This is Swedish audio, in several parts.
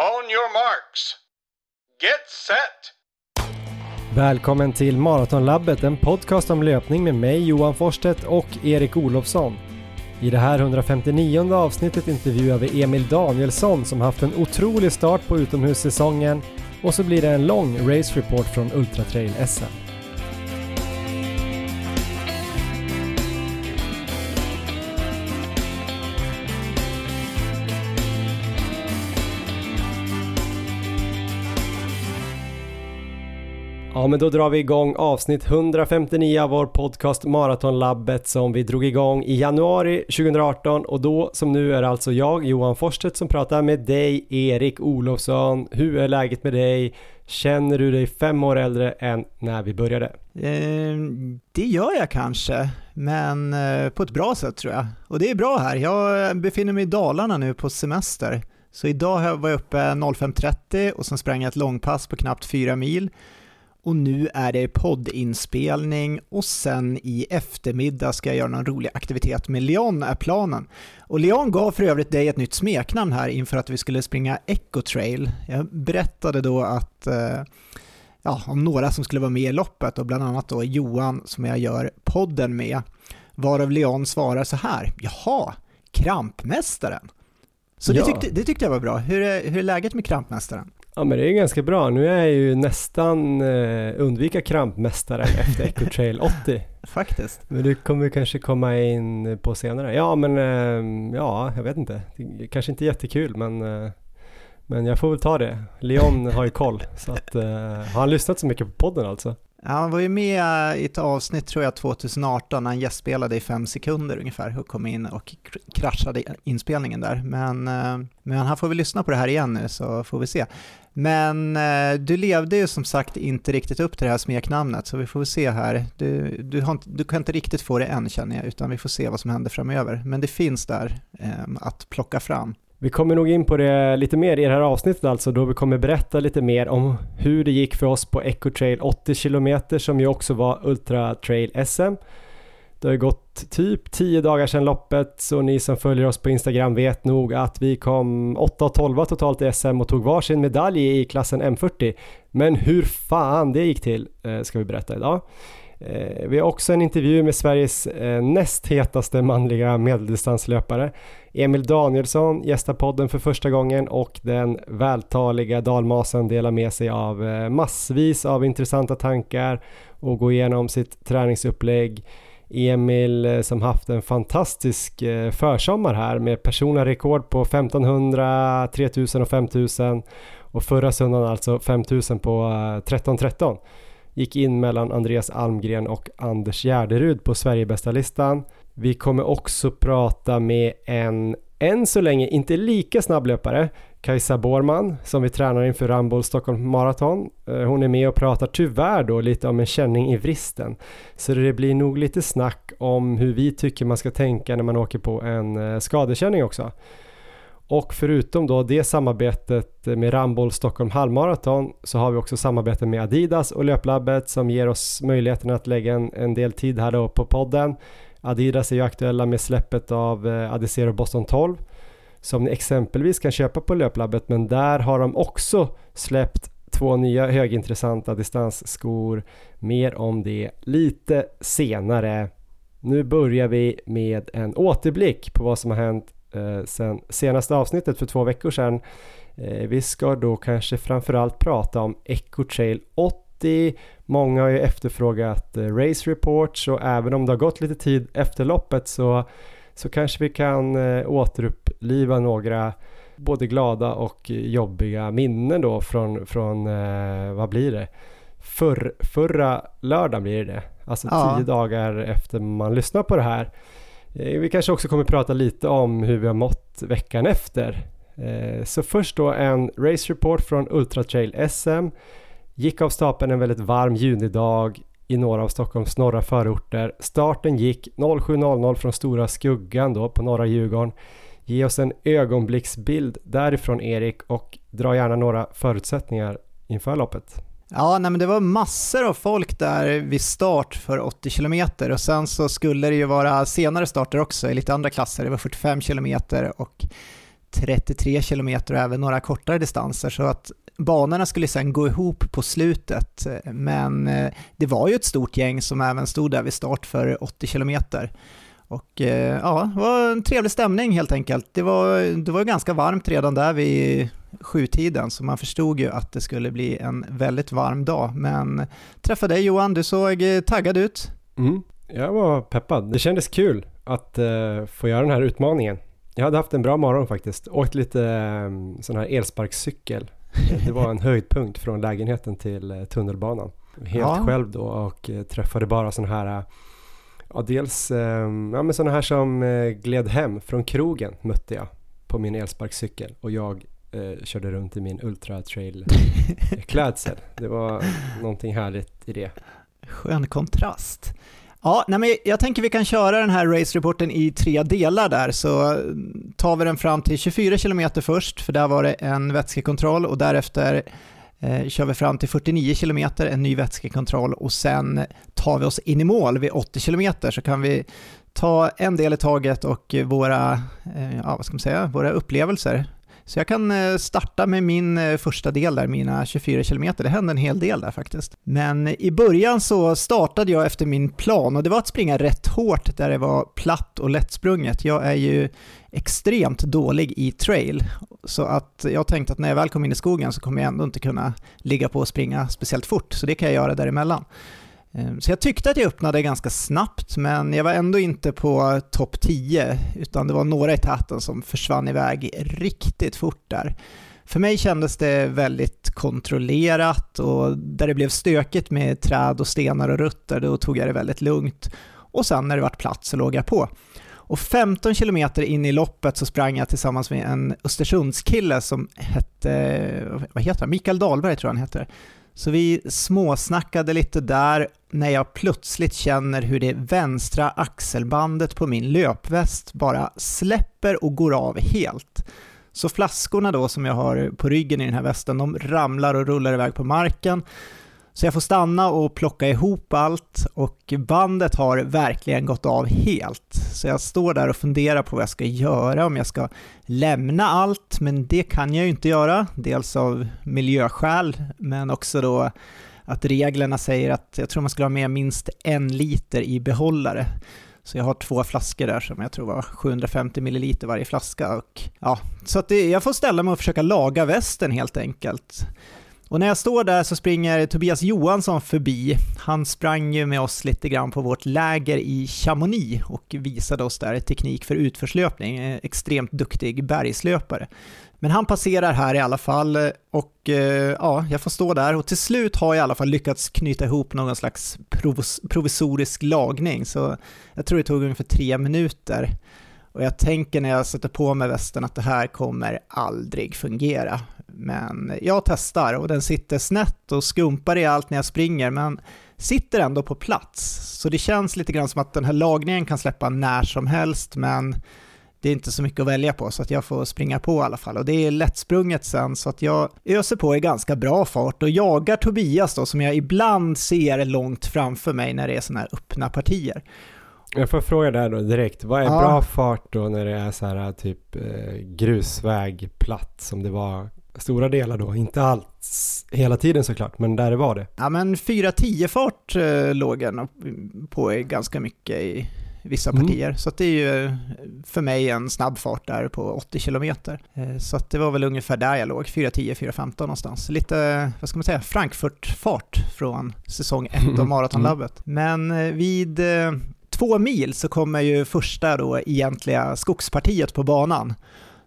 On your marks. Get set! Välkommen till Maratonlabbet, en podcast om löpning med mig Johan Forstedt, och Erik Olofsson. I det här 159 avsnittet intervjuar vi Emil Danielsson som haft en otrolig start på utomhussäsongen och så blir det en lång race report från Ultra Trail SM. Ja, men då drar vi igång avsnitt 159 av vår podcast Maratonlabbet som vi drog igång i januari 2018 och då som nu är alltså jag, Johan Forsstedt, som pratar med dig, Erik Olofsson. Hur är läget med dig? Känner du dig fem år äldre än när vi började? Eh, det gör jag kanske, men eh, på ett bra sätt tror jag. Och det är bra här. Jag eh, befinner mig i Dalarna nu på semester. Så idag var jag uppe 05.30 och sen sprang jag ett långpass på knappt fyra mil. Och nu är det poddinspelning och sen i eftermiddag ska jag göra någon rolig aktivitet med Leon är planen. Och Leon gav för övrigt dig ett nytt smeknamn här inför att vi skulle springa Echo Trail. Jag berättade då att eh, ja, om några som skulle vara med i loppet och bland annat då Johan som jag gör podden med. Varav Leon svarar så här, jaha, krampmästaren. Så ja. det, tyckte, det tyckte jag var bra. Hur är, hur är läget med krampmästaren? Ja men det är ganska bra. Nu är jag ju nästan eh, undvika krampmästaren efter Echo Trail 80. Faktiskt. Men du kommer kanske komma in på senare. Ja men eh, ja, jag vet inte. Det kanske inte jättekul men eh, men jag får väl ta det. Leon har ju koll. Så att, eh, har han lyssnat så mycket på podden alltså? Han var ju med i ett avsnitt tror jag 2018 när han gästspelade i fem sekunder ungefär och kom in och kraschade inspelningen där. Men, eh, men han får väl lyssna på det här igen nu så får vi se. Men eh, du levde ju som sagt inte riktigt upp till det här smeknamnet så vi får väl se här. Du, du, har inte, du kan inte riktigt få det än känner jag utan vi får se vad som händer framöver. Men det finns där eh, att plocka fram. Vi kommer nog in på det lite mer i det här avsnittet alltså då vi kommer berätta lite mer om hur det gick för oss på Echo Trail 80 km som ju också var Ultra Trail SM. Det har ju gått typ 10 dagar sedan loppet så ni som följer oss på Instagram vet nog att vi kom 8 och 12 totalt i SM och tog varsin medalj i klassen M40. Men hur fan det gick till eh, ska vi berätta idag. Eh, vi har också en intervju med Sveriges eh, näst hetaste manliga medeldistanslöpare. Emil Danielsson gästar podden för första gången och den vältaliga dalmasen delar med sig av eh, massvis av intressanta tankar och går igenom sitt träningsupplägg Emil eh, som haft en fantastisk eh, försommar här med personliga rekord på 1500, 3000 och 5000 och förra söndagen alltså 5000 på 1313. Gick in mellan Andreas Almgren och Anders Gärderud på Sverigebästa listan. Vi kommer också prata med en än så länge inte lika snabb löpare Kajsa Borman som vi tränar inför Ramboll Stockholm Marathon. Eh, hon är med och pratar tyvärr då lite om en känning i vristen. Så det blir nog lite snack om hur vi tycker man ska tänka när man åker på en eh, skadekänning också. Och förutom då det samarbetet med Ramboll Stockholm halvmaraton så har vi också samarbete med Adidas och Löplabbet som ger oss möjligheten att lägga en, en del tid här då på podden. Adidas är ju aktuella med släppet av eh, Adizero Boston 12 som ni exempelvis kan köpa på Löplabbet men där har de också släppt två nya högintressanta distansskor. Mer om det lite senare. Nu börjar vi med en återblick på vad som har hänt eh, sen senaste avsnittet för två veckor sedan. Eh, vi ska då kanske framförallt prata om Ecotrail 8 i. Många har ju efterfrågat eh, race reports och även om det har gått lite tid efter loppet så, så kanske vi kan eh, återuppliva några både glada och jobbiga minnen då från, från eh, vad blir det? För, förra lördagen blir det alltså ja. tio dagar efter man lyssnar på det här. Vi kanske också kommer prata lite om hur vi har mått veckan efter. Så först då en race report från Ultra Trail SM Gick av stapeln en väldigt varm junidag i några av Stockholms norra förorter. Starten gick 07.00 från Stora Skuggan då på norra Djurgården. Ge oss en ögonblicksbild därifrån Erik och dra gärna några förutsättningar inför loppet. Ja, nej, men det var massor av folk där vid start för 80 km och sen så skulle det ju vara senare starter också i lite andra klasser. Det var 45 km och 33 kilometer och även några kortare distanser så att banorna skulle sen gå ihop på slutet men eh, det var ju ett stort gäng som även stod där vid start för 80 kilometer. Och eh, ja, det var en trevlig stämning helt enkelt. Det var, det var ganska varmt redan där vid sjutiden så man förstod ju att det skulle bli en väldigt varm dag. Men träffa dig Johan, du såg eh, taggad ut. Mm, jag var peppad. Det kändes kul att uh, få göra den här utmaningen. Jag hade haft en bra morgon faktiskt. Åkt lite um, sån här elsparkcykel. Det var en höjdpunkt från lägenheten till uh, tunnelbanan. Helt ja. själv då och uh, träffade bara sån här Ja, dels um, ja, men sådana här som gled hem från krogen mötte jag på min elsparkcykel och jag eh, körde runt i min Ultra Trail klädsel. Det var någonting härligt i det. Skön kontrast. Ja, nej men jag tänker vi kan köra den här race-reporten i tre delar där, så mm, tar vi den fram till 24 km först, för där var det en vätskekontroll och därefter eh, kör vi fram till 49 km, en ny vätskekontroll och sen tar vi oss in i mål vid 80 km så kan vi ta en del i taget och våra, eh, ja, vad ska man säga, våra upplevelser så jag kan eh, starta med min eh, första del där, mina 24 km. Det hände en hel del där faktiskt. Men eh, i början så startade jag efter min plan och det var att springa rätt hårt där det var platt och lättsprunget. Jag är ju extremt dålig i trail, så att jag tänkte att när jag väl kom in i skogen så kommer jag ändå inte kunna ligga på och springa speciellt fort, så det kan jag göra däremellan. Ehm, så jag tyckte att jag öppnade ganska snabbt, men jag var ändå inte på topp 10, utan det var några i täten som försvann iväg riktigt fort där. För mig kändes det väldigt kontrollerat och där det blev stökigt med träd och stenar och rutter, då tog jag det väldigt lugnt. Och sen när det vart plats så låg jag på. Och 15 kilometer in i loppet så sprang jag tillsammans med en Östersundskille som hette, vad heter han, Mikael Dahlberg tror jag han heter så vi småsnackade lite där när jag plötsligt känner hur det vänstra axelbandet på min löpväst bara släpper och går av helt. Så flaskorna då som jag har på ryggen i den här västen, de ramlar och rullar iväg på marken så jag får stanna och plocka ihop allt och bandet har verkligen gått av helt. Så jag står där och funderar på vad jag ska göra, om jag ska lämna allt, men det kan jag ju inte göra. Dels av miljöskäl, men också då att reglerna säger att jag tror man ska ha med minst en liter i behållare. Så jag har två flaskor där som jag tror var 750 milliliter varje flaska. Och, ja, så att det, jag får ställa mig och försöka laga västen helt enkelt. Och när jag står där så springer Tobias Johansson förbi. Han sprang ju med oss lite grann på vårt läger i Chamonix och visade oss där teknik för utförslöpning. Eh, extremt duktig bergslöpare. Men han passerar här i alla fall och eh, ja, jag får stå där och till slut har jag i alla fall lyckats knyta ihop någon slags provisorisk lagning så jag tror det tog ungefär tre minuter. Och jag tänker när jag sätter på mig västen att det här kommer aldrig fungera. Men jag testar och den sitter snett och skumpar i allt när jag springer men sitter ändå på plats. Så det känns lite grann som att den här lagningen kan släppa när som helst men det är inte så mycket att välja på så att jag får springa på i alla fall. Och det är lättsprunget sen så att jag öser på i ganska bra fart och jagar Tobias då som jag ibland ser långt framför mig när det är sådana här öppna partier. Jag får fråga där då direkt, vad är ja. bra fart då när det är så här typ eh, grusväg platt som det var stora delar då, inte allt hela tiden såklart, men där var det. Ja men 4-10 fart eh, låg den på ganska mycket i vissa mm. partier, mm. så det är ju för mig en snabb fart där på 80 km. Eh, så det var väl ungefär där jag låg, 4-10-4-15 någonstans. Lite, vad ska man säga, Frankfurt-fart från säsong 1 av mm. Maratonlabbet. Men eh, vid eh, två mil så kommer ju första då egentliga skogspartiet på banan.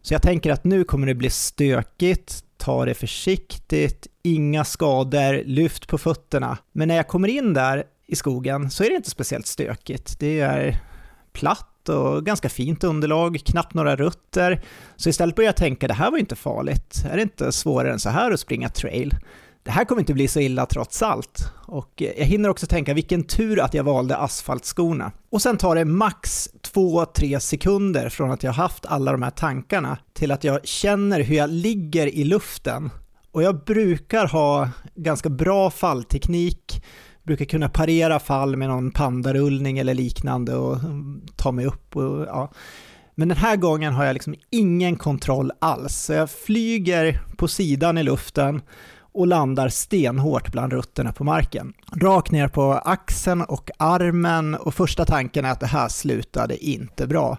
Så jag tänker att nu kommer det bli stökigt, ta det försiktigt, inga skador, lyft på fötterna. Men när jag kommer in där i skogen så är det inte speciellt stökigt. Det är platt och ganska fint underlag, knappt några rutter. Så istället börjar jag tänka, det här var inte farligt. Är det inte svårare än så här att springa trail? Det här kommer inte bli så illa trots allt. Och jag hinner också tänka vilken tur att jag valde asfaltskorna. Och sen tar det max 2-3 sekunder från att jag haft alla de här tankarna till att jag känner hur jag ligger i luften. Och jag brukar ha ganska bra fallteknik, brukar kunna parera fall med någon pandarullning eller liknande och ta mig upp. Och, ja. Men den här gången har jag liksom ingen kontroll alls. Så jag flyger på sidan i luften och landar stenhårt bland rutterna på marken. Rakt ner på axeln och armen och första tanken är att det här slutade inte bra.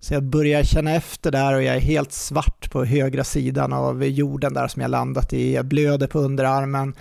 Så jag börjar känna efter där och jag är helt svart på högra sidan av jorden där som jag landat i. Jag blöder på underarmen.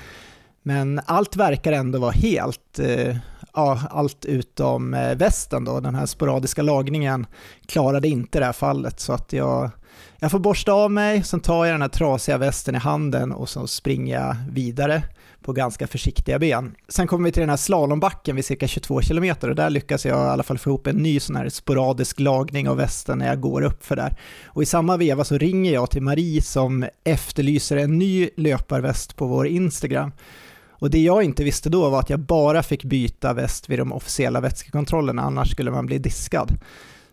Men allt verkar ändå vara helt, eh, ja, allt utom eh, västen då, den här sporadiska lagningen klarade inte det här fallet så att jag, jag får borsta av mig, sen tar jag den här trasiga västen i handen och så springer jag vidare på ganska försiktiga ben. Sen kommer vi till den här slalombacken vid cirka 22 km och där lyckas jag i alla fall få ihop en ny sån här sporadisk lagning av västen när jag går upp för där. Och i samma veva så ringer jag till Marie som efterlyser en ny löparväst på vår Instagram. Och det jag inte visste då var att jag bara fick byta väst vid de officiella vätskekontrollerna, annars skulle man bli diskad.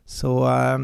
Så eh,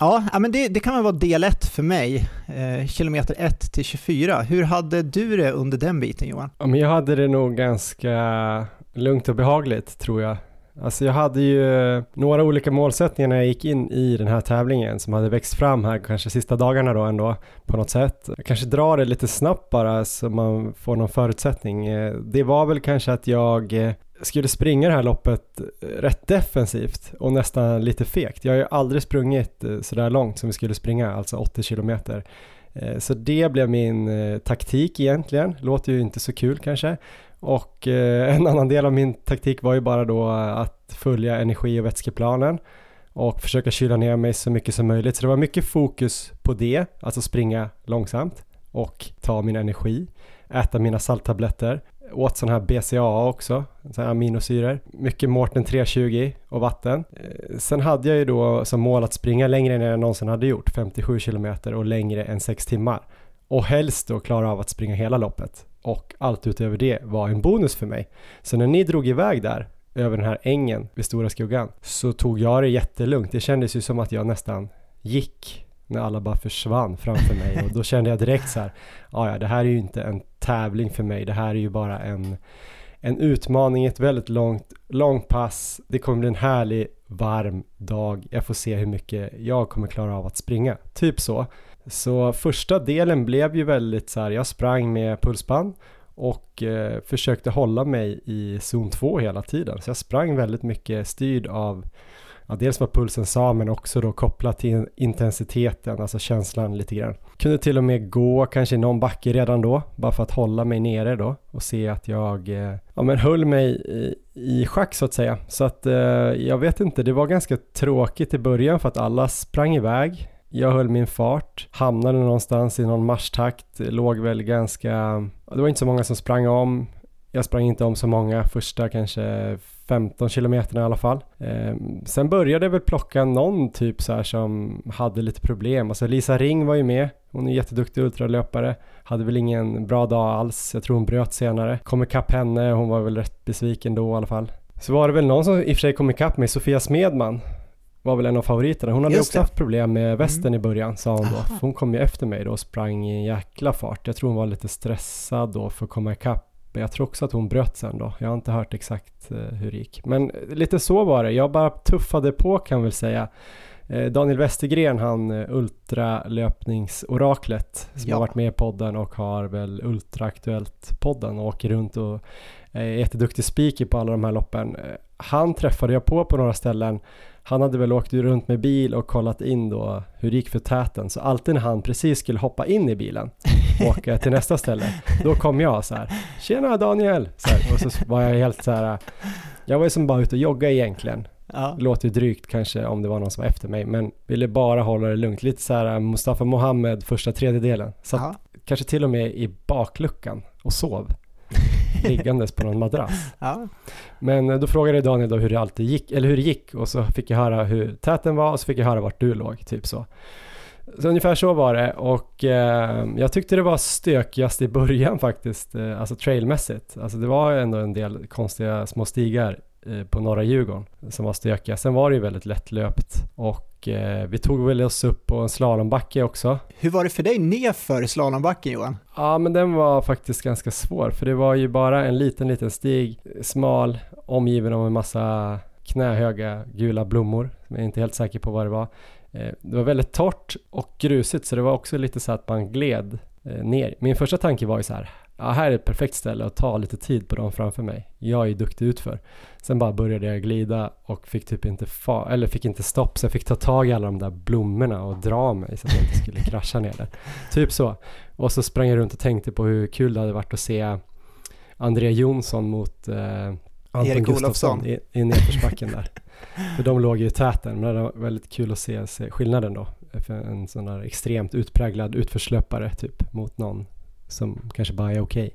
ja, men det, det kan väl vara del ett för mig, eh, kilometer 1 till 24. Hur hade du det under den biten Johan? Ja, men jag hade det nog ganska lugnt och behagligt tror jag. Alltså jag hade ju några olika målsättningar när jag gick in i den här tävlingen som hade växt fram här kanske sista dagarna då ändå på något sätt. Jag kanske drar det lite snabbt bara så man får någon förutsättning. Eh, det var väl kanske att jag eh, skulle springa det här loppet rätt defensivt och nästan lite fegt. Jag har ju aldrig sprungit eh, sådär långt som vi skulle springa, alltså 80 kilometer. Eh, så det blev min eh, taktik egentligen, låter ju inte så kul kanske. Och en annan del av min taktik var ju bara då att följa energi och vätskeplanen och försöka kyla ner mig så mycket som möjligt. Så det var mycket fokus på det, alltså springa långsamt och ta min energi, äta mina salttabletter, åt sån här BCAA också, så här aminosyror, mycket Morten 320 och vatten. Eh, sen hade jag ju då som mål att springa längre än jag någonsin hade gjort, 57 kilometer och längre än 6 timmar. Och helst då klara av att springa hela loppet och allt utöver det var en bonus för mig. Så när ni drog iväg där över den här ängen vid Stora Skuggan så tog jag det jättelugnt. Det kändes ju som att jag nästan gick när alla bara försvann framför mig och då kände jag direkt så här, ah, ja det här är ju inte en tävling för mig, det här är ju bara en, en utmaning, ett väldigt långt, långt pass, det kommer bli en härlig varm dag, jag får se hur mycket jag kommer klara av att springa, typ så. Så första delen blev ju väldigt så här, jag sprang med pulsband och eh, försökte hålla mig i zon 2 hela tiden. Så jag sprang väldigt mycket styrd av ja, dels vad pulsen sa men också då kopplat till intensiteten, alltså känslan lite grann. Kunde till och med gå kanske i någon backe redan då, bara för att hålla mig nere då och se att jag eh, ja, men höll mig i, i schack så att säga. Så att eh, jag vet inte, det var ganska tråkigt i början för att alla sprang iväg. Jag höll min fart, hamnade någonstans i någon marschtakt, låg väl ganska, det var inte så många som sprang om. Jag sprang inte om så många första kanske 15 kilometerna i alla fall. Eh, sen började jag väl plocka någon typ så här som hade lite problem. Alltså Lisa Ring var ju med. Hon är jätteduktig ultralöpare. Hade väl ingen bra dag alls. Jag tror hon bröt senare. Kom ikapp henne. Hon var väl rätt besviken då i alla fall. Så var det väl någon som i och för sig kom ikapp mig, Sofia Smedman var väl en av favoriterna. Hon hade Just också det. haft problem med mm. västen mm. i början sa hon då. Hon kom ju efter mig då och sprang i en jäkla fart. Jag tror hon var lite stressad då för att komma ikapp. Men jag tror också att hon bröt sen då. Jag har inte hört exakt eh, hur det gick. Men lite så var det. Jag bara tuffade på kan väl säga. Eh, Daniel Westergren, han eh, ultralöpningsoraklet som ja. har varit med i podden och har väl Ultraaktuellt-podden och åker runt och är jätteduktig speaker på alla de här loppen. Han träffade jag på på några ställen han hade väl åkt runt med bil och kollat in då hur det gick för täten. Så alltid när han precis skulle hoppa in i bilen och åka till nästa ställe, då kom jag så här. Tjena Daniel! Så här, och så var jag helt så här. Jag var ju som bara ute och jogga egentligen. Ja. Låter ju drygt kanske om det var någon som var efter mig, men ville bara hålla det lugnt. Lite så här Mustafa Mohammed första tredjedelen. Satt kanske till och med i bakluckan och sov liggandes på någon madrass. Ja. Men eh, då frågade Daniel då hur det alltid gick, eller hur det gick och så fick jag höra hur täten var och så fick jag höra vart du låg, typ så. Så ungefär så var det och eh, jag tyckte det var stökigast i början faktiskt, eh, alltså trailmässigt. Alltså det var ändå en del konstiga små stigar på norra Djurgården som var stökiga. Sen var det ju väldigt lättlöpt och eh, vi tog väl oss upp på en slalombacke också. Hur var det för dig nerför slalombacken Johan? Ja, men den var faktiskt ganska svår för det var ju bara en liten, liten stig, smal, omgiven av en massa knähöga gula blommor. Jag är inte helt säker på vad det var. Eh, det var väldigt torrt och grusigt så det var också lite så att man gled eh, ner. Min första tanke var ju så här, ja, här är ett perfekt ställe att ta lite tid på dem framför mig. Jag är ju duktig utför. Sen bara började jag glida och fick typ inte fa eller fick inte stopp så jag fick ta tag i alla de där blommorna och dra mig så att jag inte skulle krascha ner där. Typ så. Och så sprang jag runt och tänkte på hur kul det hade varit att se Andrea Jonsson mot eh, Anton Erik Gustafsson i, i nedförsbacken där. För de låg ju i täten, men det var väldigt kul att se, se skillnaden då. För en sån där extremt utpräglad utförslöpare typ mot någon som kanske bara är okej.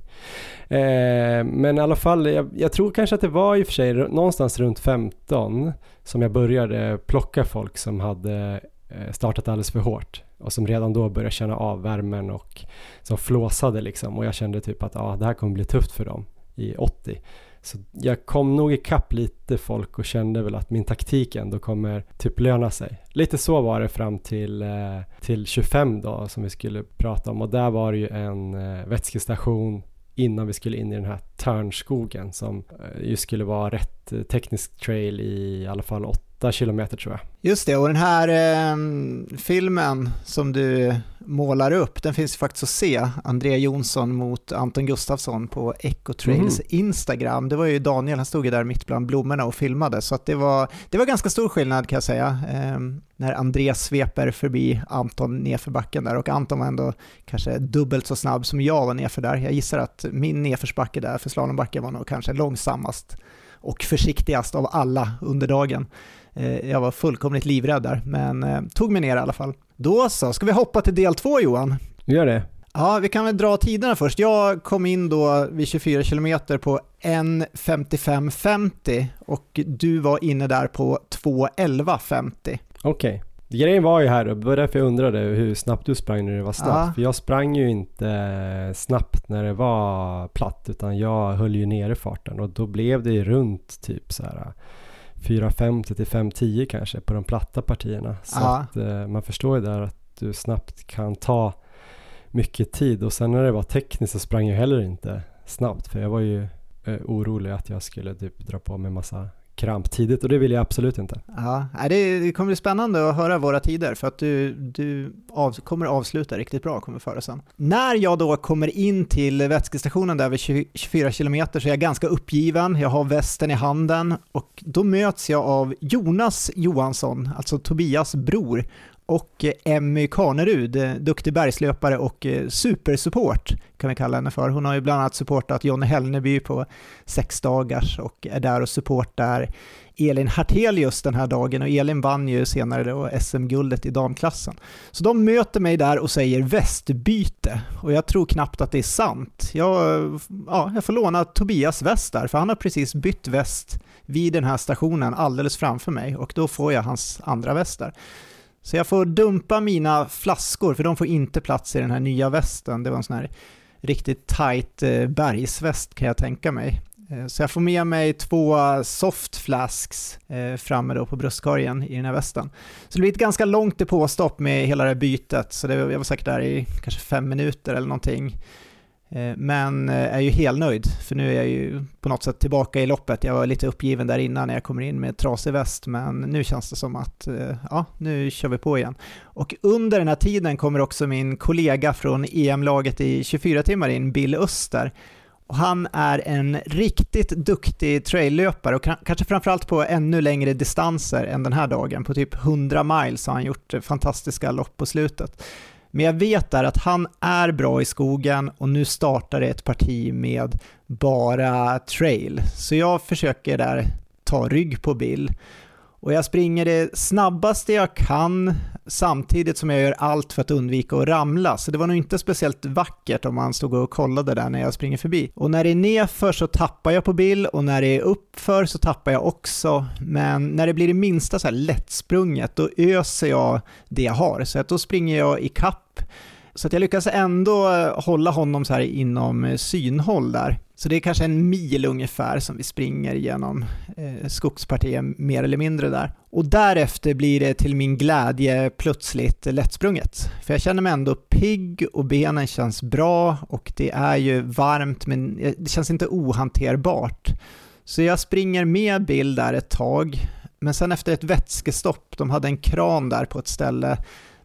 Eh, men i alla fall, jag, jag tror kanske att det var i och för sig någonstans runt 15 som jag började plocka folk som hade eh, startat alldeles för hårt och som redan då började känna av värmen och som flåsade liksom och jag kände typ att ah, det här kommer bli tufft för dem i 80. Så jag kom nog ikapp lite folk och kände väl att min taktik ändå kommer typ löna sig. Lite så var det fram till, eh, till 25 då som vi skulle prata om och där var det ju en eh, vätskestation innan vi skulle in i den här Törnskogen som eh, ju skulle vara rätt teknisk trail i alla fall 8 kilometer tror jag. Just det, och den här eh, filmen som du målar upp, den finns ju faktiskt att se. Andrea Jonsson mot Anton Gustafsson på Ecotrails Mhm. Instagram. Det var ju Daniel, han stod ju där mitt bland blommorna och filmade, så att det, var, det var ganska stor skillnad kan jag säga. Eh, när Andreas sveper förbi Anton nerför backen där och Anton var ändå kanske dubbelt så snabb som jag var nerför där. Jag gissar att min nedförsbacke där för slalombacken var nog kanske långsammast och försiktigast av alla under dagen. Eh, Jag var fullkomligt livrädd där, men eh, tog mig ner i alla fall. Då så, ska vi hoppa till del två Johan? Vi gör det. Ja, vi kan väl dra tiderna först. Jag kom in då vid 24 km på 1.55.50 och du var inne där på 2.11.50. Okej. Grejen var ju här det var därför jag undrade hur snabbt du sprang när det var snabbt. Ja. För jag sprang ju inte snabbt när det var platt utan jag höll ju nere farten och då blev det ju runt typ så här 4.50 till 5.10 kanske på de platta partierna. Så Ja. att eh, man förstår ju där att du snabbt kan ta mycket tid och sen när det var tekniskt så sprang jag heller inte snabbt för jag var ju eh, orolig att jag skulle typ dra på mig massa kramp tidigt och det vill jag absolut inte. Ja, det, kommer bli spännande att höra våra tider för att du, du av, kommer avsluta riktigt bra, kommer föra sen. När jag då kommer in till vätskestationen där vid 24 km så är jag ganska uppgiven, jag har västen i handen och då möts jag av Jonas Johansson, alltså Tobias bror, och eh, Emmy Kanerud, eh, duktig bergslöpare och eh, supersupport kan vi kalla henne för. Hon har ju bland annat supportat Jonny Hellneby på sex dagars och är där och supportar Elin Hartelius den här dagen och Elin vann ju senare då SM-guldet i damklassen. Så de möter mig där och säger västbyte och jag tror knappt att det är sant. Jag, ja, jag får låna Tobias väst där för han har precis bytt väst vid den här stationen alldeles framför mig och då får jag hans andra väst där. Så jag får dumpa mina flaskor för de får inte plats i den här nya västen. Det var en sån här riktigt tight eh, bergsväst kan jag tänka mig. Eh, så jag får med mig två soft flasks eh, framme då på bröstkorgen i den här västen. Så det blir ett ganska långt depåstopp med hela det här bytet, så det, jag var säkert där i kanske fem minuter eller någonting. Eh, men eh, är ju helt nöjd, för nu är jag ju på något sätt tillbaka i loppet. Jag var lite uppgiven där innan när jag kommer in med trasig väst, men nu känns det som att eh, ja, nu kör vi på igen. Och under den här tiden kommer också min kollega från EM-laget i 24 timmar in, Bill Öster. Och han är en riktigt duktig traillöpare och kanske framförallt på ännu längre distanser än den här dagen. På typ 100 miles har han gjort fantastiska lopp på slutet. Men jag vet där att han är bra i skogen och nu startar det ett parti med bara trail. Så jag försöker där ta rygg på Bill. Och jag springer det snabbaste jag kan samtidigt som jag gör allt för att undvika att ramla. Så det var nog inte speciellt vackert om man stod och kollade där när jag springer förbi. Och när det är nedför så tappar jag på Bill och när det är uppför så tappar jag också. Men när det blir det minsta så här lättsprunget då öser jag det jag har. Så att då springer jag i kapp så att jag lyckas ändå eh, hålla honom så här inom eh, synhåll där. Så det är kanske en mil ungefär som vi springer genom eh, skogspartiet mer eller mindre där. Och därefter blir det till min glädje plötsligt lättsprunget. För jag känner mig ändå pigg och benen känns bra och det är ju varmt men eh, det känns inte ohanterbart. Så jag springer med Bill där ett tag Men sen efter ett vätskestopp, de hade en kran där på ett ställe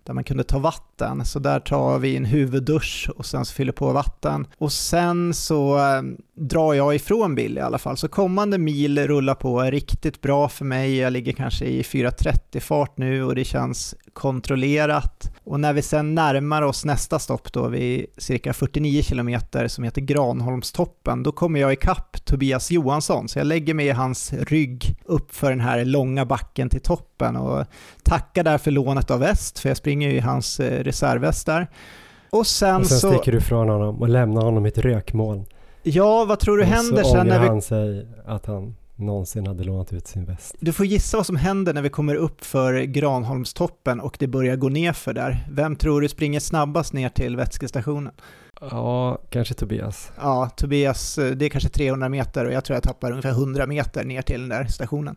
där man kunde ta vatten. Så där tar vi en huvuddusch och sen så fyller på vatten. Och sen så eh, drar jag ifrån Bill i alla fall. Så kommande mil rullar på riktigt bra för mig. Jag ligger kanske i 4.30 fart nu och det känns kontrollerat. Och när vi sen närmar oss nästa stopp då vid cirka 49 kilometer som heter Granholmstoppen, då kommer jag ikapp Tobias Johansson. Så jag lägger mig i hans rygg upp för den här långa backen till toppen och tackar därför lånet av väst, för jag springer ju i hans eh, reservväst där. Och sen, och sen så... sticker du från honom och lämnar honom i ett rökmoln. Ja, vad tror du och händer sen när vi... han sig att han någonsin hade lånat ut sin väst. Du får gissa vad som händer när vi kommer upp för Granholmstoppen och det börjar gå ner för där. Vem tror du springer snabbast ner till vätskestationen? Ja, kanske Tobias. Ja, Tobias, det är kanske 300 meter och jag tror jag tappar ungefär 100 meter ner till den där stationen.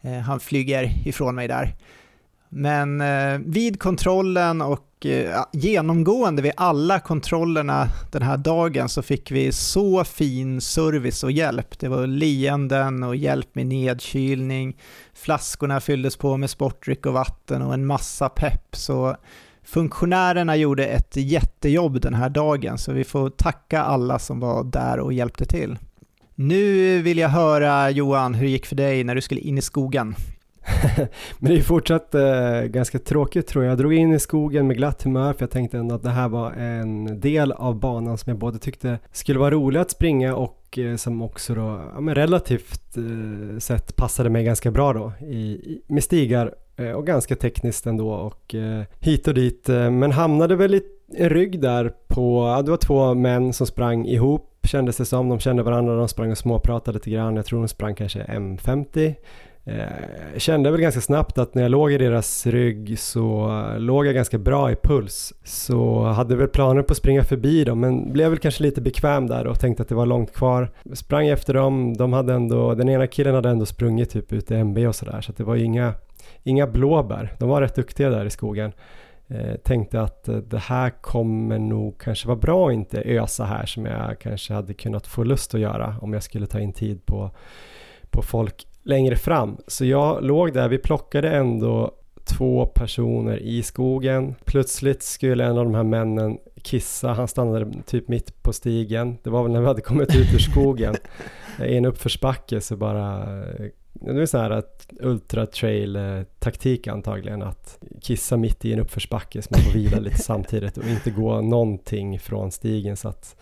Eh, han flyger ifrån mig där. Men eh, vid kontrollen och eh, genomgående vid alla kontrollerna den här dagen så fick vi så fin service och hjälp. Det var leenden och hjälp med nedkylning, flaskorna fylldes på med sportdryck och vatten och en massa pepp. Så funktionärerna gjorde ett jättejobb den här dagen, så vi får tacka alla som var där och hjälpte till. Nu vill jag höra Johan, hur det gick för dig när du skulle in i skogen? Men det är fortsatt eh, ganska tråkigt tror jag. Jag drog in i skogen med glatt humör för jag tänkte ändå att det här var en del av banan som jag både tyckte skulle vara rolig att springa och eh, som också då, ja, men relativt eh, sett passade mig ganska bra då i, i med stigar eh, och ganska tekniskt ändå och eh, hit och dit. Eh, men hamnade väl i en rygg där på, ja, det var två män som sprang ihop kändes det som. De kände varandra, de sprang och småpratade lite grann. Jag tror de sprang kanske M50 Eh, kände väl ganska snabbt att när jag låg i deras rygg så låg jag ganska bra i puls. Så hade väl planer på att springa förbi dem men blev väl kanske lite bekväm där och tänkte att det var långt kvar. Sprang efter dem, de hade ändå, den ena killen hade ändå sprungit typ ut i MB och sådär så att det var inga, inga blåbär. De var rätt duktiga där i skogen. Eh, tänkte att eh, det här kommer nog kanske vara bra att inte ösa här som jag kanske hade kunnat få lust att göra om jag skulle ta in tid på, på folk längre fram. Så jag låg där, vi plockade ändå två personer i skogen. Plötsligt skulle en av de här männen kissa, han stannade typ mitt på stigen. Det var väl när vi hade kommit ut ur skogen. I en uppförsbacke så bara det är så här att ultra trail taktik antagligen att kissa mitt i en uppförsbacke så man får vila lite samtidigt och inte gå någonting från stigen så att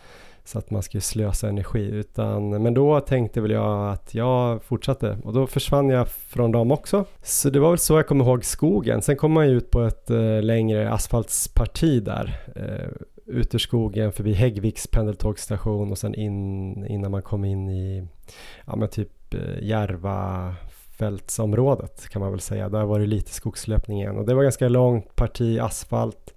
så att man skulle slösa energi. Utan, men då tänkte väl jag att jag fortsatte och då försvann jag från dem också. Så det var väl så jag kommer ihåg skogen. Sen kom man ju ut på ett eh, längre asfaltsparti där. Eh, ut ur skogen förbi Häggviks pendeltågsstation och sen in innan man kom in i ja, men typ eh, Järva fältsområdet kan man väl säga. Där var det lite skogslöpning igen och det var ganska långt parti asfalt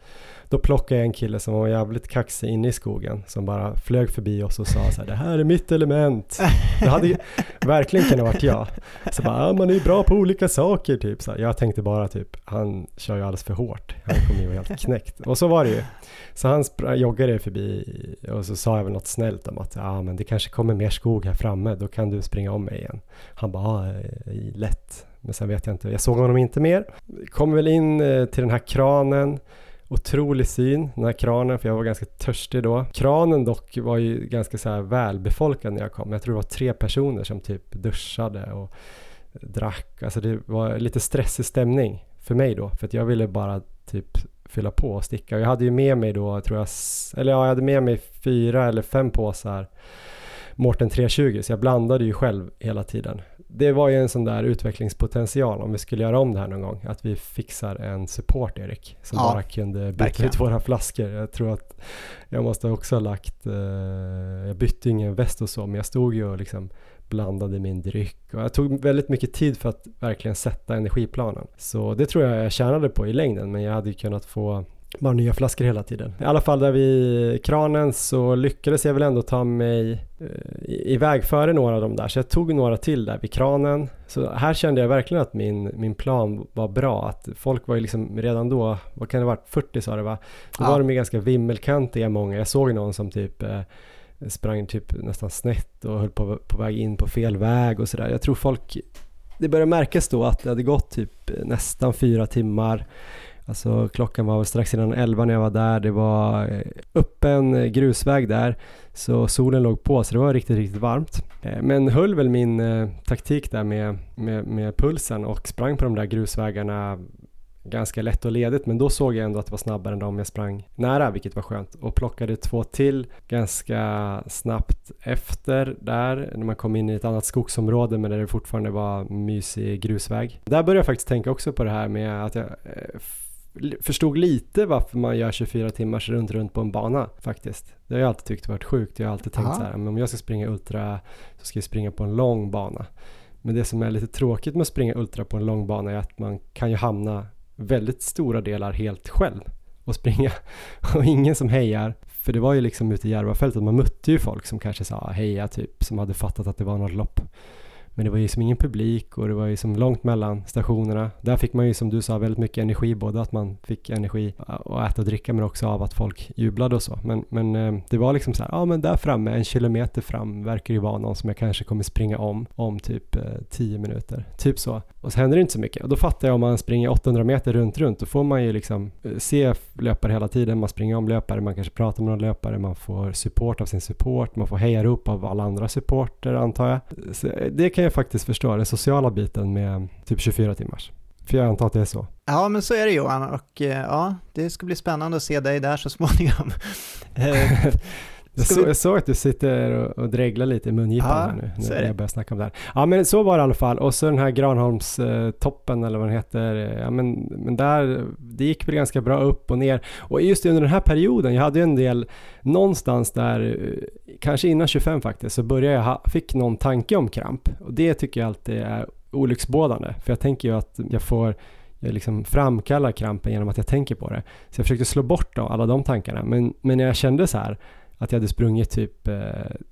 då plockade jag en kille som var jävligt kaxig inne i skogen som bara flög förbi oss och sa så här, det här är mitt element. Det hade ju verkligen kunnat varit jag. Så bara, ah, man är ju bra på olika saker typ. Så här, jag tänkte bara typ, han kör ju alldeles för hårt. Han kommer ju vara helt knäckt. Och så var det ju. Så han joggade förbi och så sa jag väl något snällt om att, ja ah, men det kanske kommer mer skog här framme, då kan du springa om mig igen. Han bara, ah, lätt. Men sen vet jag inte, jag såg honom inte mer. Kom väl in eh, till den här kranen otrolig syn, den här kranen, för jag var ganska törstig då. Kranen dock var ju ganska så här välbefolkad när jag kom. Jag tror det var tre personer som typ duschade och drack. Alltså det var lite stressig stämning för mig då, för att jag ville bara typ fylla på och sticka. Jag hade ju med mig då, tror jag, eller ja, jag hade med mig fyra eller fem påsar Mårten 320, så jag blandade ju själv hela tiden det var ju en sån där utvecklingspotential om vi skulle göra om det här någon gång. Att vi fixar en support Erik som ja, bara kunde byta verkligen. ut våra flaskor. Jag tror att jag måste också ha lagt, eh, jag bytte ingen väst och så men jag stod ju och liksom blandade min dryck och jag tog väldigt mycket tid för att verkligen sätta energiplanen. Så det tror jag jag tjänade på i längden men jag hade ju kunnat få bara nya flaskor hela tiden. I alla fall där vid kranen så lyckades jag väl ändå ta mig eh, iväg före några av dem där. Så jag tog några till där vid kranen. Så här kände jag verkligen att min, min plan var bra. Att folk var ju liksom redan då, vad kan det ha varit, 40 sa det va? Då ja. var de ju ganska vimmelkantiga många. Jag såg någon som typ eh, sprang typ nästan snett och höll på, på väg in på fel väg och sådär. Jag tror folk det började märkas då att det hade gått typ nästan fyra timmar. Alltså klockan var väl strax innan elva när jag var där. Det var eh, öppen eh, grusväg där. Så solen låg på så det var riktigt, riktigt varmt. Eh, men höll väl min taktik där med, med, med pulsen och sprang på de där grusvägarna ganska lätt och ledigt men då såg jag ändå att det var snabbare än de jag sprang nära vilket var skönt och plockade två till ganska snabbt efter där när man kom in i ett annat skogsområde men där det fortfarande var mysig grusväg. Där började jag faktiskt tänka också på det här med att jag förstod lite varför man gör 24 timmars runt runt på en bana faktiskt. Det har jag alltid tyckt varit sjukt. Jag har alltid tänkt Aha. så här, men om jag ska springa ultra så ska jag springa på en lång bana. Men det som är lite tråkigt med att springa ultra på en lång bana är att man kan ju hamna väldigt stora delar helt själv och springa och ingen som hejar. För det var ju liksom ute i Järvafältet, man mötte ju folk som kanske sa heja typ, som hade fattat att det var något lopp. Men det var ju som ingen publik och det var ju som långt mellan stationerna. Där fick man ju som du sa väldigt mycket energi, både att man fick energi att äta och dricka men också av att folk jublade och så. Men, men eh, det var liksom så här, ja men där framme, en kilometer fram verkar ju vara någon som jag kanske kommer springa om, om typ eh, 10 minuter. Typ så. Och så händer det inte så mycket. Och då fattar jag om man springer 800 meter runt, runt, då får man ju liksom eh, se löpare hela tiden. Man springer om löpare, man kanske pratar med någon löpare, man får support av sin support, man får hejarop av alla andra supporter antar jag. Så eh, det kan jag faktiskt förstå, den sociala biten med typ 24 timmars. För jag antar att det är så. Ja, men så är det Johan och eh, ja, det ska bli spännande att se dig där så småningom. Eh, jag, så, jag såg att du sitter och, och dreglar lite i mungipan ja, här nu när jag börjar snacka om det här. Ja men så var det i alla fall och så den här Granholmstoppen eller vad den heter. Ja men, men där, det gick väl ganska bra upp och ner. Och just under den här perioden, jag hade ju en del, någonstans där, kanske innan 25 faktiskt, så började jag, ha, fick någon tanke om kramp. Och det tycker jag alltid är olycksbådande. För jag tänker ju att jag får jag liksom framkallar krampen genom att jag tänker på det. Så jag försökte slå bort alla de tankarna. Men, men jag kände så här att jag hade sprungit typ eh,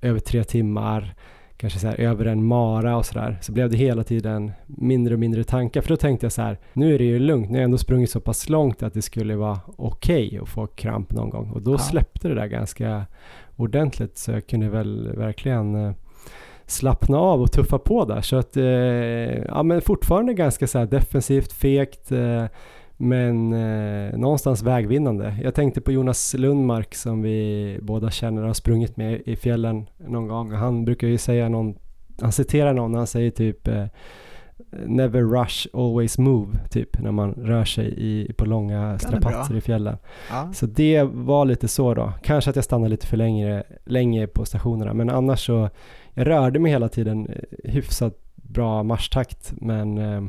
över tre timmar, kanske så här över en mara och sådär, så blev det hela tiden mindre och mindre tankar. För då tänkte jag så här, nu är det ju lugnt, nu har jag ändå sprungit så pass långt att det skulle vara okej okay att få kramp någon gång. Och då ja. släppte det där ganska ordentligt, så jag kunde väl verkligen eh, slappna av och tuffa på där. Så att, eh, ja men fortfarande ganska så defensivt, fegt, eh, men eh, någonstans vägvinnande. Jag tänkte på Jonas Lundmark som vi båda känner har sprungit med i fjällen någon gång. Han brukar ju säga någon, han citerar någon, han säger typ eh, Never rush, always move, typ när man rör sig i, på långa strapatser i fjällen. Ja. Så det var lite så då. Kanske att jag stannade lite för länge, länge på stationerna, men annars så, jag rörde mig hela tiden eh, hyfsat bra marschtakt, men eh,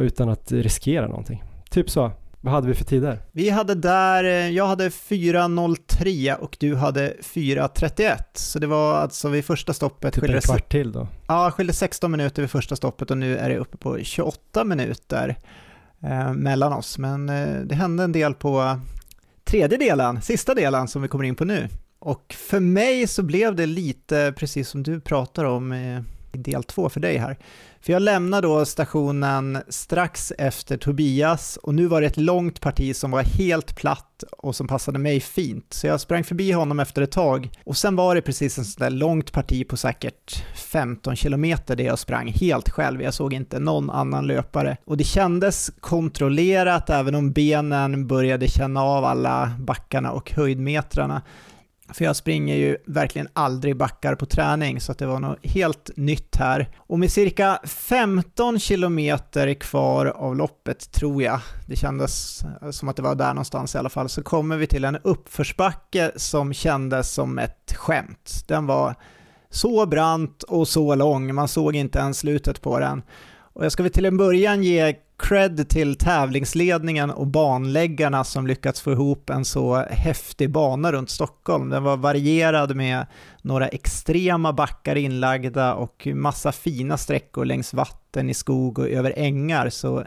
utan att riskera någonting. Typ så. Vad hade vi för tider? Vi hade där, eh, jag hade 4.03 och du hade 4.31. Så det var alltså vid första stoppet. Typ en kvart till då? Ja, skilde 16 minuter vid första stoppet och nu är det uppe på 28 minuter eh, mellan oss. Men eh, det hände en del på tredje delen, sista delen som vi kommer in på nu. Och för mig så blev det lite precis som du pratar om i del två för dig här. För jag lämnade då stationen strax efter Tobias och nu var det ett långt parti som var helt platt och som passade mig fint. Så jag sprang förbi honom efter ett tag och sen var det precis en sån där långt parti på säkert 15 kilometer där jag sprang helt själv. Jag såg inte någon annan löpare och det kändes kontrollerat även om benen började känna av alla backarna och höjdmetrarna. För jag springer ju verkligen aldrig backar på träning, så att det var något helt nytt här. Och med cirka 15 kilometer kvar av loppet, tror jag, det kändes som att det var där någonstans i alla fall, så kommer vi till en uppförsbacke som kändes som ett skämt. Den var så brant och så lång, man såg inte ens slutet på den. Och jag ska väl till en början ge cred till tävlingsledningen och banläggarna som lyckats få ihop en så häftig bana runt Stockholm. Den var varierad med några extrema backar inlagda och massa fina sträckor längs vatten, i skog och över ängar. Så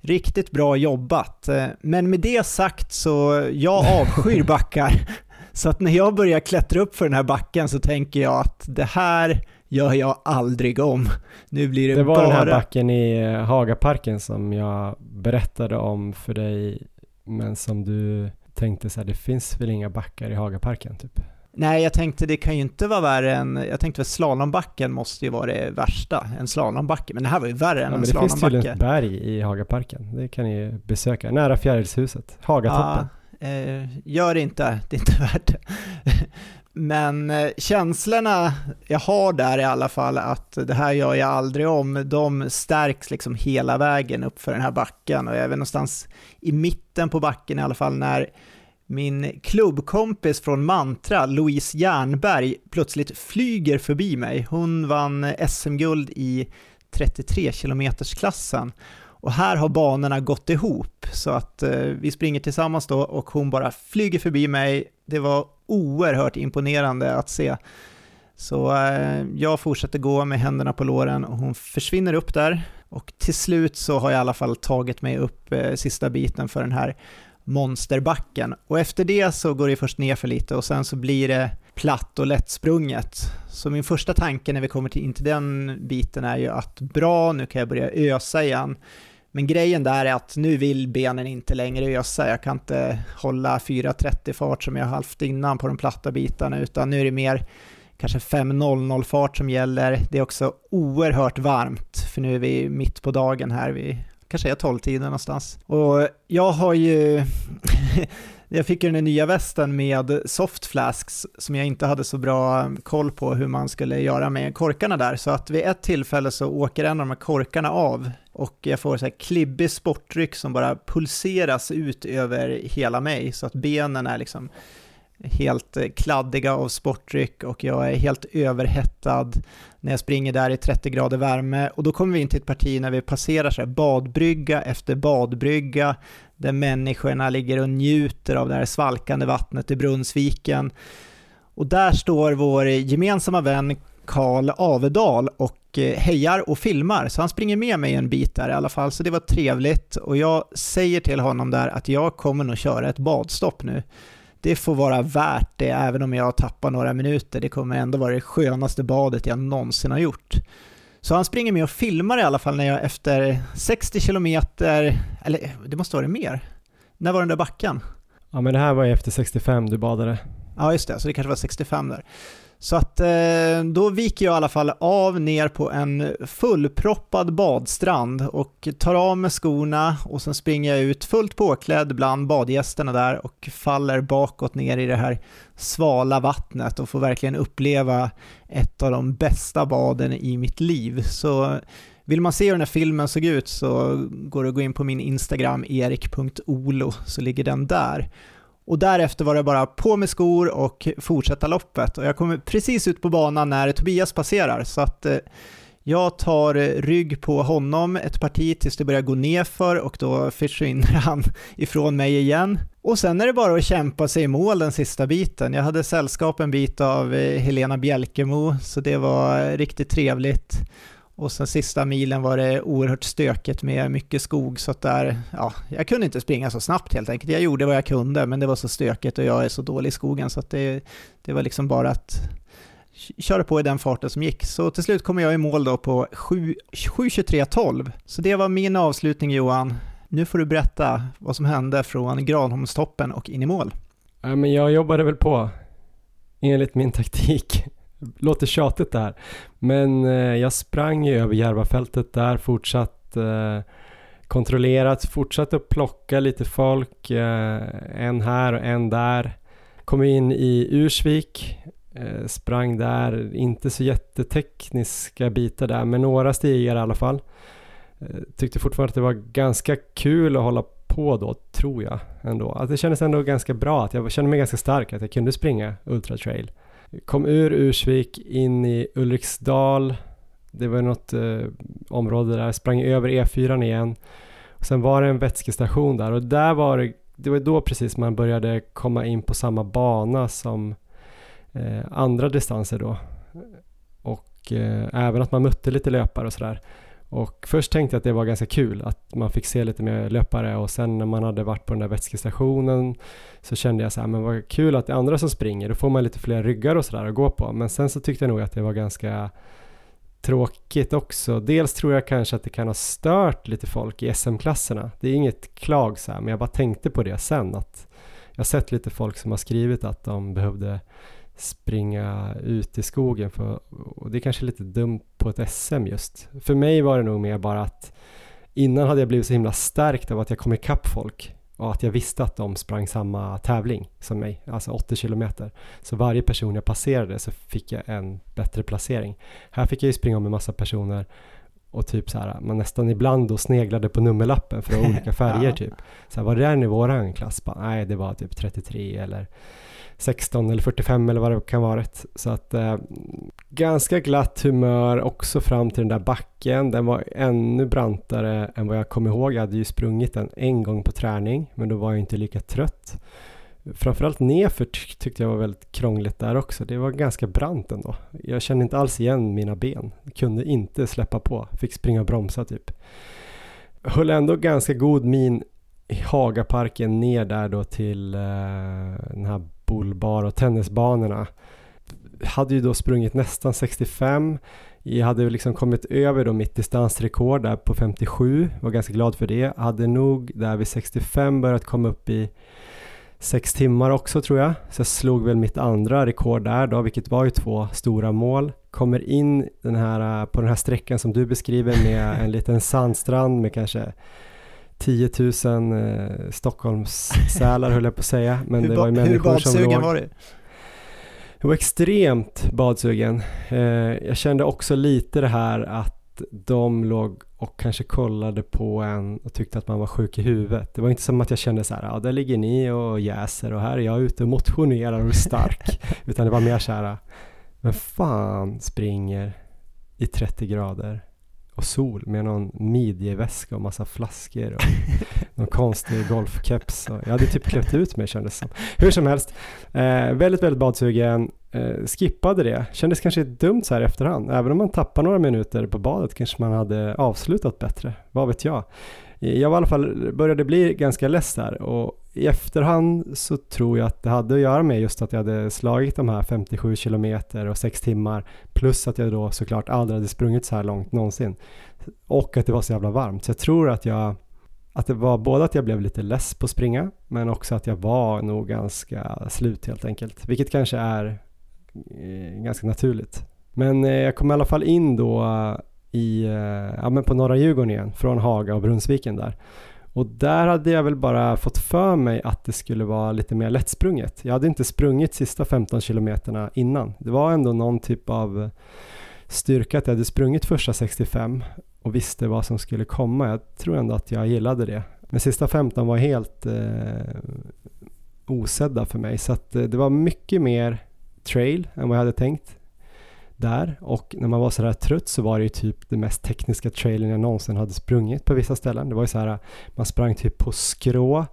riktigt bra jobbat. Men med det sagt så jag avskyr backar. Så att när jag börjar klättra upp för den här backen så tänker jag att det här gör jag aldrig om. Nu blir det, det var bara... den här backen i eh, Hagaparken som jag berättade om för dig, men som du tänkte så här, det finns väl inga backar i Hagaparken typ? Nej, jag tänkte det kan ju inte vara värre än, jag tänkte att slalombacken måste ju vara det värsta, en slalombacke, men det här var ju värre än Ja, en men det finns slalombacke. tydligen ett berg i Hagaparken. Det kan ni ju besöka. Nära Fjärilshuset. Hagatoppen. Ja, eh, gör det inte, det är inte värt det. Men eh, känslorna jag har där i alla fall att det här gör jag aldrig om, de stärks liksom hela vägen upp för den här backen och jag är väl någonstans i mitten på backen i alla fall när min klubbkompis från Mantra, Louise Jernberg, plötsligt flyger förbi mig. Hon vann SM-guld i 33-kilometersklassen och här har banorna gått ihop så att eh, vi springer tillsammans då och hon bara flyger förbi mig. Det var oerhört imponerande att se. Så eh, jag fortsätter gå med händerna på låren och hon försvinner upp där och till slut så har jag i alla fall tagit mig upp eh, sista biten för den här monsterbacken. Och efter det så går det först ner för lite och sen så blir det platt och lättsprunget. Så min första tanke när vi kommer till, in till den biten är ju att bra, nu kan jag börja ösa igen. Men grejen där är att nu vill benen inte längre ösa. Jag kan inte hålla 4.30 fart som jag haft innan på de platta bitarna, utan nu är det mer kanske 5.00 fart som gäller. Det är också oerhört varmt, för nu är vi mitt på dagen här. Vi kanske är 12-tiden någonstans. Och jag har ju jag fick ju den nya västen med softflasks som jag inte hade så bra koll på hur man skulle göra med korkarna där. Så att vid ett tillfälle så åker en av de här korkarna av och jag får så här klibbig sportdryck som bara pulseras ut över hela mig så att benen är liksom helt eh, kladdiga av sportdryck och jag är helt överhettad när jag springer där i 30 grader värme och då kommer vi in till ett parti när vi passerar så här badbrygga efter badbrygga där människorna ligger och njuter av det här svalkande vattnet i Brunnsviken. Och där står vår gemensamma vän Karl Avedal och eh, hejar och filmar, så han springer med mig en bit där i alla fall, så det var trevligt och jag säger till honom där att jag kommer nog köra ett badstopp nu. Det får vara värt det, även om jag tappar några minuter. Det kommer ändå vara det skönaste badet jag någonsin har gjort. Så han springer med och filmar i alla fall när jag efter 60 kilometer, eller det måste vara det mer. När var den där backen? Ja men det här var ju efter 65 du badade. Ja just det, så det kanske var 65 där. Så att eh, då viker jag i alla fall av ner på en fullproppad badstrand och tar av mig skorna och sen springer jag ut fullt påklädd bland badgästerna där och faller bakåt ner i det här svala vattnet och får verkligen uppleva ett av de bästa baden i mitt liv. Så vill man se hur den här filmen såg ut så går det att gå in på min Instagram erik.olo så ligger den där. Och därefter var det bara på med skor och fortsätta loppet. Och jag kommer precis ut på banan när Tobias passerar, så att eh, jag tar eh, rygg på honom ett parti tills det börjar gå nerför och då försvinner han ifrån mig igen. Och sen är det bara att kämpa sig i mål den sista biten. Jag hade sällskap en bit av eh, Helena Bjälkemo, så det var riktigt trevligt. Och sen sista milen var det oerhört stökigt med mycket skog så att där, ja, jag kunde inte springa så snabbt helt enkelt. Jag gjorde vad jag kunde men det var så stökigt och jag är så dålig i skogen så att det, det var liksom bara att köra på i den farten som gick. Så till slut kom jag i mål då på 7.23.12. Så det var min avslutning Johan. Nu får du berätta vad som hände från Granholmstoppen och in i mål. Ja men jag jobbade väl på enligt min taktik. Låter tjatigt det här. Men eh, jag sprang ju över Järvafältet där, fortsatt eh, kontrollerat, fortsatte att plocka lite folk, eh, en här och en där. Kom in i Ursvik, eh, sprang där, inte så jättetekniska bitar där, men några stigar i alla fall. Eh, tyckte fortfarande att det var ganska kul att hålla på då, tror jag ändå. Att det kändes ändå ganska bra, att jag kände mig ganska stark, att jag kunde springa Ultra Trail. Kom ur Ursvik in i Ulriksdal. Det var något eh, område där, sprang över E4 igen. Och sen var det en vätskestation där och där var det, det var då precis man började komma in på samma bana som eh, andra distanser då. Och eh, även att man mötte lite löpare och sådär. Och först tänkte jag att det var ganska kul att man fick se lite mer löpare och sen när man hade varit på den där vätskestationen så kände jag så här, men vad kul att det är andra som springer, då får man lite fler ryggar och sådär att gå på. Men sen så tyckte jag nog att det var ganska tråkigt också. Dels tror jag kanske att det kan ha stört lite folk i SM-klasserna. Det är inget klag så här, men jag bara tänkte på det sen att jag har sett lite folk som har skrivit att de behövde springa ut i skogen. För, och det är kanske lite dumt på ett SM just. För mig var det nog mer bara att innan hade jag blivit så himla stärkt av att jag kom ikapp folk och att jag visste att de sprang samma tävling som mig, alltså 80 kilometer. Så varje person jag passerade så fick jag en bättre placering. Här fick jag ju springa om en massa personer och typ så här, man nästan ibland då sneglade på nummerlappen för olika färger ja. typ. Så här, var det där i våran klass? Bara, nej, det var typ 33 eller 16 eller 45 eller vad det kan vara. Så att eh, ganska glatt humör också fram till den där backen. Den var ännu brantare än vad jag kom ihåg. Jag hade ju sprungit den en gång på träning, men då var jag inte lika trött. Framförallt nerför tyckte jag var väldigt krångligt där också. Det var ganska brant ändå. Jag kände inte alls igen mina ben. kunde inte släppa på. Fick springa och bromsa typ. Höll ändå ganska god min i Hagaparken ner där då till eh, den här bullbar och tennisbanorna. Hade ju då sprungit nästan 65. Jag hade liksom kommit över då mitt distansrekord där på 57. Var ganska glad för det. Hade nog där vid 65 börjat komma upp i sex timmar också tror jag. Så jag slog väl mitt andra rekord där då, vilket var ju två stora mål. Kommer in den här, på den här sträckan som du beskriver med en liten sandstrand med kanske 10 000 eh, Stockholmssälar höll jag på att säga. Men det var ju människor som låg... var du? Jag var extremt badsugen. Eh, jag kände också lite det här att de låg och kanske kollade på en och tyckte att man var sjuk i huvudet. Det var inte som att jag kände så här, ja där ligger ni och jäser och här är jag ute och motionerar och är stark. Utan det var mer så här, men fan springer i 30 grader och sol med någon midjeväska och massa flaskor och någon konstig golfkeps. jag hade typ klätt ut mig kändes som. Hur som helst, eh, väldigt, väldigt badsugen. Eh, skippade det. Kändes kanske dumt så här efterhand. Även om man tappar några minuter på badet kanske man hade avslutat bättre. Vad vet jag. Jag var i alla fall, började bli ganska less där och i efterhand så tror jag att det hade att göra med just att jag hade slagit de här 57 kilometer och 6 timmar plus att jag då såklart aldrig hade sprungit så här långt någonsin och att det var så jävla varmt. Så jag tror att jag att det var både att jag blev lite less på att springa men också att jag var nog ganska slut helt enkelt. Vilket kanske är eh, ganska naturligt. Men eh, jag kom i alla fall in då eh, i, eh, ja, men på norra Djurgården igen från Haga och Brunnsviken där. Och där hade jag väl bara fått för mig att det skulle vara lite mer lättsprunget. Jag hade inte sprungit sista 15 kilometerna innan. Det var ändå någon typ av styrka att jag hade sprungit första 65 och visste vad som skulle komma. Jag tror ändå att jag gillade det. Men sista 15 var helt eh, osedda för mig så att eh, det var mycket mer trail än vad jag hade tänkt där och när man var sådär trött så var det ju typ det mest tekniska trailern jag någonsin hade sprungit på vissa ställen. Det var ju så här, man sprang typ på skrå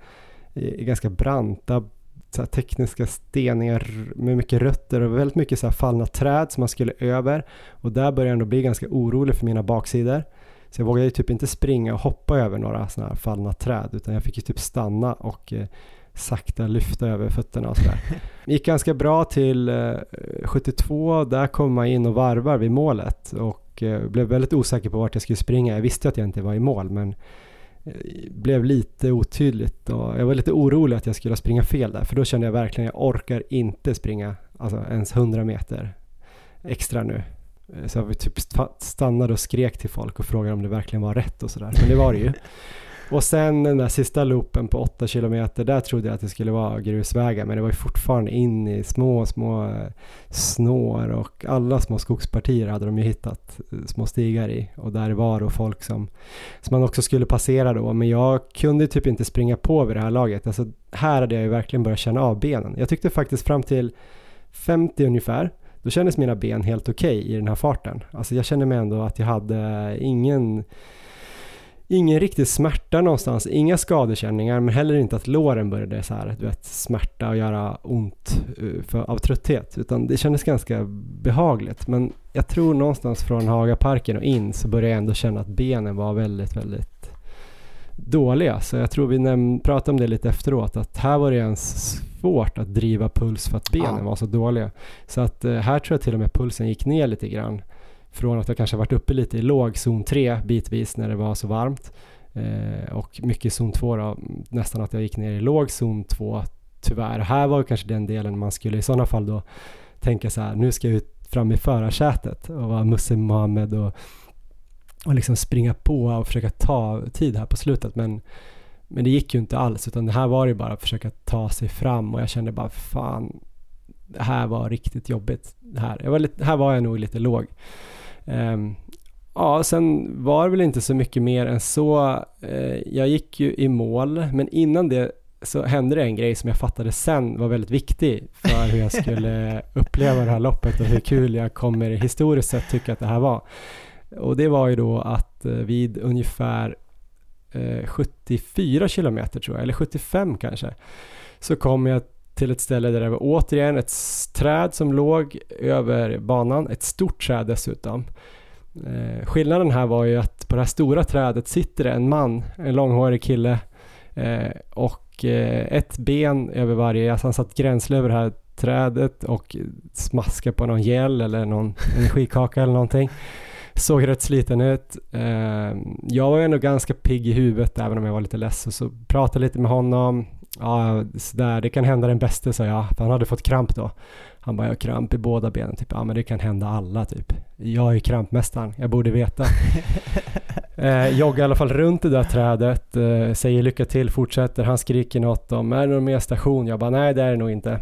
i, ganska branta så tekniska steningar med mycket rötter och väldigt mycket så fallna träd som man skulle över och där började jag ändå bli ganska orolig för mina baksidor. Så jag vågade ju typ inte springa och hoppa över några sådana här fallna träd utan jag fick ju typ stanna och eh, sakta lyfta över fötterna och sådär. gick ganska bra till eh, 72, där kom man in och varvar vid målet och eh, blev väldigt osäker på vart jag skulle springa. Jag visste att jag inte var i mål men eh, blev lite otydligt och jag var lite orolig att jag skulle springa fel där för då kände jag verkligen att jag orkar inte springa alltså ens 100 meter extra nu. Eh, så jag typ stannade och skrek till folk och frågade om det verkligen var rätt och sådär. Men det var det ju. Och sen den där sista loopen på 8 kilometer, där trodde jag att det skulle vara grusvägar, men det var ju fortfarande in i små, små eh, snår och alla små skogspartier hade de ju hittat eh, små stigar i. Och där var då folk som, som man också skulle passera då, men jag kunde typ inte springa på vid det här laget. Alltså här hade jag ju verkligen börjat känna av benen. Jag tyckte faktiskt fram till 50 ungefär, då kändes mina ben helt okej okay i den här farten. Alltså jag kände mig ändå att jag hade ingen ingen riktig smärta någonstans, inga skadekänningar men heller inte att låren började så här, du vet, smärta och göra ont eh, för, av trötthet. Utan det kändes ganska behagligt. Men jag tror någonstans från Hagaparken och in så började jag ändå känna att benen var väldigt, väldigt dåliga. Så jag tror vi näm- pratade om det lite efteråt att här var det ens svårt att driva puls för att benen ja. var så dåliga. Så att eh, här tror jag till och med pulsen gick ner lite grann från att jag kanske varit uppe lite i låg zon 3 bitvis när det var så varmt eh, och mycket zon 2 då, nästan att jag gick ner i låg zon 2 tyvärr. Här var kanske den delen man skulle i sådana fall då tänka så här, nu ska jag ut fram i förarsätet och vara Musse Mohamed och, och liksom springa på och försöka ta tid här på slutet. Men, men det gick ju inte alls, utan det här var ju bara att försöka ta sig fram och jag kände bara fan, det här var riktigt jobbigt. Det här, jag var lite, här var jag nog lite låg. Um, ja, sen var det väl inte så mycket mer än så. Uh, jag gick ju i mål, men innan det så hände det en grej som jag fattade sen var väldigt viktig för hur jag skulle uppleva det här loppet och hur kul jag kommer historiskt sett tycka att det här var. Och det var ju då att uh, vid ungefär 74 kilometer tror jag, eller 75 kanske, så kom jag till ett ställe där det var återigen ett träd som låg över banan, ett stort träd dessutom. Eh, skillnaden här var ju att på det här stora trädet sitter det en man, en långhårig kille eh, och eh, ett ben över varje, alltså han satt gränsle över det här trädet och smaskade på någon gel eller någon energikaka eller någonting. Såg rätt sliten ut. Eh, jag var ju ändå ganska pigg i huvudet även om jag var lite ledsen så pratade lite med honom ja, sådär, det kan hända den bästa, sa jag, för han hade fått kramp då. Han bara, jag har kramp i båda benen, typ, ja men det kan hända alla typ. Jag är krampmästaren, jag borde veta. eh, joggar i alla fall runt det där trädet, eh, säger lycka till, fortsätter, han skriker något om, är det någon mer station? Jag bara, nej det är det nog inte.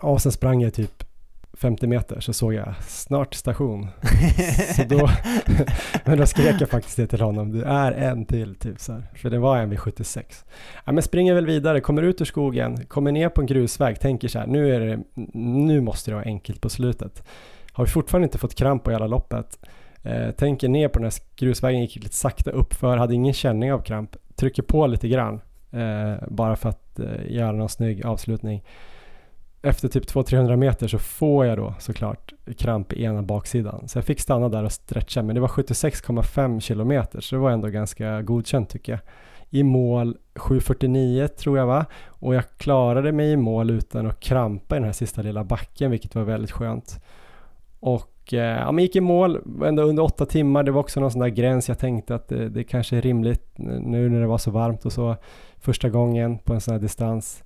Och sen sprang jag typ 50 meter så såg jag snart station. så då, men då skrek jag faktiskt det till honom, du är en till typ så här. För det var en vid 76. Ja, men springer väl vidare, kommer ut ur skogen, kommer ner på en grusväg, tänker så här, nu, är det, nu måste det vara enkelt på slutet. Har vi fortfarande inte fått kramp på hela loppet. Eh, tänker ner på den här grusvägen, gick lite sakta uppför, hade ingen känning av kramp. Trycker på lite grann, eh, bara för att eh, göra någon snygg avslutning efter typ 200-300 meter så får jag då såklart kramp i ena baksidan. Så jag fick stanna där och stretcha, men det var 76,5 kilometer, så det var ändå ganska godkänt tycker jag. I mål 7.49 tror jag va, och jag klarade mig i mål utan att krampa i den här sista lilla backen, vilket var väldigt skönt. Och eh, ja, men gick i mål ändå under åtta timmar, det var också någon sån där gräns jag tänkte att det, det kanske är rimligt nu när det var så varmt och så första gången på en sån här distans.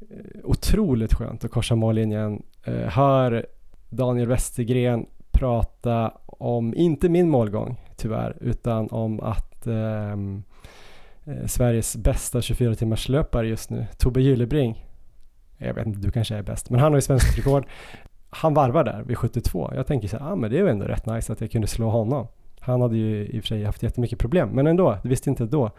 Eh, otroligt skönt att korsa mållinjen. Eh, hör Daniel Westergren prata om, inte min målgång tyvärr, utan om att ehm, eh, Sveriges bästa 24 timmars löpare just nu, Tobbe Gyllebring, jag vet inte, du kanske är bäst, men han har ju svenskt rekord. Han varvar där vid 72. Jag tänker så här, ah, men det är ju ändå rätt nice att jag kunde slå honom. Han hade ju i och för sig haft jättemycket problem, men ändå, det visste inte då.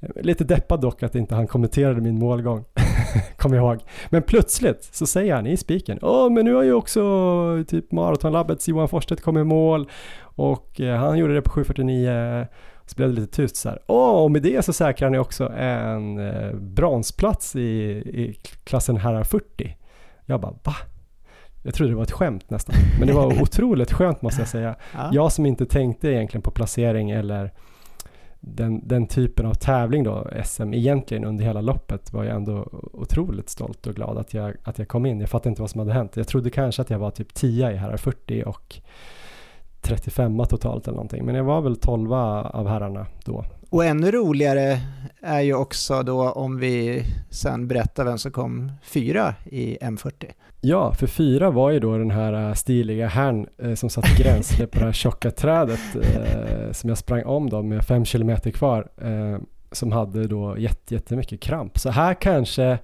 Lite deppad dock att inte han kommenterade min målgång, kom jag ihåg. Men plötsligt så säger han i spiken, åh men nu har ju också typ Maratonlabbets Johan Forsstedt kommit i mål och eh, han gjorde det på 7.49 så blev det lite tyst så här. Åh, och med det så säkrar ni också en eh, bronsplats i, i klassen herrar 40. Jag bara, va? Jag trodde det var ett skämt nästan. Men det var otroligt skönt måste jag säga. Ja. Jag som inte tänkte egentligen på placering eller den, den typen av tävling då, SM, egentligen under hela loppet var jag ändå otroligt stolt och glad att jag, att jag kom in. Jag fattade inte vad som hade hänt. Jag trodde kanske att jag var typ 10 i herrar 40 och 35 totalt eller någonting. Men jag var väl 12 av herrarna då. Och ännu roligare är ju också då om vi sen berättar vem som kom fyra i M40. Ja, för fyra var ju då den här äh, stiliga herrn eh, som satt gränsle på det här tjocka trädet eh, som jag sprang om då med fem kilometer kvar eh, som hade då jätte, jättemycket kramp. Så här kanske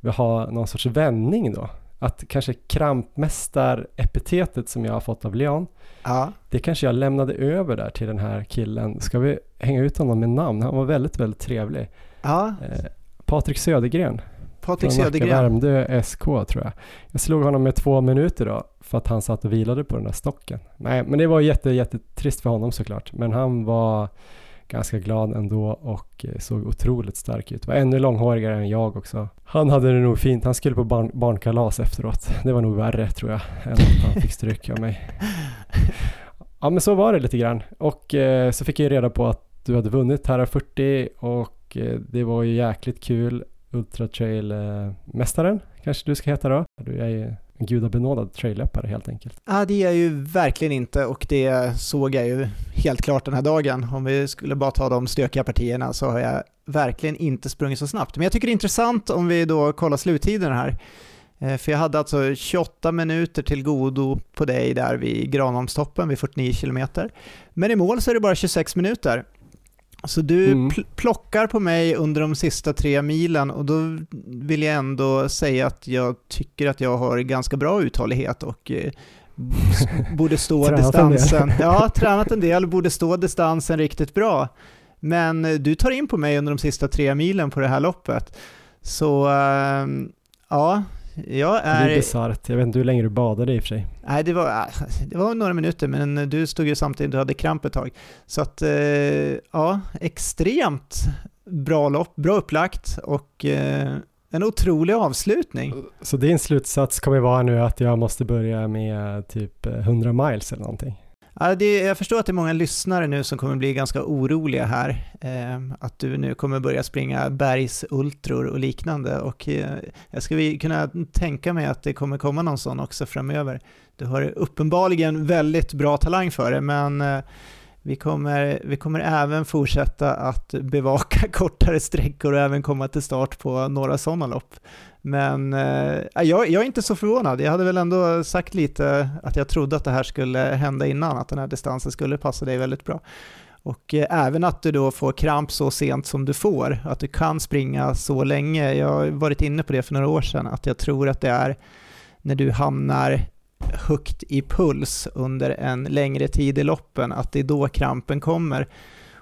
vi har någon sorts vändning då. Att kanske krampmästar-epitetet som jag har fått av Leon, ja. det kanske jag lämnade över där till den här killen. Ska vi hänga ut honom med namn? Han var väldigt, väldigt trevlig. Ja. Patrik Södergren. Patrik Södergren. Värmdö SK tror jag. Jag slog honom med två minuter då för att han satt och vilade på den där stocken. Nej, men det var jätte, jättetrist för honom såklart. Men han var ganska glad ändå och eh, såg otroligt stark ut. Var ännu långhårigare än jag också. Han hade det nog fint. Han skulle på barn, barnkalas efteråt. Det var nog värre tror jag än att han fick stryk av mig. Ja men så var det lite grann. Och eh, så fick jag reda på att du hade vunnit Herrar 40 och eh, det var ju jäkligt kul. Ultra Trail-mästaren eh, kanske du ska heta då. Du är ju en gudabenådad traillöpare helt enkelt. Ja, det är jag ju verkligen inte och det såg jag ju helt klart den här dagen. Om vi skulle bara ta de stökiga partierna så har jag verkligen inte sprungit så snabbt. Men jag tycker det är intressant om vi då kollar sluttiden här. Eh, för jag hade alltså 28 minuter till godo på dig där vid Granholmstoppen vid 49 kilometer. Men i mål så är det bara 26 minuter. Så du mm. pl plockar på mig under de sista tre milen och då vill jag ändå säga att jag tycker att jag har ganska bra uthållighet och eh, borde stå distansen. Ja, tränat en del, borde stå distansen riktigt bra. Men eh, du tar in på mig under de sista tre milen på det här loppet. Så äh, ja, jag är... Det är bisarrt. Jag vet inte hur länge du badade i och för sig. Nej, det var, det var några minuter, men du stod ju samtidigt, du hade kramp ett tag. Så att, eh, ja, extremt bra lopp, bra upplagt och eh, en otrolig avslutning. Så din slutsats kommer vara nu att jag måste börja med typ 100 miles eller någonting? Ja, det, jag förstår att det är många lyssnare nu som kommer bli ganska oroliga här. Eh, att du nu kommer börja springa bergsultror och liknande. Och eh, jag skulle kunna tänka mig att det kommer komma någon sån också framöver. Du har uppenbarligen väldigt bra talang för det, men eh, vi kommer, vi kommer även fortsätta att bevaka kortare sträckor och även komma till start på några sådana lopp. Men eh, jag, jag, är inte så förvånad. Jag hade väl ändå sagt lite att jag trodde att det här skulle hända innan, att den här distansen skulle passa dig väldigt bra. Och eh, även att du då får kramp så sent som du får, att du kan springa så länge. Jag har varit inne på det för några år sedan, att jag tror att det är när du hamnar högt i puls under en längre tid i loppen, att det är då krampen kommer.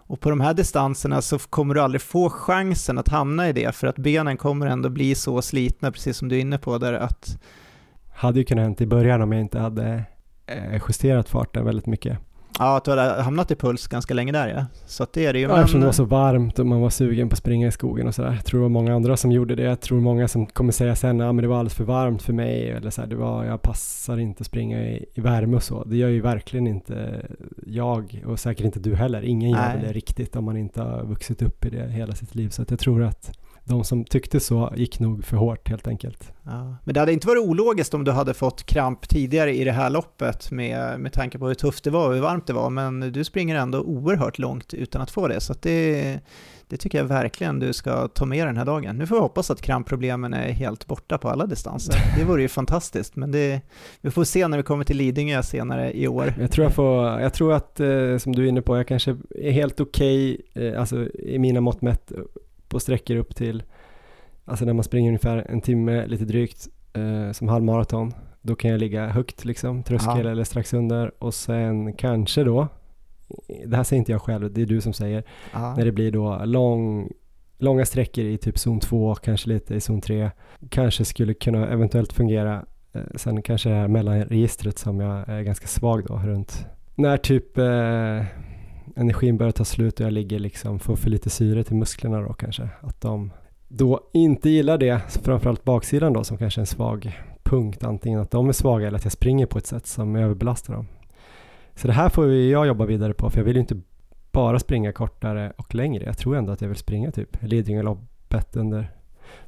Och på de här distanserna så kommer du aldrig få chansen att hamna i det, för att benen kommer ändå bli så slitna, precis som du är inne på där, att... Hade ju kunnat hänt i början om jag inte hade eh, justerat farten väldigt mycket. Ja, att du hade hamnat i puls ganska länge där ja. Så det är det ju. Ja, eftersom det var så varmt och man var sugen på att springa i skogen och sådär. Jag tror det var många andra som gjorde det. Jag tror många som kommer säga sen, ja men det var alldeles för varmt för mig eller så här, det var, jag passar inte att springa i, i värme och så. Det gör ju verkligen inte jag och säkert inte du heller. Ingen gör väl det riktigt om man inte har vuxit upp i det hela sitt liv. Så att jag tror att de som tyckte så gick nog för hårt helt enkelt. Ja, men det hade inte varit ologiskt om du hade fått kramp tidigare i det här loppet med, med tanke på hur tufft det var och hur varmt det var, men du springer ändå oerhört långt utan att få det, så det, det tycker jag verkligen du ska ta med den här dagen. Nu får vi hoppas att krampproblemen är helt borta på alla distanser. Det vore ju fantastiskt, men det, vi får se när vi kommer till Lidingö senare i år. Jag tror, jag får, jag tror att, eh, som du är inne på, jag kanske är helt okej, okay, eh, alltså i mina mått mätt, på sträckor upp till, alltså när man springer ungefär en timme lite drygt eh, som halvmaraton, då kan jag ligga högt liksom, tröskel ja. eller strax under och sen kanske då, det här säger inte jag själv, det är du som säger, ja. när det blir då lång, långa sträckor i typ zon 2, kanske lite i zon 3, kanske skulle kunna eventuellt fungera. Eh, sen kanske det här mellanregistret som jag är ganska svag då runt när typ eh, energin börjar ta slut och jag ligger liksom, får för lite syre till musklerna då kanske. Att de då inte gillar det, framförallt baksidan då som kanske är en svag punkt, antingen att de är svaga eller att jag springer på ett sätt som överbelastar dem. Så det här får jag jobba vidare på för jag vill ju inte bara springa kortare och längre. Jag tror ändå att jag vill springa typ Lidingöloppet under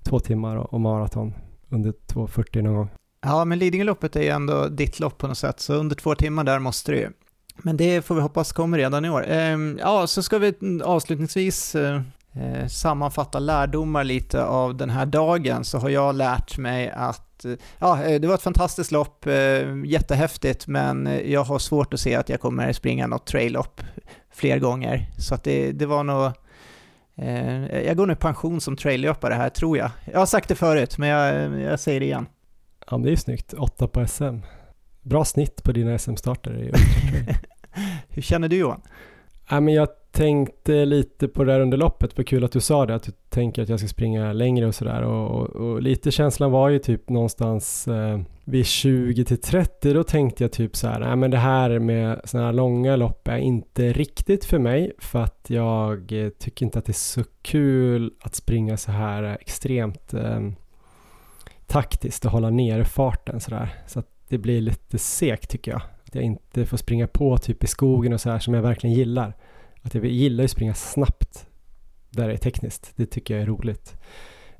två timmar och, och maraton under 2.40 någon gång. Ja, men Lidingöloppet är ju ändå ditt lopp på något sätt, så under två timmar där måste du ju. Men det får vi hoppas kommer redan i år. Ehm, ja, så ska vi avslutningsvis eh, eh, sammanfatta lärdomar lite av den här dagen så har jag lärt mig att eh, ja, eh, det var ett fantastiskt lopp, jättehäftigt, men jag har svårt att se att jag kommer springa något trail-lopp fler gånger. Så att det, det var nog jag går nu pension som traillöpare här, tror jag. Jag har sagt det förut, men jag, jag säger det igen. Ja, det är snyggt. Åtta på SM. Bra snitt på dina SM-starter Hur känner du Johan? Ja, men jag tänkte lite på det där under loppet, vad kul att du sa det, att du tänker att jag ska springa längre och sådär och, och, och, lite känslan var ju typ någonstans eh, vid 20 till 30, då tänkte jag typ så här, nej men det här med sådana här långa lopp är inte riktigt för mig för att jag eh, tycker inte att det är så kul att springa så här extremt eh, taktiskt och hålla ner farten sådär. Så att det blir lite segt tycker jag. Att jag inte får springa på typ i skogen och så här som jag verkligen gillar. Att jag gillar att springa snabbt där det är tekniskt. Det tycker jag är roligt.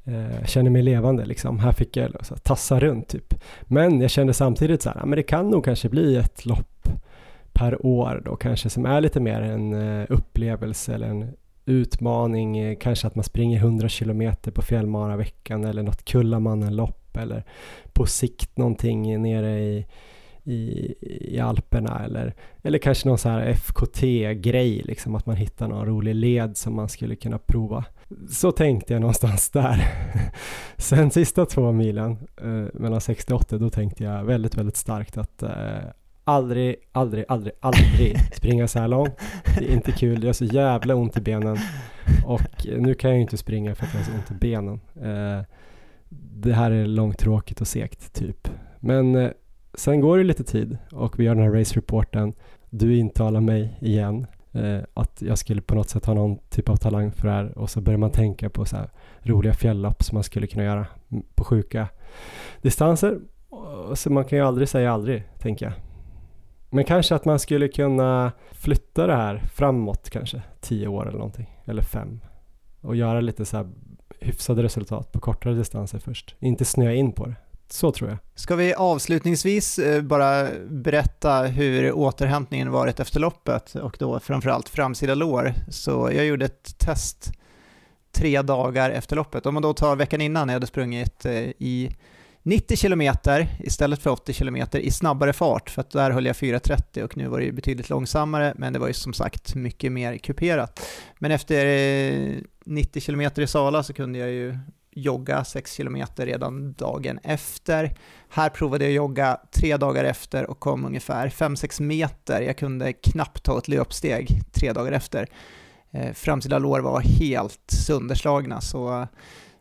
Eh, jag känner mig levande liksom. Här fick jag så, tassa runt typ. Men jag kände samtidigt så här, men det kan nog kanske bli ett lopp per år då kanske som är lite mer en eh, upplevelse eller en utmaning, eh, kanske att man springer 100 kilometer på fjällmaraveckan eller något Kullamannen-lopp eller på sikt någonting nere i, i, i Alperna eller, eller kanske någon så här FKT-grej, liksom att man hittar någon rolig led som man skulle kunna prova. Så tänkte jag någonstans där. Sen sista två milen, eh, mellan 60 och 80, då tänkte jag väldigt, väldigt starkt att eh, aldrig, aldrig, aldrig, aldrig springa så här långt. Det är inte kul, det gör så jävla ont i benen. Och nu kan jag ju inte springa för att jag har så ont i benen. Eh, det här är långtråkigt och segt, typ. Men eh, sen går det lite tid och vi gör den här race-reporten. Du intalar mig igen eh, att jag skulle på något sätt ha någon typ av talang för det här och så börjar man tänka på så här roliga fjällopp som man skulle kunna göra på sjuka distanser. Så man kan ju aldrig säga aldrig, tänker jag. Men kanske att man skulle kunna flytta det här framåt kanske, tio år eller någonting, eller fem. Och göra lite så här hyfsade resultat på kortare distanser först. Inte snöa in på det. Så tror jag. Ska vi avslutningsvis eh, bara berätta hur återhämtningen varit efter loppet och då framförallt framsida lår. Så jag gjorde ett test tre dagar efter loppet. Om man då tar veckan innan jag hade sprungit eh, i 90 km istället för 80 km i snabbare fart, för att där höll jag 4.30 och nu var det ju betydligt långsammare, men det var ju som sagt mycket mer kuperat. Men efter eh, 90 km i Sala så kunde jag ju jogga 6 km redan dagen efter. Här provade jag jogga tre dagar efter och kom ungefär 5-6 meter. Jag kunde knappt ta ett löpsteg tre dagar efter. Eh, framsida lår var helt sönderslagna, så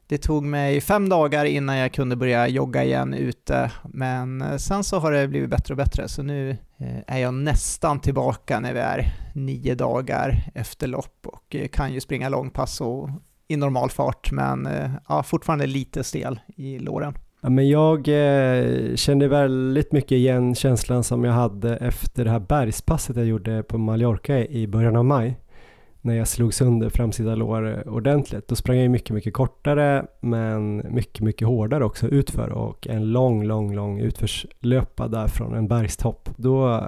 det tog mig fem dagar innan jag kunde börja jogga igen ute, men eh, sen så har det blivit bättre och bättre, så nu eh, är jag nästan tillbaka när vi är nio dagar efter lopp och eh, kan ju springa långpass och i normal fart, men ja, fortfarande lite stel i låren. Ja, men jag eh, kände väldigt mycket igen känslan som jag hade efter det här bergspasset jag gjorde på Mallorca i början av maj när jag slog sönder framsida lår ordentligt. Då sprang jag mycket, mycket kortare men mycket, mycket hårdare också utför och en lång, lång, lång utförslöpa där från en bergstopp. Då eh,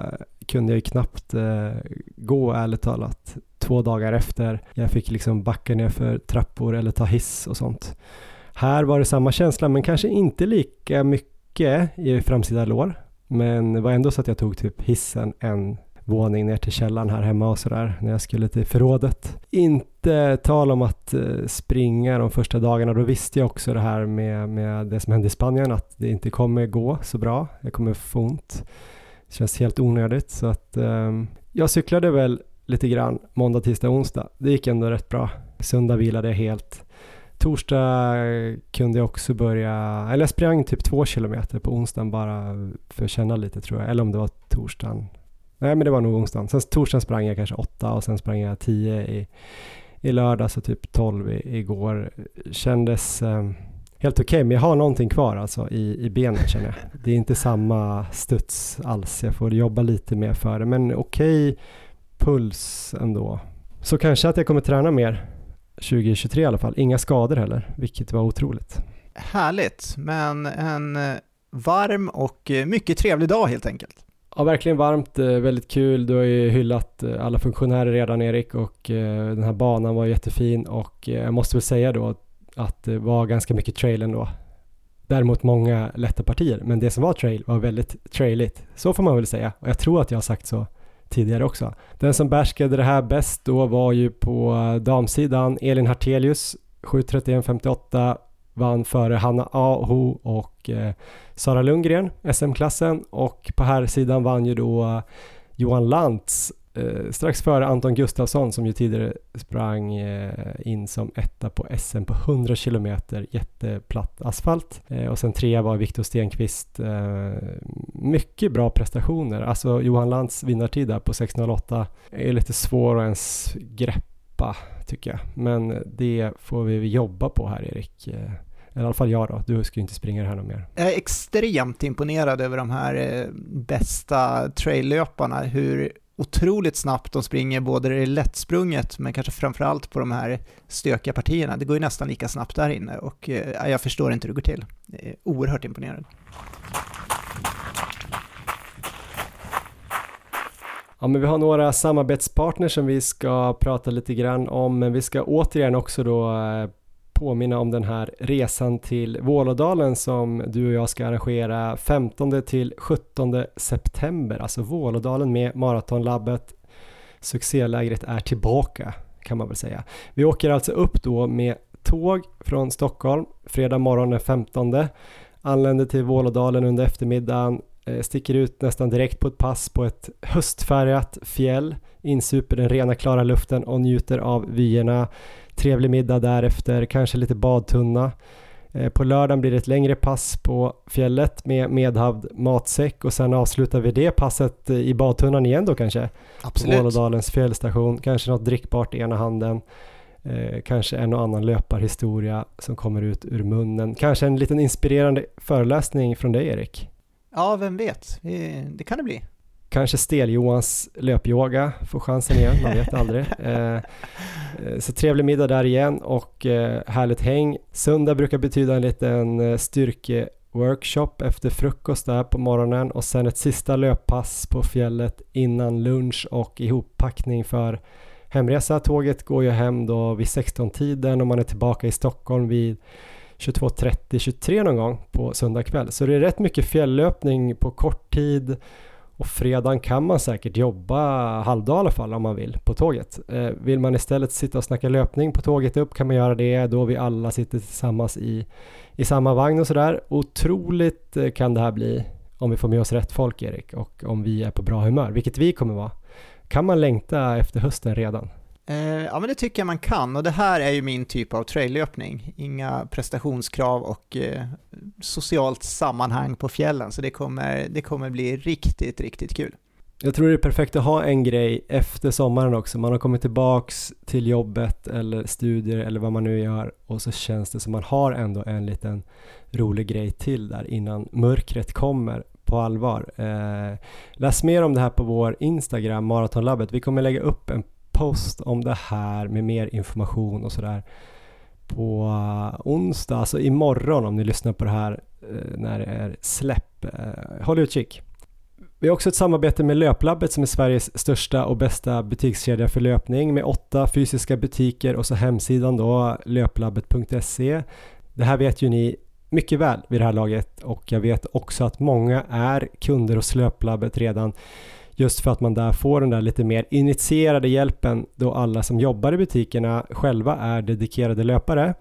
kunde jag ju knappt eh, gå ärligt talat två dagar efter. Jag fick liksom backa ner för trappor eller ta hiss och sånt. Här var det samma känsla men kanske inte lika mycket i framsida lår. Men det var ändå så att jag tog typ hissen en våning ner till källaren här hemma och sådär när jag skulle till förrådet. Inte tal om att eh, springa de första dagarna. Då visste jag också det här med, med det som hände i Spanien att det inte kommer gå så bra. Jag kommer få ont. Det känns helt onödigt så att um, jag cyklade väl lite grann måndag, tisdag, onsdag. Det gick ändå rätt bra. Söndag vilade jag helt. Torsdag kunde jag också börja, eller jag sprang typ två kilometer på onsdagen bara för att känna lite tror jag, eller om det var torsdagen Nej men det var nog onsdagen. Sen torsdagen sprang jag kanske åtta och sen sprang jag tio i, i lördags och typ tolv i, igår. Kändes eh, helt okej okay, men jag har någonting kvar alltså i, i benen känner jag. Det är inte samma studs alls. Jag får jobba lite mer för det men okej okay, puls ändå. Så kanske att jag kommer träna mer 2023 i alla fall. Inga skador heller, vilket var otroligt. Härligt, men en eh, varm och eh, mycket trevlig dag helt enkelt. Ja, verkligen varmt, eh, väldigt kul. Du har ju hyllat eh, alla funktionärer redan Erik och eh, den här banan var jättefin och jag måste väl säga då att det var ganska mycket trail ändå. Däremot många lätta partier, men det som var trail var väldigt trailigt. Så får man väl säga och jag tror att jag har sagt så tidigare också. Den som bärskade det här bäst då var ju på damsidan Elin Hartelius 7.31.58 vann före Hanna Aho och eh, Sara Lundgren, SM-klassen och på här sidan vann ju då eh, Johan Lantz eh, strax före Anton Gustafsson som ju tidigare sprang eh, in som etta på SM på 100 km jätteplatt asfalt eh, och sen trea var Viktor Stenqvist. Eh, mycket bra prestationer, alltså Johan Lantz vinnartid där på 6.08 är lite svår att ens greppa tycker jag. Men det får vi jobba på här Erik. Eh, i alla fall jag då, du ska ju inte springa det här något mer. Jag är extremt imponerad över de här eh, bästa traillöparna, hur otroligt snabbt de springer både det lättsprunget men kanske framförallt på de här stökiga partierna. Det går ju nästan lika snabbt där inne och eh, jag förstår inte hur det går till. Jag är oerhört imponerad. Ja, men vi har några samarbetspartners som vi ska prata lite grann om, men vi ska återigen också då eh, påminna om den här resan till Vålådalen som du och jag ska arrangera 15 till 17 september, alltså Vålådalen med Maratonlabbet. Succélägret är tillbaka kan man väl säga. Vi åker alltså upp då med tåg från Stockholm fredag morgon den 15. Anländer till Vålådalen under eftermiddagen, eh, sticker ut nästan direkt på ett pass på ett höstfärgat fjäll, insuper den rena klara luften och njuter av vyerna. Trevlig middag därefter, kanske lite badtunna. Eh, på lördagen blir det ett längre pass på fjället med medhavd matsäck och sen avslutar vi det passet i badtunnan igen då kanske. Absolut. På Vålådalens fjällstation, kanske något drickbart i ena handen. Eh, kanske en och annan löparhistoria som kommer ut ur munnen. Kanske en liten inspirerande föreläsning från dig Erik. Ja, vem vet? Det kan det bli. Kanske Stel-Johans löpyoga får chansen igen, man vet aldrig. Eh, eh, så trevlig middag där igen och eh, härligt häng. Söndag brukar betyda en liten styrkeworkshop efter frukost där på morgonen och sen ett sista löppass på fjället innan lunch och ihoppackning för hemresa. Tåget går ju hem då vid 16-tiden och man är tillbaka i Stockholm vid 22.30, 23 någon gång på söndag kväll. Så det är rätt mycket fjälllöpning på kort tid och fredagen kan man säkert jobba halvdag i alla fall om man vill på tåget. Eh, vill man istället sitta och snacka löpning på tåget upp kan man göra det då vi alla sitter tillsammans i, i samma vagn och sådär. Otroligt eh, kan det här bli om vi får med oss rätt folk Erik och om vi är på bra humör, vilket vi kommer vara. Kan man längta efter hösten redan? Eh, ja men det tycker jag man kan och det här är ju min typ av traillöpning. Inga prestationskrav och eh, socialt sammanhang på fjällen så det kommer, det kommer bli riktigt, riktigt kul. Jag tror det är perfekt att ha en grej efter sommaren också. Man har kommit tillbaks till jobbet eller studier eller vad man nu gör och så känns det som man har ändå en liten rolig grej till där innan mörkret kommer på allvar. Eh, läs mer om det här på vår Instagram, Maratonlabbet. Vi kommer lägga upp en post om det här med mer information och sådär på eh, onsdag, alltså imorgon om ni lyssnar på det här eh, när det är släpp. Eh, håll utkik. Vi har också ett samarbete med Löplabbet som är Sveriges största och bästa butikskedja för löpning med åtta fysiska butiker och så hemsidan då löplabbet.se. Det här vet ju ni mycket väl vid det här laget och jag vet också att många är kunder hos Löplabbet redan Just för att man där får den där lite mer initierade hjälpen då alla som jobbar i butikerna själva är dedikerade löpare.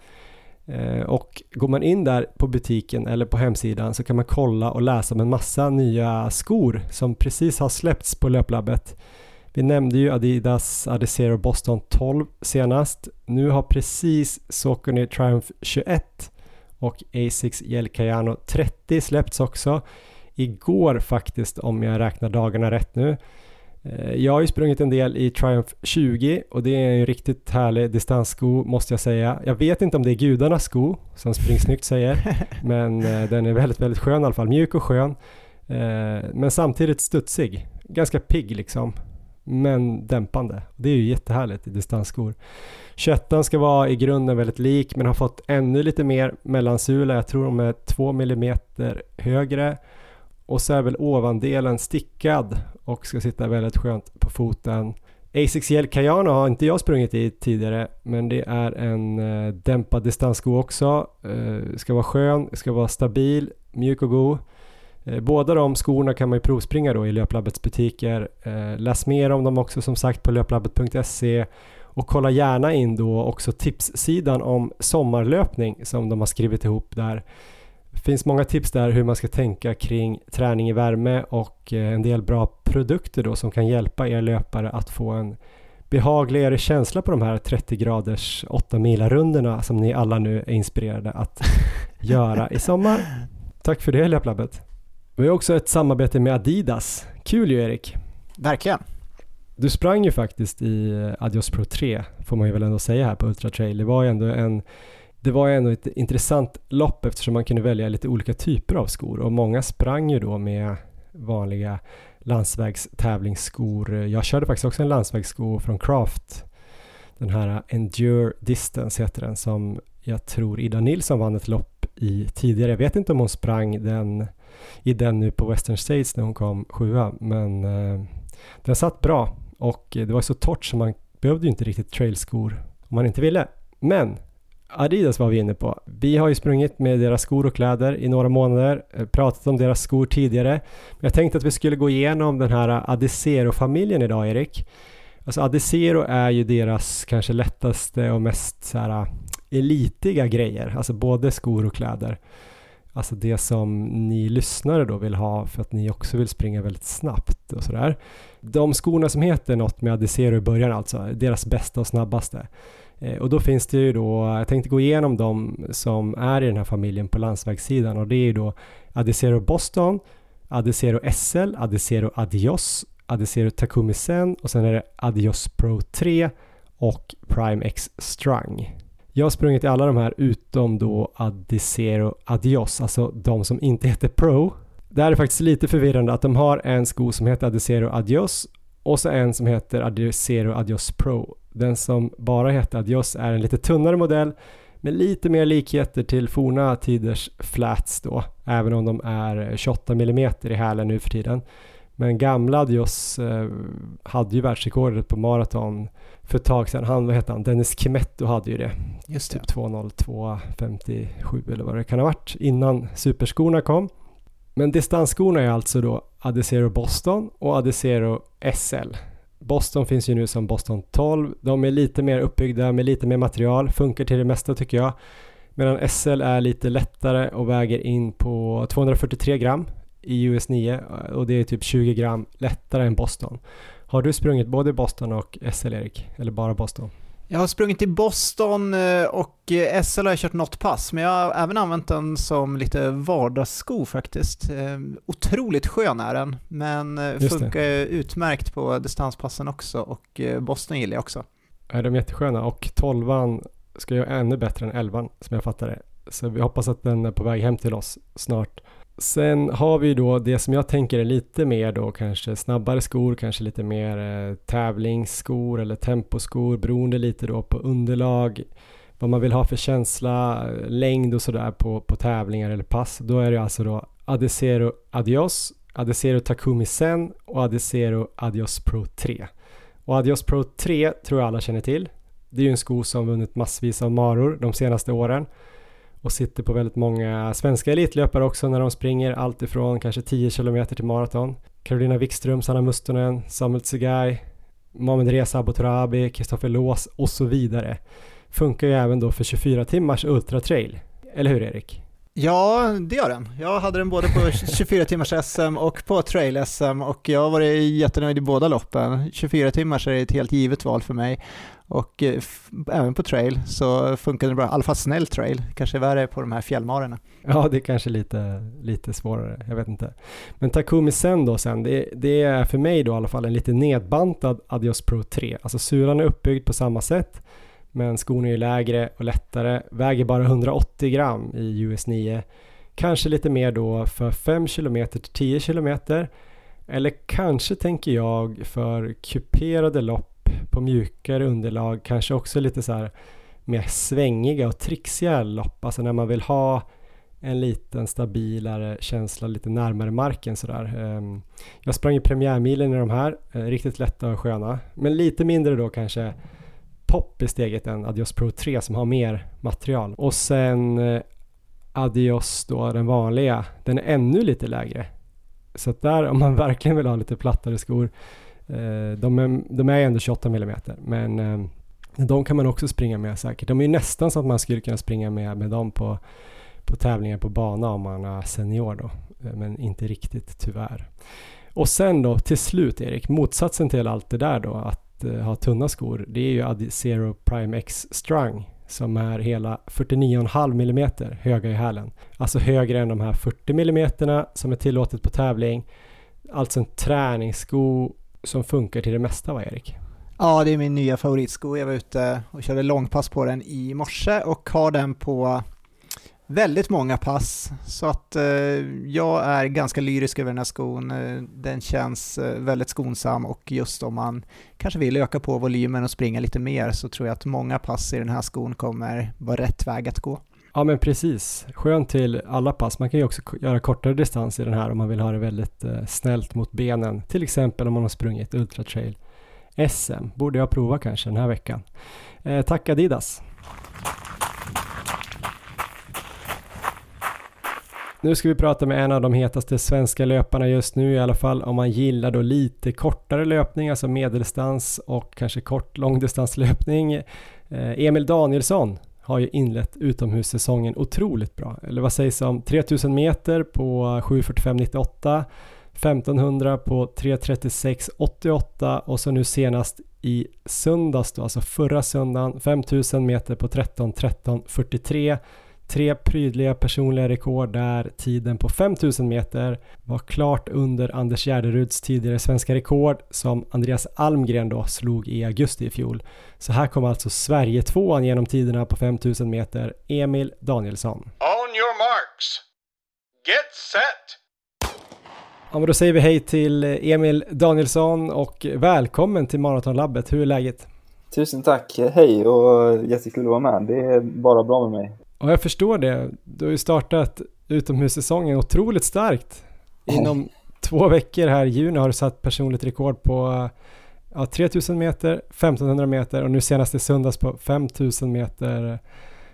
Eh, och går man in där på butiken eller på hemsidan så kan man kolla och läsa om en massa nya skor som precis har släppts på löplabbet. Vi nämnde ju Adidas Adizero Boston 12 senast. Nu har precis Saucony Triumph 21 och Asics Gel Cayano 30 släppts också igår faktiskt om jag räknar dagarna rätt nu. Eh, jag har ju sprungit en del i Triumph 20 och det är en riktigt härlig distanssko måste jag säga. Jag vet inte om det är gudarnas sko som Springsnyggt säger men eh, den är väldigt väldigt skön i alla fall, mjuk och skön. Eh, men samtidigt studsig, ganska pigg liksom men dämpande. Det är ju jättehärligt i distansskor. 21 ska vara i grunden väldigt lik men har fått ännu lite mer mellansula. Jag tror de är 2 mm högre och så är väl ovandelen stickad och ska sitta väldigt skönt på foten. A6L Cayano har inte jag sprungit i tidigare men det är en eh, dämpad distanssko också. Eh, ska vara skön, ska vara stabil, mjuk och god. Eh, båda de skorna kan man ju provspringa då i Löplabbets butiker. Eh, läs mer om dem också som sagt på löplabbet.se och kolla gärna in då också tipssidan om sommarlöpning som de har skrivit ihop där. Det finns många tips där hur man ska tänka kring träning i värme och eh, en del bra produkter då som kan hjälpa er löpare att få en behagligare känsla på de här 30 graders 8 rundorna som ni alla nu är inspirerade att göra i sommar. Tack för det Löplabbet. Vi har också ett samarbete med Adidas. Kul ju Erik! Verkligen! Du sprang ju faktiskt i Adios Pro 3 får man ju väl ändå säga här på Ultra Trail. Det var ju ändå en det var ändå ett intressant lopp eftersom man kunde välja lite olika typer av skor och många sprang ju då med vanliga landsvägstävlingsskor. Jag körde faktiskt också en landsvägssko från Craft. Den här Endure Distance heter den som jag tror Ida Nilsson vann ett lopp i tidigare. Jag vet inte om hon sprang den i den nu på Western States när hon kom sjua men eh, Den satt bra och eh, det var så torrt så man behövde ju inte riktigt trailskor om man inte ville. Men Adidas var vi inne på. Vi har ju sprungit med deras skor och kläder i några månader, eh, pratat om deras skor tidigare. Men jag tänkte att vi skulle gå igenom den här Adizero-familjen idag, Erik. Alltså Adizero är ju deras kanske lättaste och mest så här eh, elitiga grejer, alltså både skor och kläder. Alltså det som ni lyssnare då vill ha för att ni också vill springa väldigt snabbt och sådär. De skorna som heter något med Adizero i början alltså, deras bästa och snabbaste. Eh, och då finns det ju då, jag tänkte gå igenom de som är i den här familjen på landsvägssidan och det är ju då Adesero Boston, Adesero SL, Adesero Adios, Adesero Takumi Sen och sen är det Adios Pro 3 och Prime X Strung. Jag har sprungit i alla de här utom då Adesero Adios, alltså de som inte heter Pro. Det här är faktiskt lite förvirrande att de har en sko som heter Adesero Adios och så en som heter Adesero Adios Pro. Den som bara heter Adios är en lite tunnare modell med lite mer likheter till forna tiders flats då, även om de är 28 mm i hälen nu för tiden. Men gamla Adios eh, hade ju världsrekordet på maraton för ett tag sedan. Han, vad hette han? Dennis Kimetto hade ju det. Just det. Typ 2.02.57 eller vad det kan ha varit innan superskorna kom. Men distansskorna är alltså då Adizero Boston och Adizero SL. Boston finns ju nu som Boston 12. De är lite mer uppbyggda med lite mer material, funkar till det mesta tycker jag. Medan SL är lite lättare och väger in på 243 gram i US 9 eh, och det är typ 20 gram lättare än Boston. Har du sprungit både Boston och SL Erik? Eller bara Boston? Jag har sprungit i Boston eh, och eh, SL har jag kört något pass, men jag har även använt den som lite vardagssko faktiskt. Eh, otroligt skön är den, men funkar utmärkt på distanspassen också och Boston gillar jag också. Är de jättesköna och 12 ska göra ännu bättre än 11 som jag fattar det. Så vi hoppas att den är på väg hem till oss snart. Sen har vi då det som jag tänker är lite mer då kanske snabbare skor, kanske lite mer eh, tävlingsskor eller temposkor beroende lite då på underlag, vad man vill ha för känsla, längd och sådär på, på tävlingar eller pass. Då är det alltså då Adesero Adios, Adesero Takumi Sen och Adesero Adios Pro 3. Och Adios Pro 3 tror jag alla känner till. Det är ju en sko som vunnit massvis av maror de senaste åren och sitter på väldigt många svenska elitlöpare också när de springer allt ifrån kanske 10 km till maraton. Carolina Wikström, Sanna Mustonen, Samuel Tsegay, Mohamed Reza Abotorabi, Kristoffer Lås och så vidare. Funkar ju även då för 24 timmars ultratrail. Eller hur Erik? Ja, det gör den. Jag hade den både på 24 timmars SM och på trail SM och jag har varit jättenöjd i båda loppen. 24 timmars är ett helt givet val för mig och eh, även på trail så funkar det bra, i alla fall snäll trail, kanske värre på de här fjällmarerna. Ja, det är kanske lite, lite svårare, jag vet inte. Men Takumi Sen då sen, det, det, är för mig då i alla fall en lite nedbantad Adios Pro 3. Alltså sulan är uppbyggd på samma sätt, men skon är ju lägre och lättare, väger bara 180 gram i US 9. Kanske lite mer då för 5 km till 10 km. Eller kanske tänker jag för kuperade lopp på mjukare underlag, kanske också lite så här mer svängiga och trixiga lopp, alltså när man vill ha en liten stabilare känsla lite närmare marken sådär. Ehm, jag sprang ju premiärmilen i de här, eh, riktigt lätta och sköna, men lite mindre då kanske pop i steget än Adios Pro 3 som har mer material. Och sen eh, Adios då, den vanliga, den är ännu lite lägre. Så att där om man verkligen vill ha lite plattare skor Eh, de är, de är ändå 28 mm men eh, de kan man också springa med säkert. De är nästan så att man skulle kunna springa med, med dem på, på tävlingar på bana om man är senior då. Eh, men inte riktigt tyvärr. Och sen då till slut Erik, motsatsen till allt det där då att ha tunna skor, det är ju Adizero Prime X Strung som är hela 49,5 mm höga i hälen. Alltså högre än de här 40 mm som är tillåtet på tävling. Alltså en träningssko som funkar till det mesta va Erik? Ja, det är min nya favoritsko. Jag var ute och körde långpass på den i morse och har den på väldigt många pass. Så att eh, jag är ganska lyrisk över den här skon. Eh, den känns eh, väldigt skonsam och just om man kanske vill öka på volymen och springa lite mer så tror jag att många pass i den här skon kommer vara rätt väg att gå. Ja men precis, skönt till alla pass. Man kan ju också göra kortare distans i den här om man vill ha det väldigt eh, snällt mot benen. Till exempel om man har sprungit Ultra Trail SM. Borde jag prova kanske den här veckan. Eh, tack Adidas! Nu ska vi prata med en av de hetaste svenska löparna just nu i alla fall om man gillar då lite kortare löpning, alltså medeldistans och kanske kort långdistanslöpning. Eh, Emil Danielsson har ju inlett utomhussäsongen otroligt bra. Eller vad sägs om 3000 meter på 7.45.98 1500 på 3.36.88 och så nu senast i söndags då, alltså förra söndagen 5000 meter på 13.13.43 Tre prydliga personliga rekord där tiden på 5000 meter var klart under Anders Gärderuds tidigare svenska rekord som Andreas Almgren då slog i augusti i fjol. Så här kom alltså Sverige tvåan genom tiderna på 5000 meter, Emil Danielsson. On your marks. Get set. Ja, men då säger vi hej till Emil Danielsson och välkommen till Maratonlabbet. Hur är läget? Tusen tack, hej och jättekul att vara med. Det är bara bra med mig. Ja, jag förstår det. Du har ju startat utomhussäsongen otroligt starkt. Inom två veckor här i juni har du satt personligt rekord på ja, 3000 meter, 1500 meter och nu senast i söndags på 5000 meter.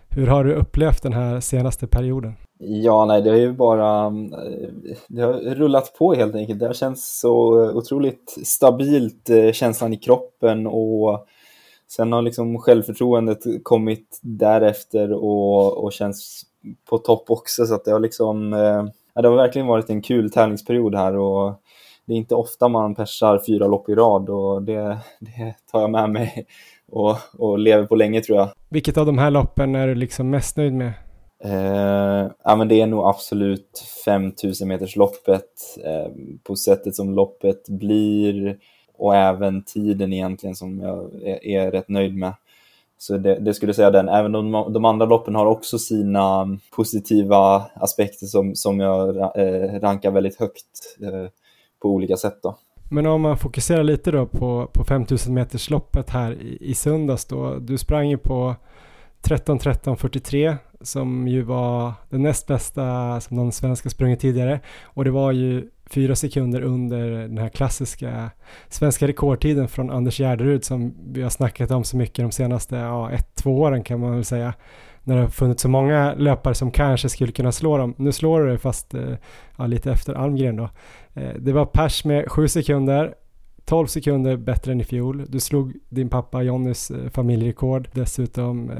Hur har du upplevt den här senaste perioden? Ja, nej, det har ju bara det har rullat på helt enkelt. Det har känts så otroligt stabilt, eh, känslan i kroppen och Sen har liksom självförtroendet kommit därefter och, och känns på topp också så att det har liksom, eh, det har verkligen varit en kul tävlingsperiod här och det är inte ofta man persar fyra lopp i rad och det, det tar jag med mig och, och lever på länge tror jag. Vilket av de här loppen är du liksom mest nöjd med? Eh, ja, men det är nog absolut 5000 meters loppet eh, på sättet som loppet blir och även tiden egentligen som jag är, är rätt nöjd med. Så det, det skulle säga den. Även de, de andra loppen har också sina positiva aspekter som, som jag eh, rankar väldigt högt eh, på olika sätt. Då. Men om man fokuserar lite då på, på 5000 meters loppet här i, i söndags då. Du sprang ju på 13.13.43 som ju var den näst bästa som någon svensk har sprungit tidigare och det var ju fyra sekunder under den här klassiska svenska rekordtiden från Anders Gärderud som vi har snackat om så mycket de senaste ja, ett, två åren kan man väl säga. När det har funnits så många löpare som kanske skulle kunna slå dem. Nu slår du det fast eh, ja, lite efter Almgren då. Eh, det var pers med sju sekunder 12 sekunder bättre än i fjol. Du slog din pappa Jonnys eh, familjerekord dessutom.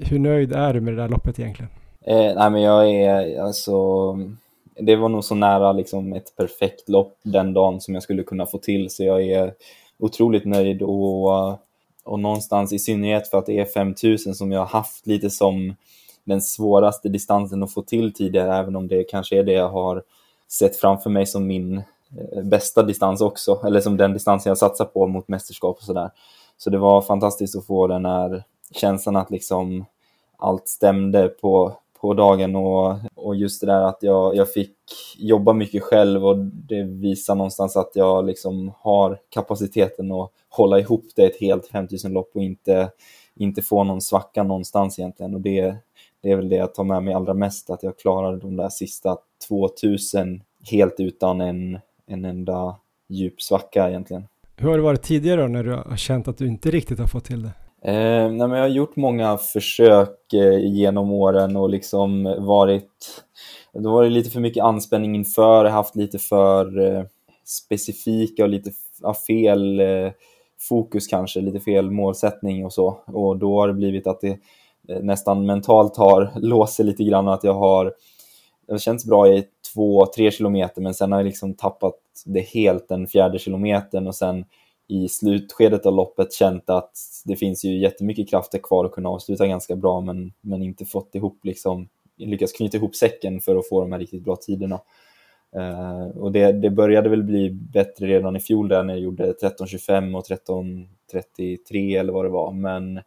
Hur nöjd är du med det där loppet egentligen? Eh, nej men jag är alltså det var nog så nära liksom ett perfekt lopp den dagen som jag skulle kunna få till så jag är otroligt nöjd och, och någonstans i synnerhet för att det är 5000 som jag har haft lite som den svåraste distansen att få till tidigare även om det kanske är det jag har sett framför mig som min eh, bästa distans också eller som den distansen jag satsar på mot mästerskap och sådär. Så det var fantastiskt att få den här känslan att liksom allt stämde på, på dagen och, och just det där att jag, jag fick jobba mycket själv och det visar någonstans att jag liksom har kapaciteten att hålla ihop det ett helt 5000-lopp och inte, inte få någon svacka någonstans egentligen och det, det är väl det jag tar med mig allra mest, att jag klarade de där sista 2000 helt utan en, en enda djup svacka egentligen. Hur har det varit tidigare då när du har känt att du inte riktigt har fått till det? Eh, nej, men jag har gjort många försök eh, genom åren och liksom varit... Det har varit lite för mycket anspänning inför, haft lite för eh, specifika och lite ja, fel eh, fokus kanske, lite fel målsättning och så. Och då har det blivit att det eh, nästan mentalt har låst sig lite grann att jag har det har känts bra i två, tre kilometer men sen har jag liksom tappat det helt den fjärde kilometern och sen i slutskedet av loppet känt att det finns ju jättemycket krafter kvar att kunna avsluta ganska bra men, men inte fått ihop liksom, lyckats knyta ihop säcken för att få de här riktigt bra tiderna. Uh, och det, det började väl bli bättre redan i fjol där när jag gjorde 13.25 och 13.33 eller vad det var men,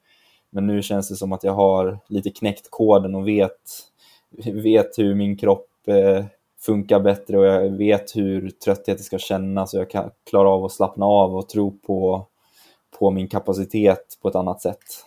men nu känns det som att jag har lite knäckt koden och vet, vet hur min kropp uh, funkar bättre och jag vet hur trötthet ska kännas och jag kan klara av att slappna av och tro på, på min kapacitet på ett annat sätt.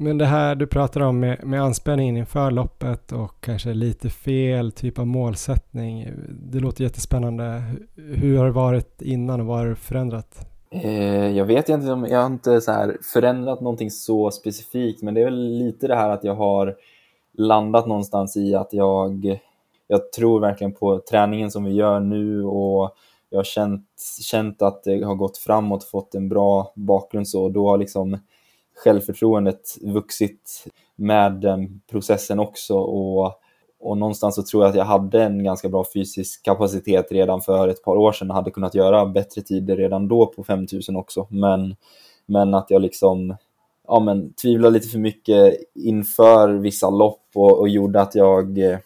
Men det här du pratar om med, med anspänningen inför loppet och kanske lite fel typ av målsättning. Det låter jättespännande. Hur har det varit innan och vad har du förändrat? Eh, jag vet inte om jag har inte så här förändrat någonting så specifikt, men det är väl lite det här att jag har landat någonstans i att jag, jag tror verkligen på träningen som vi gör nu och jag har känt, känt att det har gått framåt, fått en bra bakgrund så, och då har liksom självförtroendet vuxit med den processen också. Och, och någonstans så tror jag att jag hade en ganska bra fysisk kapacitet redan för ett par år sedan och hade kunnat göra bättre tider redan då på 5000 också, men, men att jag liksom ja, men, tvivlade lite för mycket inför vissa lopp och, och gjorde att jag eh,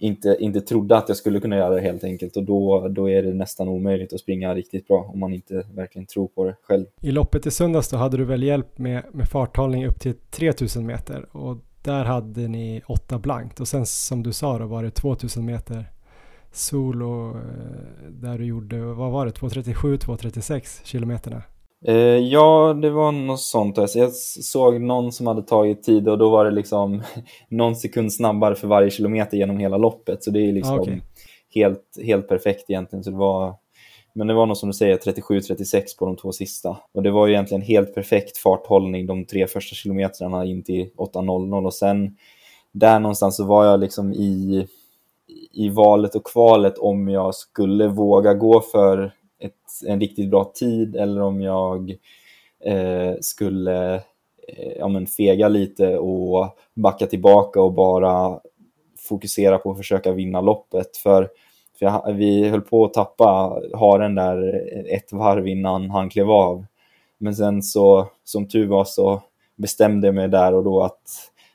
inte, inte trodde att jag skulle kunna göra det helt enkelt och då, då är det nästan omöjligt att springa riktigt bra om man inte verkligen tror på det själv. I loppet i söndags då hade du väl hjälp med, med farthållning upp till 3000 meter och där hade ni åtta blankt och sen som du sa då var det 2000 meter solo eh, där du gjorde, vad var det, 2.37, 2.36 kilometerna? Eh, ja, det var något sånt. Jag såg någon som hade tagit tid och då var det liksom någon sekund snabbare för varje kilometer genom hela loppet. Så det är liksom okay. helt, helt perfekt egentligen. Så det var, men det var nog som du säger 37-36 på de två sista. Och det var ju egentligen helt perfekt farthållning de tre första kilometrarna in till 8.00 och sen där någonstans så var jag liksom i, i valet och kvalet om jag skulle våga gå för en riktigt bra tid eller om jag eh, skulle eh, ja, men fega lite och backa tillbaka och bara fokusera på att försöka vinna loppet. För, för jag, vi höll på att tappa haren där ett varv innan han klev av. Men sen så, som tur var så bestämde jag mig där och då att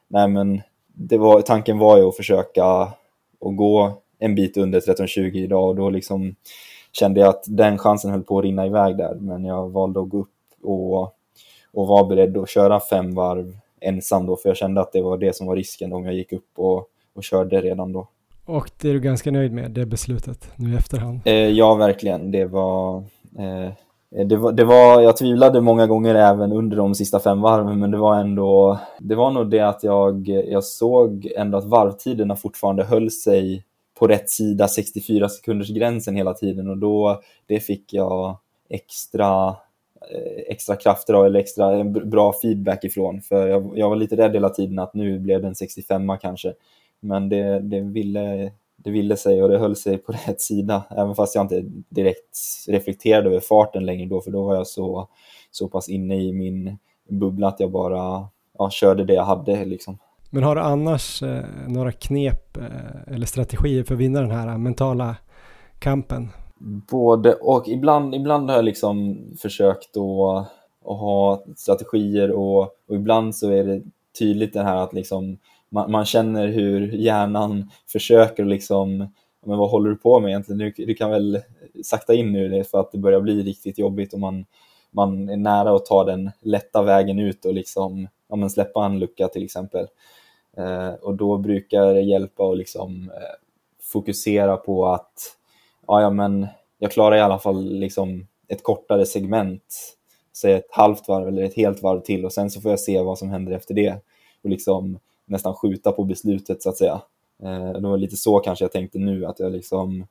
nej men det var, tanken var ju att försöka att gå en bit under 13.20 idag och då liksom kände jag att den chansen höll på att rinna iväg där, men jag valde att gå upp och, och var beredd att köra fem varv ensam då, för jag kände att det var det som var risken om jag gick upp och, och körde redan då. Och det är du ganska nöjd med, det beslutet, nu i efterhand? Eh, ja, verkligen. Det var, eh, det var, det var, jag tvivlade många gånger även under de sista fem varven, men det var ändå, det var nog det att jag, jag såg ändå att varvtiderna fortfarande höll sig på rätt sida 64 sekunders gränsen hela tiden och då det fick jag extra eh, extra krafter av eller extra bra feedback ifrån. För jag, jag var lite rädd hela tiden att nu blev det en 65 kanske. Men det, det, ville, det ville sig och det höll sig på rätt sida. Även fast jag inte direkt reflekterade över farten längre då för då var jag så, så pass inne i min bubbla att jag bara ja, körde det jag hade liksom. Men har du annars eh, några knep eh, eller strategier för att vinna den här eh, mentala kampen? Både och. Ibland, ibland har jag liksom försökt att, att ha strategier och, och ibland så är det tydligt det här att liksom man, man känner hur hjärnan försöker liksom men vad håller du på med egentligen? Du, du kan väl sakta in nu för att det börjar bli riktigt jobbigt och man, man är nära att ta den lätta vägen ut och liksom, ja, men släppa en lucka till exempel. Eh, och då brukar det hjälpa att liksom, eh, fokusera på att ja, ja, men jag klarar i alla fall liksom ett kortare segment, säg ett halvt varv eller ett helt varv till och sen så får jag se vad som händer efter det och liksom nästan skjuta på beslutet så att säga. Eh, det var lite så kanske jag tänkte nu att jag liksom,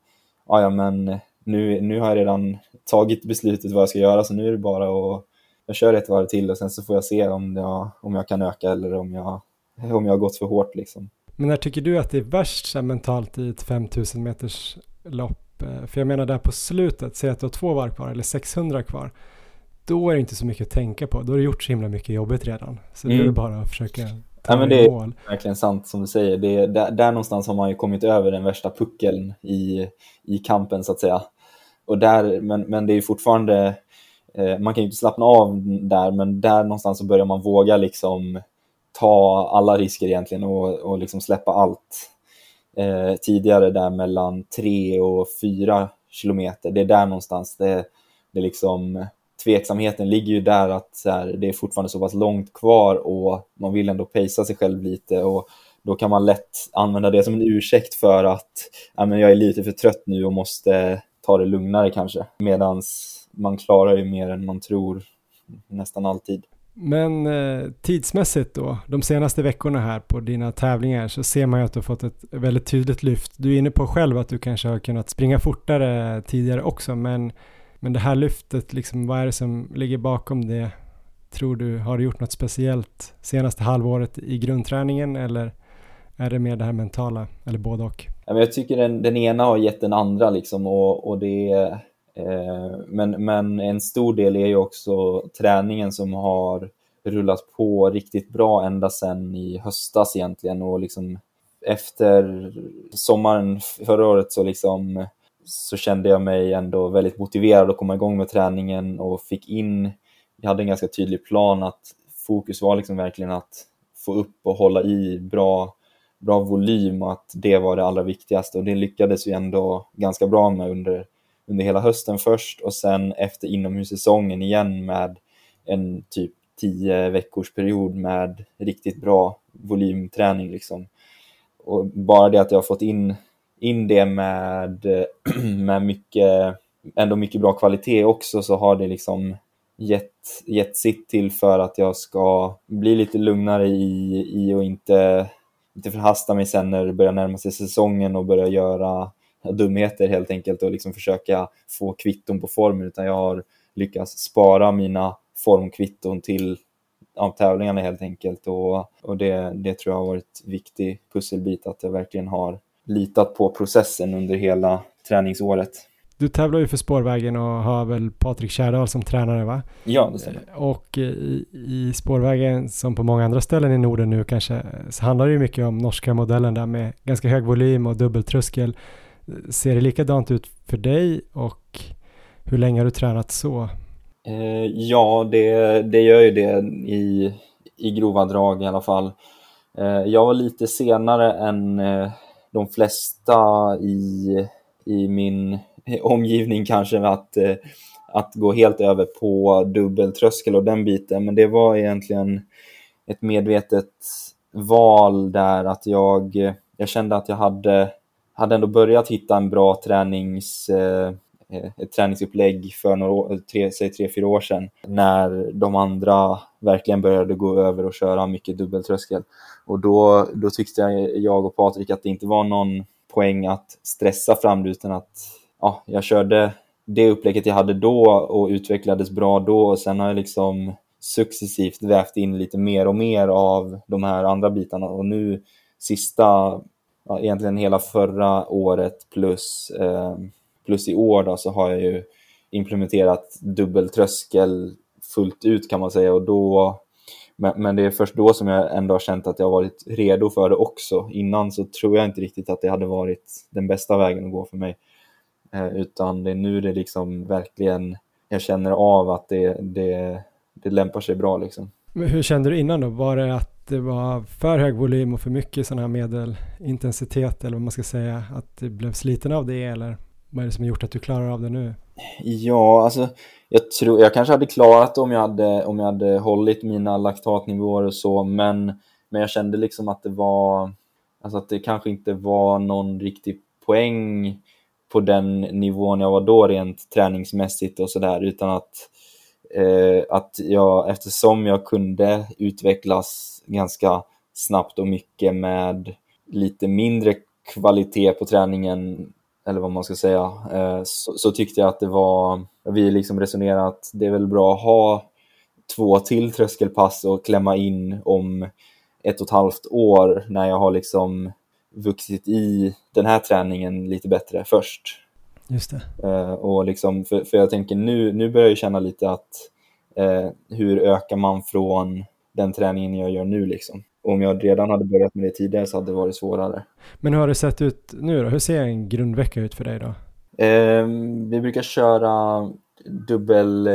ja, ja men nu, nu har jag redan tagit beslutet vad jag ska göra så nu är det bara att jag kör ett varv till och sen så får jag se om jag, om jag kan öka eller om jag om jag har gått för hårt liksom. Men när tycker du att det är värst så mentalt i ett 5000 meters lopp? Eh, för jag menar där på slutet, säg att du har två varv kvar eller 600 kvar. Då är det inte så mycket att tänka på. Då har du gjort så himla mycket jobbigt redan. Så mm. är det mm. bara att försöka ta ja, men det mål. är verkligen sant som du säger. Det är, där, där någonstans har man ju kommit över den värsta puckeln i, i kampen så att säga. Och där, men, men det är fortfarande, eh, man kan ju inte slappna av där, men där någonstans så börjar man våga liksom ta alla risker egentligen och, och liksom släppa allt. Eh, tidigare där mellan 3 och 4 kilometer, det är där någonstans det, det liksom tveksamheten ligger ju där att här, det är fortfarande så pass långt kvar och man vill ändå pacea sig själv lite och då kan man lätt använda det som en ursäkt för att ja, men jag är lite för trött nu och måste ta det lugnare kanske. Medan man klarar ju mer än man tror nästan alltid. Men eh, tidsmässigt då, de senaste veckorna här på dina tävlingar så ser man ju att du har fått ett väldigt tydligt lyft. Du är inne på själv att du kanske har kunnat springa fortare tidigare också, men, men det här lyftet, liksom, vad är det som ligger bakom det? Tror du, har du gjort något speciellt senaste halvåret i grundträningen eller är det mer det här mentala, eller både och? Jag tycker den, den ena har gett den andra liksom och, och det Eh, men, men en stor del är ju också träningen som har rullat på riktigt bra ända sedan i höstas egentligen. Och liksom efter sommaren förra året så liksom så kände jag mig ändå väldigt motiverad att komma igång med träningen och fick in, jag hade en ganska tydlig plan att fokus var liksom verkligen att få upp och hålla i bra bra volym och att det var det allra viktigaste. Och det lyckades vi ändå ganska bra med under, under hela hösten först och sen efter inomhussäsongen igen med en typ tio veckors period med riktigt bra volymträning liksom. Och bara det att jag har fått in, in det med, med mycket, ändå mycket bra kvalitet också så har det liksom gett, gett sitt till för att jag ska bli lite lugnare i, i och inte inte förhasta mig sen när det börjar närma sig säsongen och börja göra dumheter helt enkelt och liksom försöka få kvitton på formen utan jag har lyckats spara mina formkvitton till ja, tävlingarna helt enkelt och, och det, det tror jag har varit viktig pusselbit att jag verkligen har litat på processen under hela träningsåret. Du tävlar ju för spårvägen och har väl Patrik Kärdal som tränare va? Ja, det stämmer. Eh, och i, i spårvägen som på många andra ställen i Norden nu kanske så handlar det ju mycket om norska modellen där med ganska hög volym och dubbeltröskel. Ser det likadant ut för dig och hur länge har du tränat så? Eh, ja, det, det gör ju det i, i grova drag i alla fall. Eh, jag var lite senare än eh, de flesta i, i min omgivning kanske att, eh, att gå helt över på dubbeltröskel och den biten. Men det var egentligen ett medvetet val där att jag, jag kände att jag hade, hade ändå börjat hitta en bra tränings, eh, eh ett träningsupplägg för några, tre, säg tre, fyra år sedan när de andra verkligen började gå över och köra mycket dubbeltröskel. Och då, då tyckte jag, jag och Patrik att det inte var någon poäng att stressa fram det utan att ja, jag körde det upplägget jag hade då och utvecklades bra då och sen har jag liksom successivt vävt in lite mer och mer av de här andra bitarna och nu sista, ja, egentligen hela förra året plus, eh, plus i år då så har jag ju implementerat dubbeltröskel fullt ut kan man säga och då men, men, det är först då som jag ändå har känt att jag har varit redo för det också. Innan så tror jag inte riktigt att det hade varit den bästa vägen att gå för mig. Eh, utan det är nu det liksom verkligen, jag känner av att det, det, det lämpar sig bra liksom. Men hur kände du innan då? Var det att det var för hög volym och för mycket sådana här medelintensitet eller vad man ska säga? Att du blev sliten av det eller vad är det som har gjort att du klarar av det nu? Ja, alltså jag tror, jag kanske hade klarat det om jag hade, om jag hade hållit mina laktatnivåer och så, men, men jag kände liksom att det var, alltså att det kanske inte var någon riktig poäng på den nivån jag var då rent träningsmässigt och sådär utan att, Eh, att jag, eftersom jag kunde utvecklas ganska snabbt och mycket med lite mindre kvalitet på träningen eller vad man ska säga, eh, så, så, tyckte jag att det var, vi liksom resonerade att det är väl bra att ha två till tröskelpass och klämma in om ett och ett halvt år när jag har liksom vuxit i den här träningen lite bättre först. Just det. Uh, och liksom, för, för jag tänker nu, nu börjar jag känna lite att uh, hur ökar man från den träningen jag gör nu liksom? Om jag redan hade börjat med det tidigare så hade det varit svårare. Men hur har det sett ut nu då? Hur ser en grundvecka ut för dig då? Uh, vi brukar köra dubbel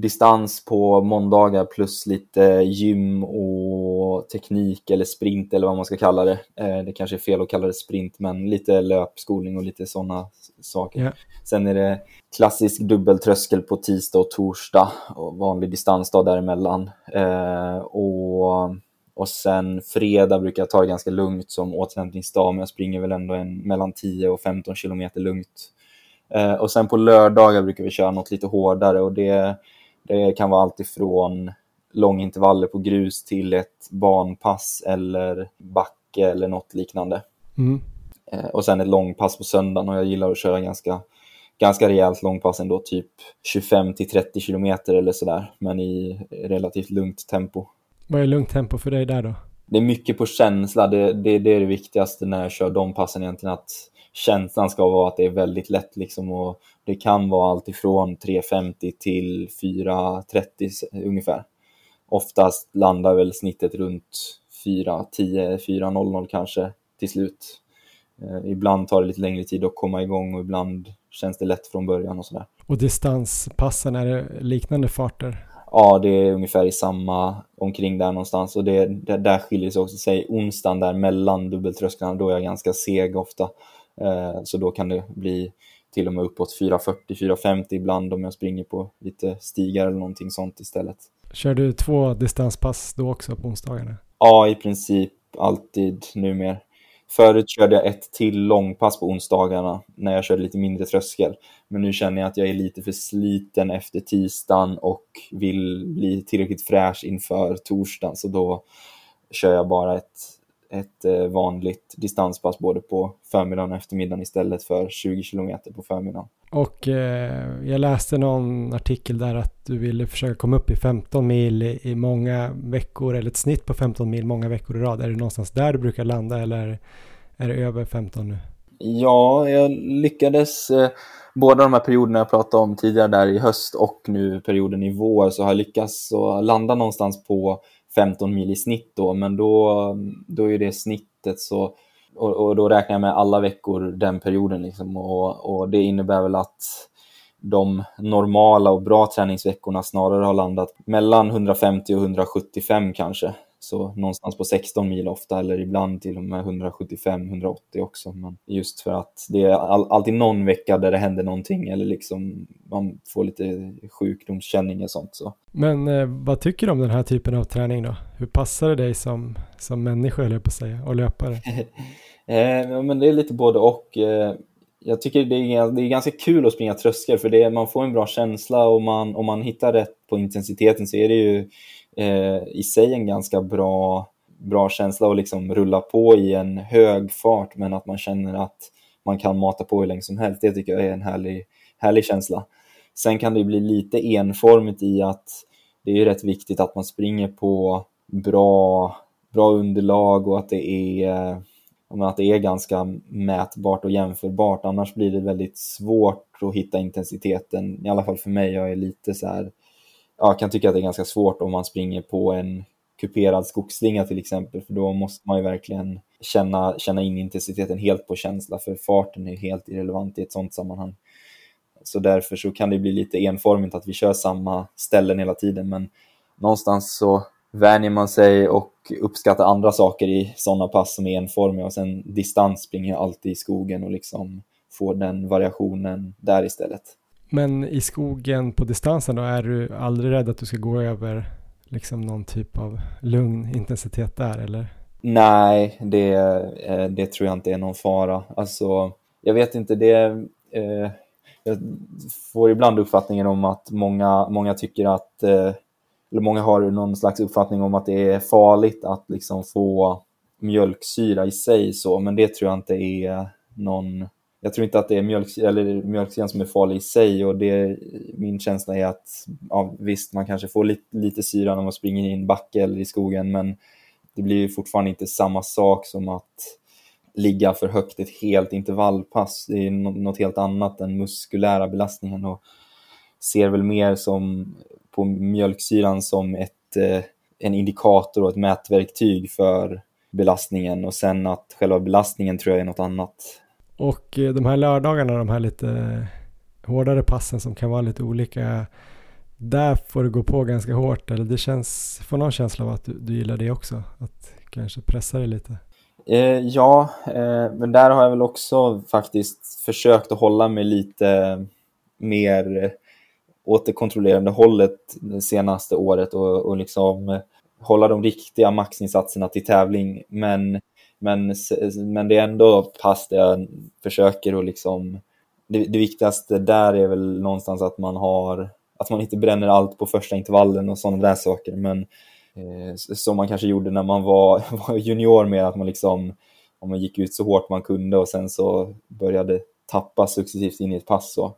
distans på måndagar plus lite gym och teknik eller sprint eller vad man ska kalla det. Eh, det kanske är fel att kalla det sprint, men lite löpskolning och lite sådana saker. Yeah. Sen är det klassisk dubbeltröskel på tisdag och torsdag och vanlig distansdag däremellan. Eh, och, och sen fredag brukar jag ta det ganska lugnt som återhämtningsdag, men jag springer väl ändå en, mellan 10 och 15 kilometer lugnt. Eh, och sen på lördagar brukar vi köra något lite hårdare och det det kan vara allt ifrån långintervaller på grus till ett banpass eller backe eller något liknande. Mm. Eh, och sen ett långpass på söndagen och jag gillar att köra ganska, ganska rejält långpass ändå, typ 25 till 30 kilometer eller sådär, men i relativt lugnt tempo. Vad är lugnt tempo för dig där då? Det är mycket på känsla, det, det, det är det viktigaste när jag kör de passen egentligen, att känslan ska vara att det är väldigt lätt liksom och det kan vara allt ifrån 3.50 till 4.30 ungefär. Oftast landar väl snittet runt 4.10, 4.00 kanske till slut. Eh, ibland tar det lite längre tid att komma igång och ibland känns det lätt från början och sådär. Och distanspassen, är det liknande farter? Ja, det är ungefär i samma, omkring där någonstans och det, det där skiljer sig också. Säg onsdagen där mellan dubbeltrösklarna, då är jag ganska seg ofta. Eh, så då kan det bli till och med uppåt 4.40-4.50 ibland om jag springer på lite stigar eller någonting sånt istället. Kör du två distanspass då också på onsdagarna? Ja, i princip alltid numera. Förut körde jag ett till långpass på onsdagarna när jag körde lite mindre tröskel. Men nu känner jag att jag är lite för sliten efter tisdagen och vill bli tillräckligt fräsch inför torsdagen. Så då kör jag bara ett, ett eh, vanligt distanspass både på förmiddagen och eftermiddagen istället för 20 kilometer på förmiddagen. Och eh, jag läste någon artikel där att du ville försöka komma upp i 15 mil i, i, många veckor eller ett snitt på 15 mil många veckor i rad. Är det någonstans där du brukar landa eller är det över 15 nu? Ja, jag lyckades eh, båda de här perioderna jag pratade om tidigare där i höst och nu perioden i vår så har jag lyckats landa någonstans på 15 mil i snitt då, men då, då är det snittet så och, och, då räknar jag med alla veckor den perioden liksom och, och det innebär väl att de normala och bra träningsveckorna snarare har landat mellan 150 och 175 kanske. Så någonstans på 16 mil ofta eller ibland till och med 175-180 också. Men just för att det är all, alltid någon vecka där det händer någonting eller liksom man får lite sjukdomskänning och sånt. Så. Men eh, vad tycker du om den här typen av träning då? Hur passar det dig som, som människa eller på att säga och löpare? eh, men det är lite både och. Eh, jag tycker det är, det är ganska kul att springa tröskel för det, man får en bra känsla och man, om man hittar rätt på intensiteten så är det ju Eh, i sig en ganska bra, bra känsla att liksom rulla på i en hög fart men att man känner att man kan mata på hur länge som helst. Det tycker jag är en härlig, härlig känsla. Sen kan det bli lite enformigt i att det är rätt viktigt att man springer på bra, bra underlag och att det är att det är ganska mätbart och jämförbart. Annars blir det väldigt svårt att hitta intensiteten, i alla fall för mig. Jag är lite så här, jag kan tycka att det är ganska svårt om man springer på en kuperad skogsslinga till exempel, för då måste man ju verkligen känna, känna in intensiteten helt på känsla, för farten är helt irrelevant i ett sånt sammanhang. Så därför så kan det bli lite enformigt att vi kör samma ställen hela tiden, men någonstans så vänjer man sig och uppskattar andra saker i sådana pass som är enformiga och sen distans springer jag alltid i skogen och liksom får den variationen där istället. Men i skogen på distansen då, är du aldrig rädd att du ska gå över liksom någon typ av lugn intensitet där eller? Nej, det, eh, det tror jag inte är någon fara. Alltså, jag vet inte, det... Eh, jag får ibland uppfattningen om att många, många tycker att eh, eller många har någon slags uppfattning om att det är farligt att liksom få mjölksyra i sig så, men det tror jag inte är någon jag tror inte att det är mjölk, eller mjölksyran som är farlig i sig och det, min känsla är att ja, visst, man kanske får lite, lite syra när man springer i en backe eller i skogen, men det blir ju fortfarande inte samma sak som att ligga för högt ett helt intervallpass. Det är något helt annat än muskulära belastningen och ser väl mer som på mjölksyran som ett, eh, en indikator och ett mätverktyg för belastningen och sen att själva belastningen tror jag är något annat. Och eh, de här lördagarna, de här lite hårdare passen som kan vara lite olika, där får du gå på ganska hårt eller det känns, får någon känsla av att du, du gillar det också? Att kanske pressa dig lite? Eh, ja, eh, men där har jag väl också faktiskt försökt att hålla mig lite mer åt det kontrollerande hållet det senaste året och, och liksom hålla de riktiga maxinsatserna till tävling. Men, men, men det är ändå pass där jag försöker att liksom... Det, det viktigaste där är väl någonstans att man har att man inte bränner allt på första intervallen och sådana där saker. Men eh, som man kanske gjorde när man var, var junior mer, att man liksom, om man gick ut så hårt man kunde och sen så började tappa successivt in i ett pass. Så,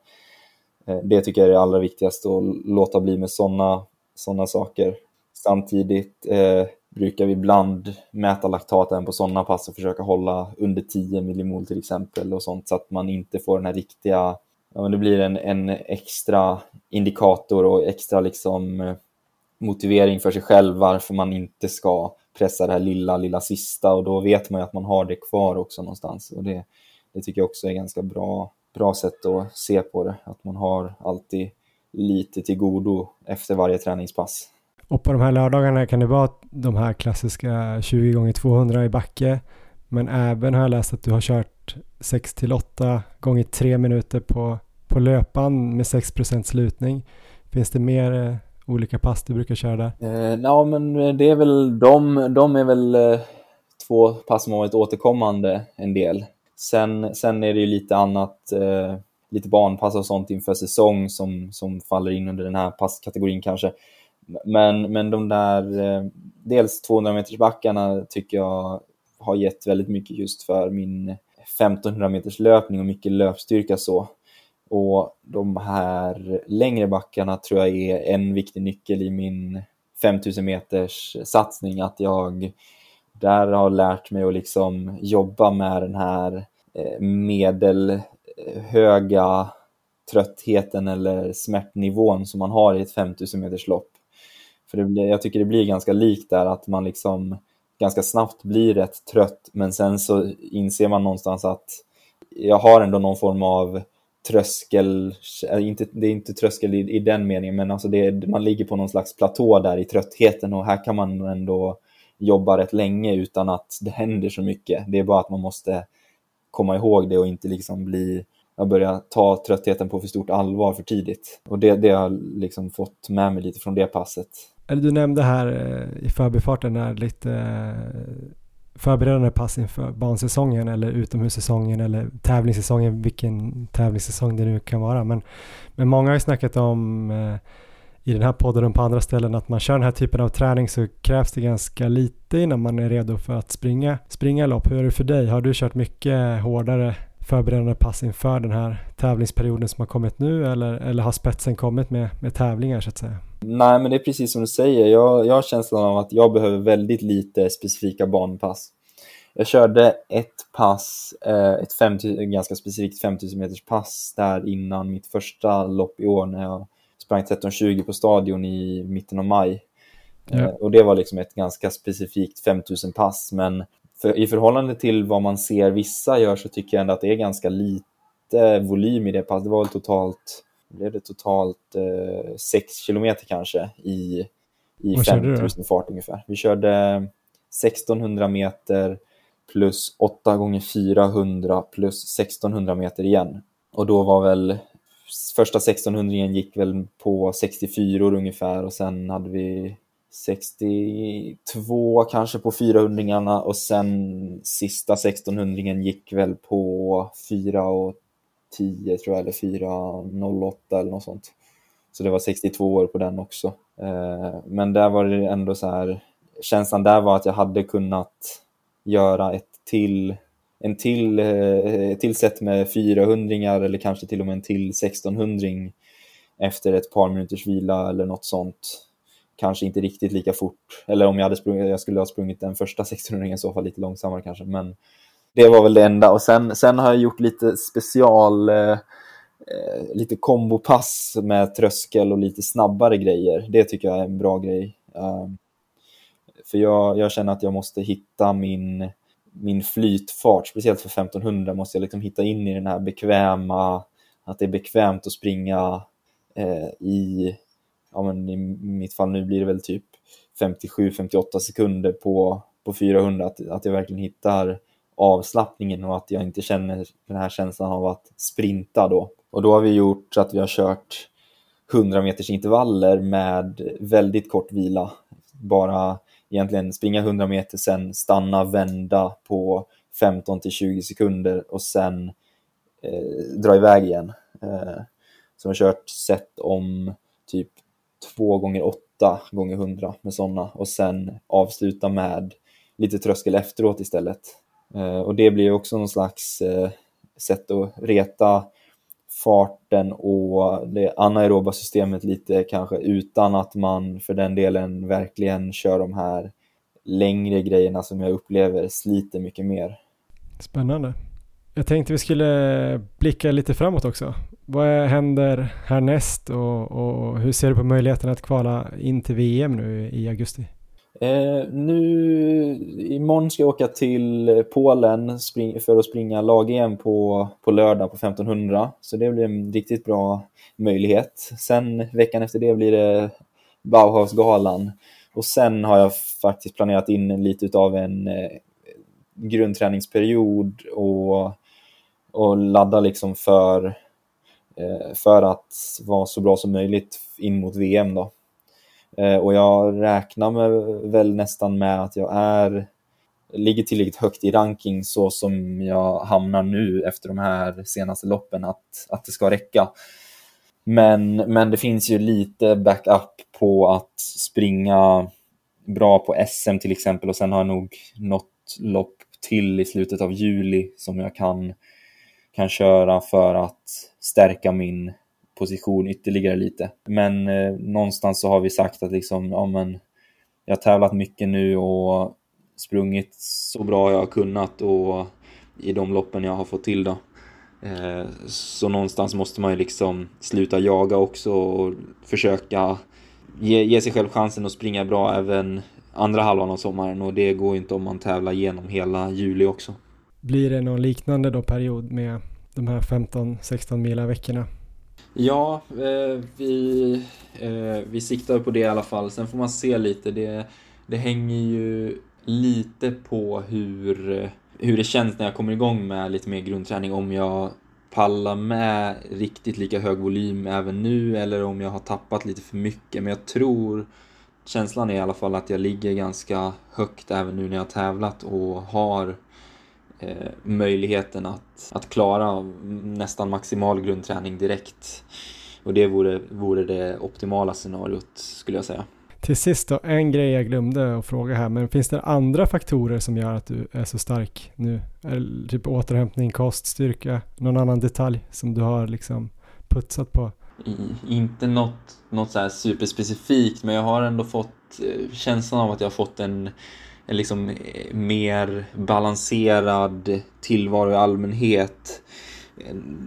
eh, det tycker jag är det allra viktigaste, att låta bli med sådana såna saker. Samtidigt eh, brukar vi ibland mäta laktaten på sådana pass och försöka hålla under 10 millimol till exempel och sånt så att man inte får den här riktiga, ja men det blir en, en extra indikator och extra liksom eh, motivering för sig själv varför man inte ska pressa det här lilla, lilla sista och då vet man ju att man har det kvar också någonstans och det, det tycker jag också är ganska bra, bra sätt att se på det, att man har alltid lite till godo efter varje träningspass. Och på de här lördagarna kan det vara de här klassiska 20 gånger 200 i backe. Men även har jag läst att du har kört 6 till 8 gånger 3 minuter på, på löpan med 6% slutning. Finns det mer eh, olika pass du brukar köra där? Eh, ja, men eh, det är väl de, de är väl eh, två pass som har varit återkommande en del. Sen, sen är det ju lite annat, eh, lite barnpass och sånt inför säsong som, som faller in under den här passkategorin kanske. Men, men de där, eh, dels 200 meters backarna tycker jag har gett väldigt mycket just för min 1500 meters löpning och mycket löpstyrka så. Och de här längre backarna tror jag är en viktig nyckel i min 5000 meters satsning, att jag där har lärt mig att liksom jobba med den här eh, medelhöga tröttheten eller smärtnivån som man har i ett 5000 meters lopp. För det blir, jag tycker det blir ganska likt där att man liksom ganska snabbt blir rätt trött men sen så inser man någonstans att jag har ändå någon form av tröskel, eh, inte, det är inte tröskel i, i den meningen men alltså det, man ligger på någon slags platå där i tröttheten och här kan man ändå jobba rätt länge utan att det händer så mycket. Det är bara att man måste komma ihåg det och inte liksom bli börja ta tröttheten på för stort allvar för tidigt. Och det, det har jag liksom fått med mig lite från det passet. Eller du nämnde här eh, i förbifarten när lite eh, förberedande pass inför bansäsongen eller utomhussäsongen eller tävlingssäsongen, vilken tävlingssäsong det nu kan vara. Men, men många har ju snackat om eh, i den här podden och på andra ställen att man kör den här typen av träning så krävs det ganska lite innan man är redo för att springa, springa lopp. Hur är det för dig? Har du kört mycket hårdare förberedande pass inför den här tävlingsperioden som har kommit nu eller, eller har spetsen kommit med, med tävlingar så att säga? Nej, men det är precis som du säger. Jag, jag har känslan av att jag behöver väldigt lite specifika banpass. Jag körde ett pass, eh, ett 50, ganska specifikt 5000 meters pass där innan mitt första lopp i år när jag sprang 13.20 på stadion i mitten av maj. Ja. Eh, och det var liksom ett ganska specifikt 5000 pass, men för, i förhållande till vad man ser vissa gör så tycker jag ändå att det är ganska lite volym i det passet. Det var väl totalt, blev det totalt eh, 6 kilometer kanske i, i 5000 fart ungefär. Vi körde 1600 meter plus 8 gånger 400 plus 1600 meter igen. Och då var väl första 1600 gick väl på 64 ungefär och sen hade vi 62 kanske på 400 och sen sista 1600 gick väl på 4 och 10 tror jag, eller 4.08 eller något sånt. Så det var 62 år på den också. Eh, men där var det ändå så här, känslan där var att jag hade kunnat göra ett till, en till, eh, ett till set med 400 eller kanske till och med en till 1600 efter ett par minuters vila eller något sånt kanske inte riktigt lika fort. Eller om jag hade sprungit, jag skulle ha sprungit den första 1600 i så fall lite långsammare kanske. Men det var väl det enda. Och sen, sen har jag gjort lite special, eh, eh, lite kombopass med tröskel och lite snabbare grejer. Det tycker jag är en bra grej. Uh, för jag, jag känner att jag måste hitta min, min flytfart, speciellt för 1500 måste jag liksom hitta in i den här bekväma, att det är bekvämt att springa eh, i ja, men i mitt fall nu blir det väl typ 57-58 sekunder på, på 400, att, att jag verkligen hittar avslappningen och att jag inte känner den här känslan av att sprinta då. Och då har vi gjort så att vi har kört 100 meters intervaller med väldigt kort vila. Bara egentligen springa 100 meter, sen stanna, vända på 15 till 20 sekunder och sen eh, dra iväg igen. Eh, så jag har kört set om typ 2 gånger 8 gånger 100 med sådana och sen avsluta med lite tröskel efteråt istället. Eh, och det blir också någon slags eh, sätt att reta farten och det anaeroba systemet lite kanske utan att man för den delen verkligen kör de här längre grejerna som jag upplever sliter mycket mer. Spännande. Jag tänkte vi skulle blicka lite framåt också. Vad händer härnäst och, och hur ser du på möjligheten att kvala in till VM nu i augusti? Eh, nu imorgon ska jag åka till Polen för att springa lag-EM på, på lördag på 1500. Så det blir en riktigt bra möjlighet. Sen veckan efter det blir det Bauhausgalan. Och sen har jag faktiskt planerat in lite av en eh, grundträningsperiod och, och ladda liksom för, eh, för att vara så bra som möjligt in mot VM då. Eh, och jag räknar med, väl nästan med att jag är ligger tillräckligt högt i ranking så som jag hamnar nu efter de här senaste loppen att, att det ska räcka. Men, men det finns ju lite backup på att springa bra på SM till exempel och sen har jag nog något lopp till i slutet av juli som jag kan, kan köra för att stärka min position ytterligare lite. Men eh, någonstans så har vi sagt att liksom, ja men jag har tävlat mycket nu och sprungit så bra jag har kunnat och i de loppen jag har fått till då. Eh, så någonstans måste man ju liksom sluta jaga också och försöka ge, ge sig själv chansen att springa bra även andra halvan av sommaren och det går ju inte om man tävlar genom hela juli också. Blir det någon liknande då period med de här 15-16 mila veckorna? Ja, eh, vi, eh, vi siktar på det i alla fall. Sen får man se lite. Det, det hänger ju lite på hur, eh, hur det känns när jag kommer igång med lite mer grundträning. Om jag pallar med riktigt lika hög volym även nu eller om jag har tappat lite för mycket. Men jag tror känslan är i alla fall att jag ligger ganska högt även nu när jag har tävlat och har eh, möjligheten att, att klara nästan maximal grundträning direkt. Och det vore, vore det optimala scenariot skulle jag säga. Till sist då, en grej jag glömde att fråga här, men finns det andra faktorer som gör att du är så stark nu? Är typ återhämtning, kost, styrka, någon annan detalj som du har liksom putsat på? inte något, något så superspecifikt, men jag har ändå fått eh, känslan av att jag har fått en, en liksom eh, mer balanserad tillvaro i allmänhet.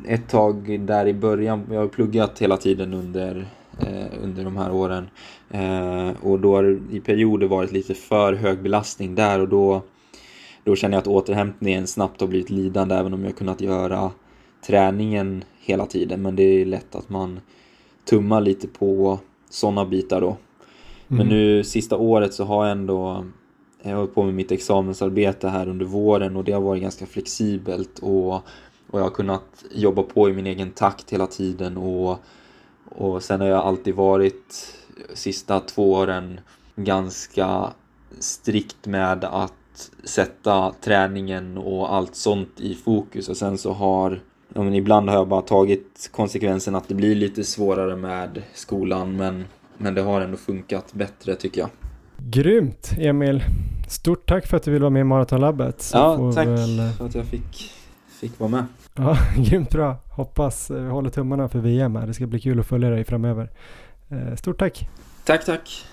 Ett tag där i början, jag har pluggat hela tiden under, eh, under de här åren eh, och då har det i perioder varit lite för hög belastning där och då, då känner jag att återhämtningen snabbt har blivit lidande även om jag kunnat göra träningen hela tiden men det är lätt att man tummar lite på sådana bitar då. Men mm. nu sista året så har jag ändå jag har hållit på med mitt examensarbete här under våren och det har varit ganska flexibelt och, och jag har kunnat jobba på i min egen takt hela tiden och, och sen har jag alltid varit sista två åren ganska strikt med att sätta träningen och allt sånt i fokus och sen så har ja, men ibland har jag bara tagit konsekvensen att det blir lite svårare med skolan men, men det har ändå funkat bättre tycker jag. Grymt Emil! Stort tack för att du ville vara med i Maratonlabbet. Ja, tack väl... för att jag fick, fick vara med. Ja, grymt bra. Hoppas vi håller tummarna för VM här. Det ska bli kul att följa dig framöver. Eh, stort tack! Tack, tack!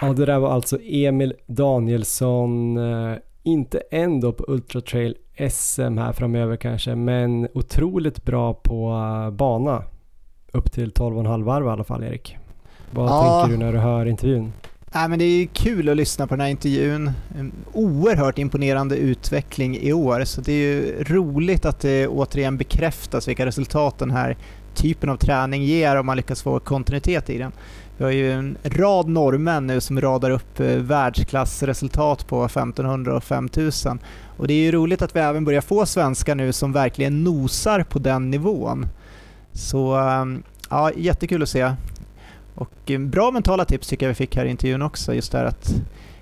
Ja, det där var alltså Emil Danielsson eh, inte än då på Ultra Trail SM här framöver kanske, men otroligt bra på bana. Upp till 12,5 varv i alla fall Erik. Vad ja. tänker du när du hör intervjun? Nej, men det är kul att lyssna på den här intervjun. En oerhört imponerande utveckling i år, så det är ju roligt att det återigen bekräftas vilka resultat den här typen av träning ger om man lyckas få kontinuitet i den. Vi har ju en rad norrmän nu som radar upp eh, världsklassresultat på 1500 och 5000. Och det är ju roligt att vi även börjar få svenskar nu som verkligen nosar på den nivån. Så ehm, ja, jättekul att se. Och ehm, bra mentala tips tycker jag vi fick här i intervjun också, just det här att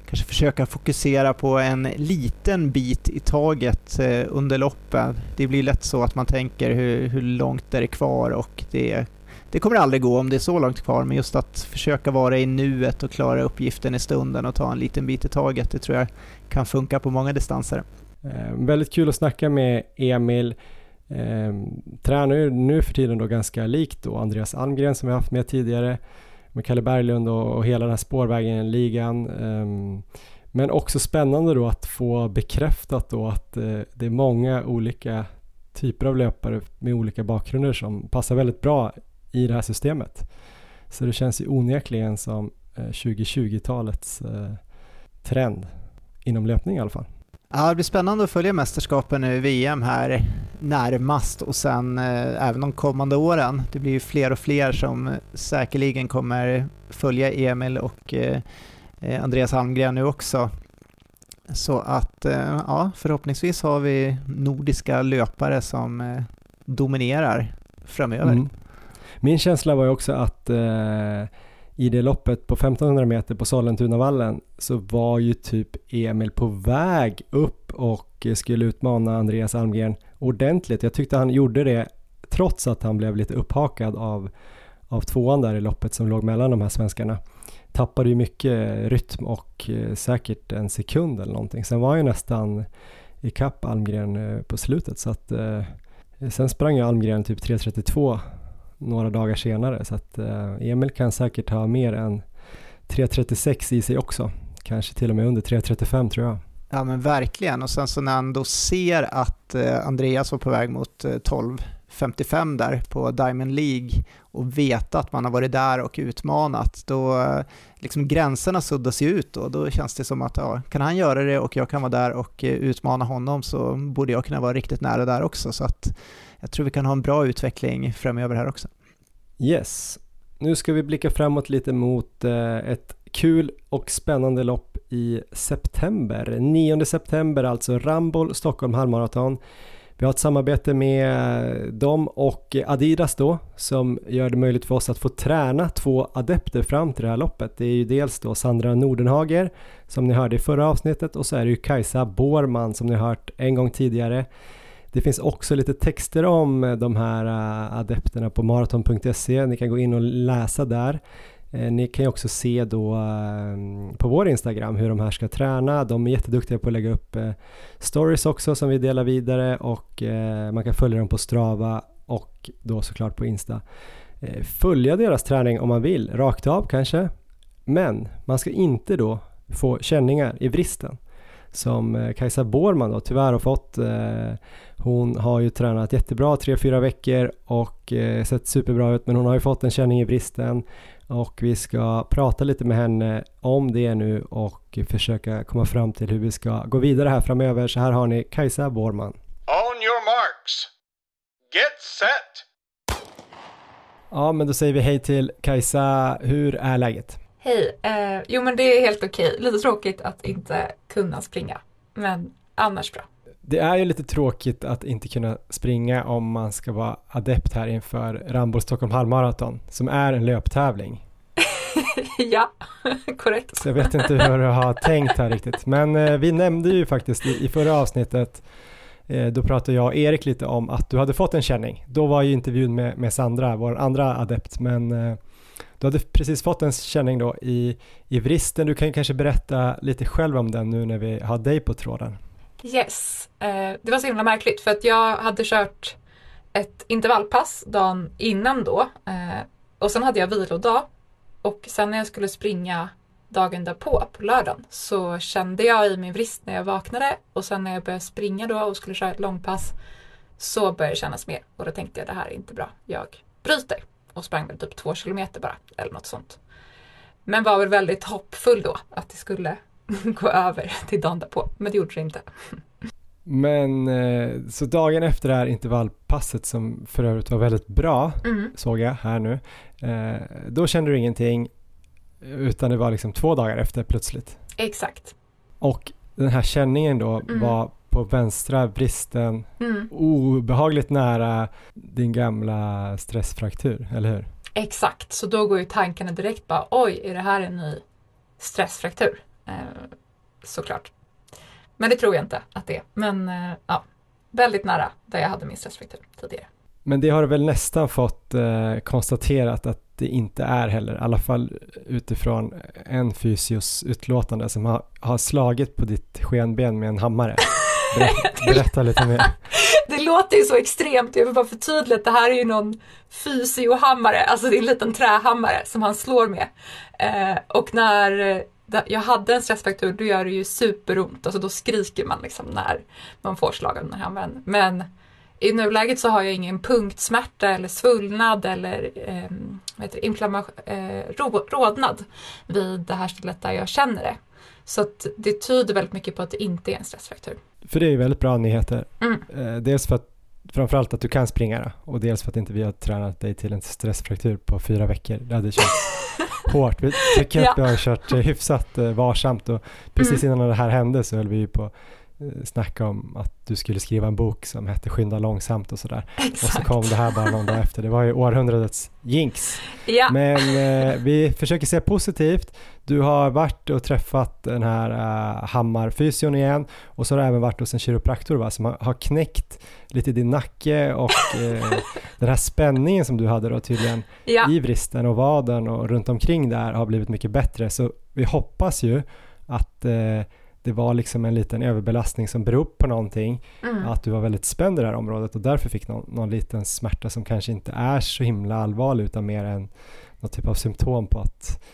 kanske försöka fokusera på en liten bit i taget eh, under loppen. Det blir lätt så att man tänker hur, hur långt är det kvar och det, det kommer aldrig gå om det är så långt kvar, men just att försöka vara i nuet och klara uppgiften i stunden och ta en liten bit i taget, det tror jag kan funka på många distanser. Eh, väldigt kul att snacka med Emil. Eh, tränar ju nu för tiden då ganska likt då Andreas Almgren som vi haft med tidigare med Kalle Berglund och, och hela den här spårvägen-ligan. Eh, men också spännande då att få bekräftat då att eh, det är många olika typer av löpare med olika bakgrunder som passar väldigt bra i det här systemet. Så det känns ju onekligen som eh, 2020-talets eh, trend inom löpning i alla fall. Ja, det blir spännande att följa mästerskapen nu i VM här närmast och sen eh, även de kommande åren. Det blir ju fler och fler som eh, säkerligen kommer följa Emil och eh, eh, Andreas Almgren nu också. Så att eh, ja, förhoppningsvis har vi nordiska löpare som eh, dominerar framöver. Mm. Min känsla var ju också att eh, i det loppet på 1500 meter på Sollentunavallen så var ju typ Emil på väg upp och skulle utmana Andreas Almgren ordentligt. Jag tyckte han gjorde det trots att han blev lite upphakad av, av tvåan där i loppet som låg mellan de här svenskarna. Tappade ju mycket rytm och eh, säkert en sekund eller någonting. Sen var han ju nästan ikapp Almgren eh, på slutet så att eh, sen sprang ju Almgren typ 3.32 några dagar senare. Så att eh, Emil kan säkert ha mer än 3.36 i sig också. Kanske till och med under 3.35 tror jag. Ja men verkligen och sen så när han då ser att eh, Andreas var på väg mot eh, 12.55 där på Diamond League och veta att man har varit där och utmanat, då eh, liksom gränserna suddas ju ut då. Då känns det som att ja, kan han göra det och jag kan vara där och eh, utmana honom så borde jag kunna vara riktigt nära där också. Så att jag tror vi kan ha en bra utveckling framöver här också. Yes, nu ska vi blicka framåt lite mot eh, ett kul och spännande lopp i september. 9 september alltså, Ramboll Stockholm halvmaraton. Vi har ett samarbete med dem och Adidas då som gör det möjligt för oss att få träna två adepter fram till det här loppet. Det är ju dels då Sandra Nordenhager som ni hörde i förra avsnittet och så är det ju Kajsa Borman som ni hört en gång tidigare. Det finns också lite texter om eh, de här eh, adepterna på maraton.se. Ni kan gå in och läsa där. Eh, ni kan ju också se då på vår Instagram hur de här ska träna. De är jätteduktiga på att lägga upp stories också som vi delar vidare och man kan följa dem på Strava och då såklart på Insta. Följa deras träning om man vill, rakt av kanske. Men man ska inte då få känningar i vristen som Kajsa Borman då tyvärr har fått hon har ju tränat jättebra tre, fyra veckor och eh, sett superbra ut men hon har ju fått en känning i bristen och vi ska prata lite med henne om det nu och försöka komma fram till hur vi ska gå vidare här framöver. Så här har ni Kajsa Borman. On your marks. Get set. Ja, men då säger vi hej till Kajsa. Hur är läget? Hej. Eh, jo, men det är helt okej. Lite tråkigt att inte kunna springa, men annars bra. Det är ju lite tråkigt att inte kunna springa om man ska vara adept här inför Rambo Stockholm halvmaraton som är en löptävling. ja, korrekt. Så jag vet inte hur du har tänkt här riktigt. Men eh, vi nämnde ju faktiskt i, i förra avsnittet, eh, då pratade jag och Erik lite om att du hade fått en känning. Då var ju intervjun med, med Sandra, vår andra adept, men eh, du hade precis fått en känning då i, i vristen. Du kan ju kanske berätta lite själv om den nu när vi har dig på tråden. Yes, eh, det var så himla märkligt för att jag hade kört ett intervallpass dagen innan då eh, och sen hade jag vilodag och sen när jag skulle springa dagen därpå på lördagen så kände jag i min vrist när jag vaknade och sen när jag började springa då och skulle köra ett långpass så började det kännas mer och då tänkte jag det här är inte bra. Jag bryter och sprang väl typ två kilometer bara eller något sånt. Men var väl väldigt hoppfull då att det skulle gå över till dagen därpå, men det gjorde det inte. Men eh, så dagen efter det här intervallpasset som för övrigt var väldigt bra, mm. såg jag här nu, eh, då kände du ingenting utan det var liksom två dagar efter plötsligt. Exakt. Och den här känningen då mm. var på vänstra bristen mm. obehagligt nära din gamla stressfraktur, eller hur? Exakt, så då går ju tankarna direkt bara oj, är det här en ny stressfraktur? Eh, såklart. Men det tror jag inte att det är. Men eh, ja, väldigt nära där jag hade min stressfraktur tidigare. Men det har du väl nästan fått eh, konstaterat att det inte är heller, i alla fall utifrån en fysios utlåtande som har, har slagit på ditt skenben med en hammare. Berätta, lite mer. Det låter ju så extremt, jag vill bara förtydliga att det här är ju någon fysiohammare, alltså det är en liten trähammare som han slår med. Eh, och när eh, jag hade en stressfraktur, då gör det ju superont, alltså då skriker man liksom när man får slag av den här hammaren. Men i nuläget så har jag ingen punktsmärta eller svullnad eller eh, inflammation, eh, rodnad vid det här stället där jag känner det. Så att det tyder väldigt mycket på att det inte är en stressfraktur. För det är ju väldigt bra nyheter. Mm. Eh, dels för att framförallt att du kan springa och dels för att inte vi har tränat dig till en stressfraktur på fyra veckor. Det hade känts hårt. Vi tycker ja. att vi har kört eh, hyfsat eh, varsamt och precis mm. innan det här hände så höll vi ju på Eh, snacka om att du skulle skriva en bok som hette Skynda långsamt och sådär. Och så kom det här bara någon dag efter. Det var ju århundradets jinx. Ja. Men eh, vi försöker se positivt. Du har varit och träffat den här uh, Hammarfysion igen och så har du även varit hos en kiropraktor va, som har, har knäckt lite din nacke och eh, den här spänningen som du hade då tydligen ja. i vristen och vaden och runt omkring där har blivit mycket bättre. Så vi hoppas ju att eh, det var liksom en liten överbelastning som beror på någonting, mm. att du var väldigt spänd i det här området och därför fick någon, någon liten smärta som kanske inte är så himla allvarlig utan mer en någon typ av symptom på att,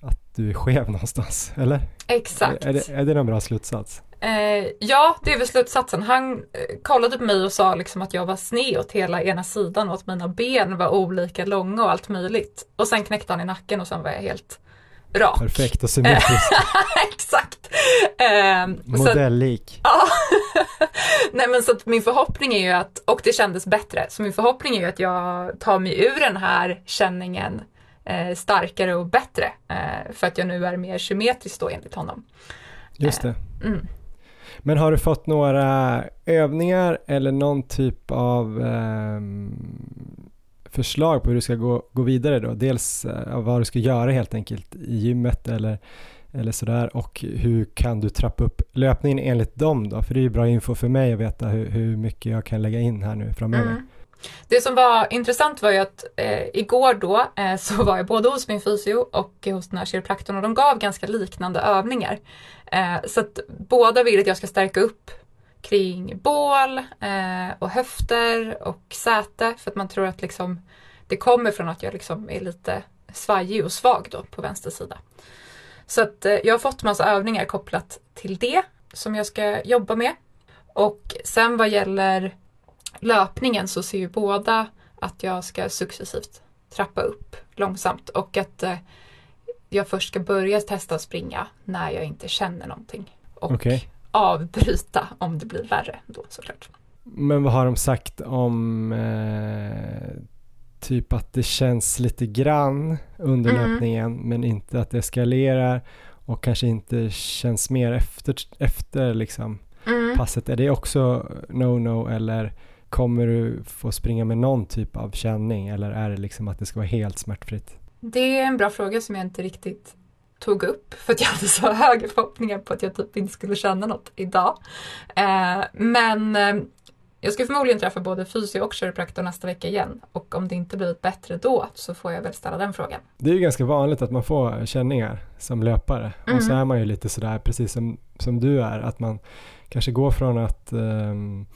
att du är skev någonstans, eller? Exakt. Är, är, det, är det någon bra slutsats? Eh, ja, det är väl slutsatsen. Han eh, kollade på mig och sa liksom att jag var sned åt hela ena sidan och att mina ben var olika långa och allt möjligt. Och sen knäckte han i nacken och sen var jag helt rak. Perfekt och symmetriskt. Exakt. Eh, Modelllik. Ja. Nej men så att min förhoppning är ju att, och det kändes bättre, så min förhoppning är ju att jag tar mig ur den här känningen eh, starkare och bättre. Eh, för att jag nu är mer symmetrisk då enligt honom. Just det. Eh, mm. Men har du fått några övningar eller någon typ av um, förslag på hur du ska gå, gå vidare då? Dels eh, vad du ska göra helt enkelt i gymmet eller, eller sådär och hur kan du trappa upp löpningen enligt dem då? För det är ju bra info för mig att veta hur, hur mycket jag kan lägga in här nu framöver. Mm. Det som var intressant var ju att eh, igår då eh, så var jag både hos min fysio och hos den här kiropraktorn och de gav ganska liknande övningar. Eh, så att båda vill att jag ska stärka upp kring bål eh, och höfter och säte för att man tror att liksom det kommer från att jag liksom är lite svajig och svag då på vänster sida. Så att eh, jag har fått massa övningar kopplat till det som jag ska jobba med. Och sen vad gäller löpningen så ser ju båda att jag ska successivt trappa upp långsamt och att eh, jag först ska börja testa att springa när jag inte känner någonting. Och okay avbryta om det blir värre då såklart. Men vad har de sagt om eh, typ att det känns lite grann under mm. löpningen men inte att det eskalerar och kanske inte känns mer efter, efter liksom mm. passet. Är det också no-no eller kommer du få springa med någon typ av känning eller är det liksom att det ska vara helt smärtfritt? Det är en bra fråga som jag inte riktigt tog upp för att jag hade så höga förhoppningar på att jag typ inte skulle känna något idag. Eh, men eh, jag ska förmodligen träffa både fysio och kiropraktor nästa vecka igen och om det inte blivit bättre då så får jag väl ställa den frågan. Det är ju ganska vanligt att man får känningar som löpare mm. och så mm. är man ju lite sådär precis som, som du är att man kanske går från att um,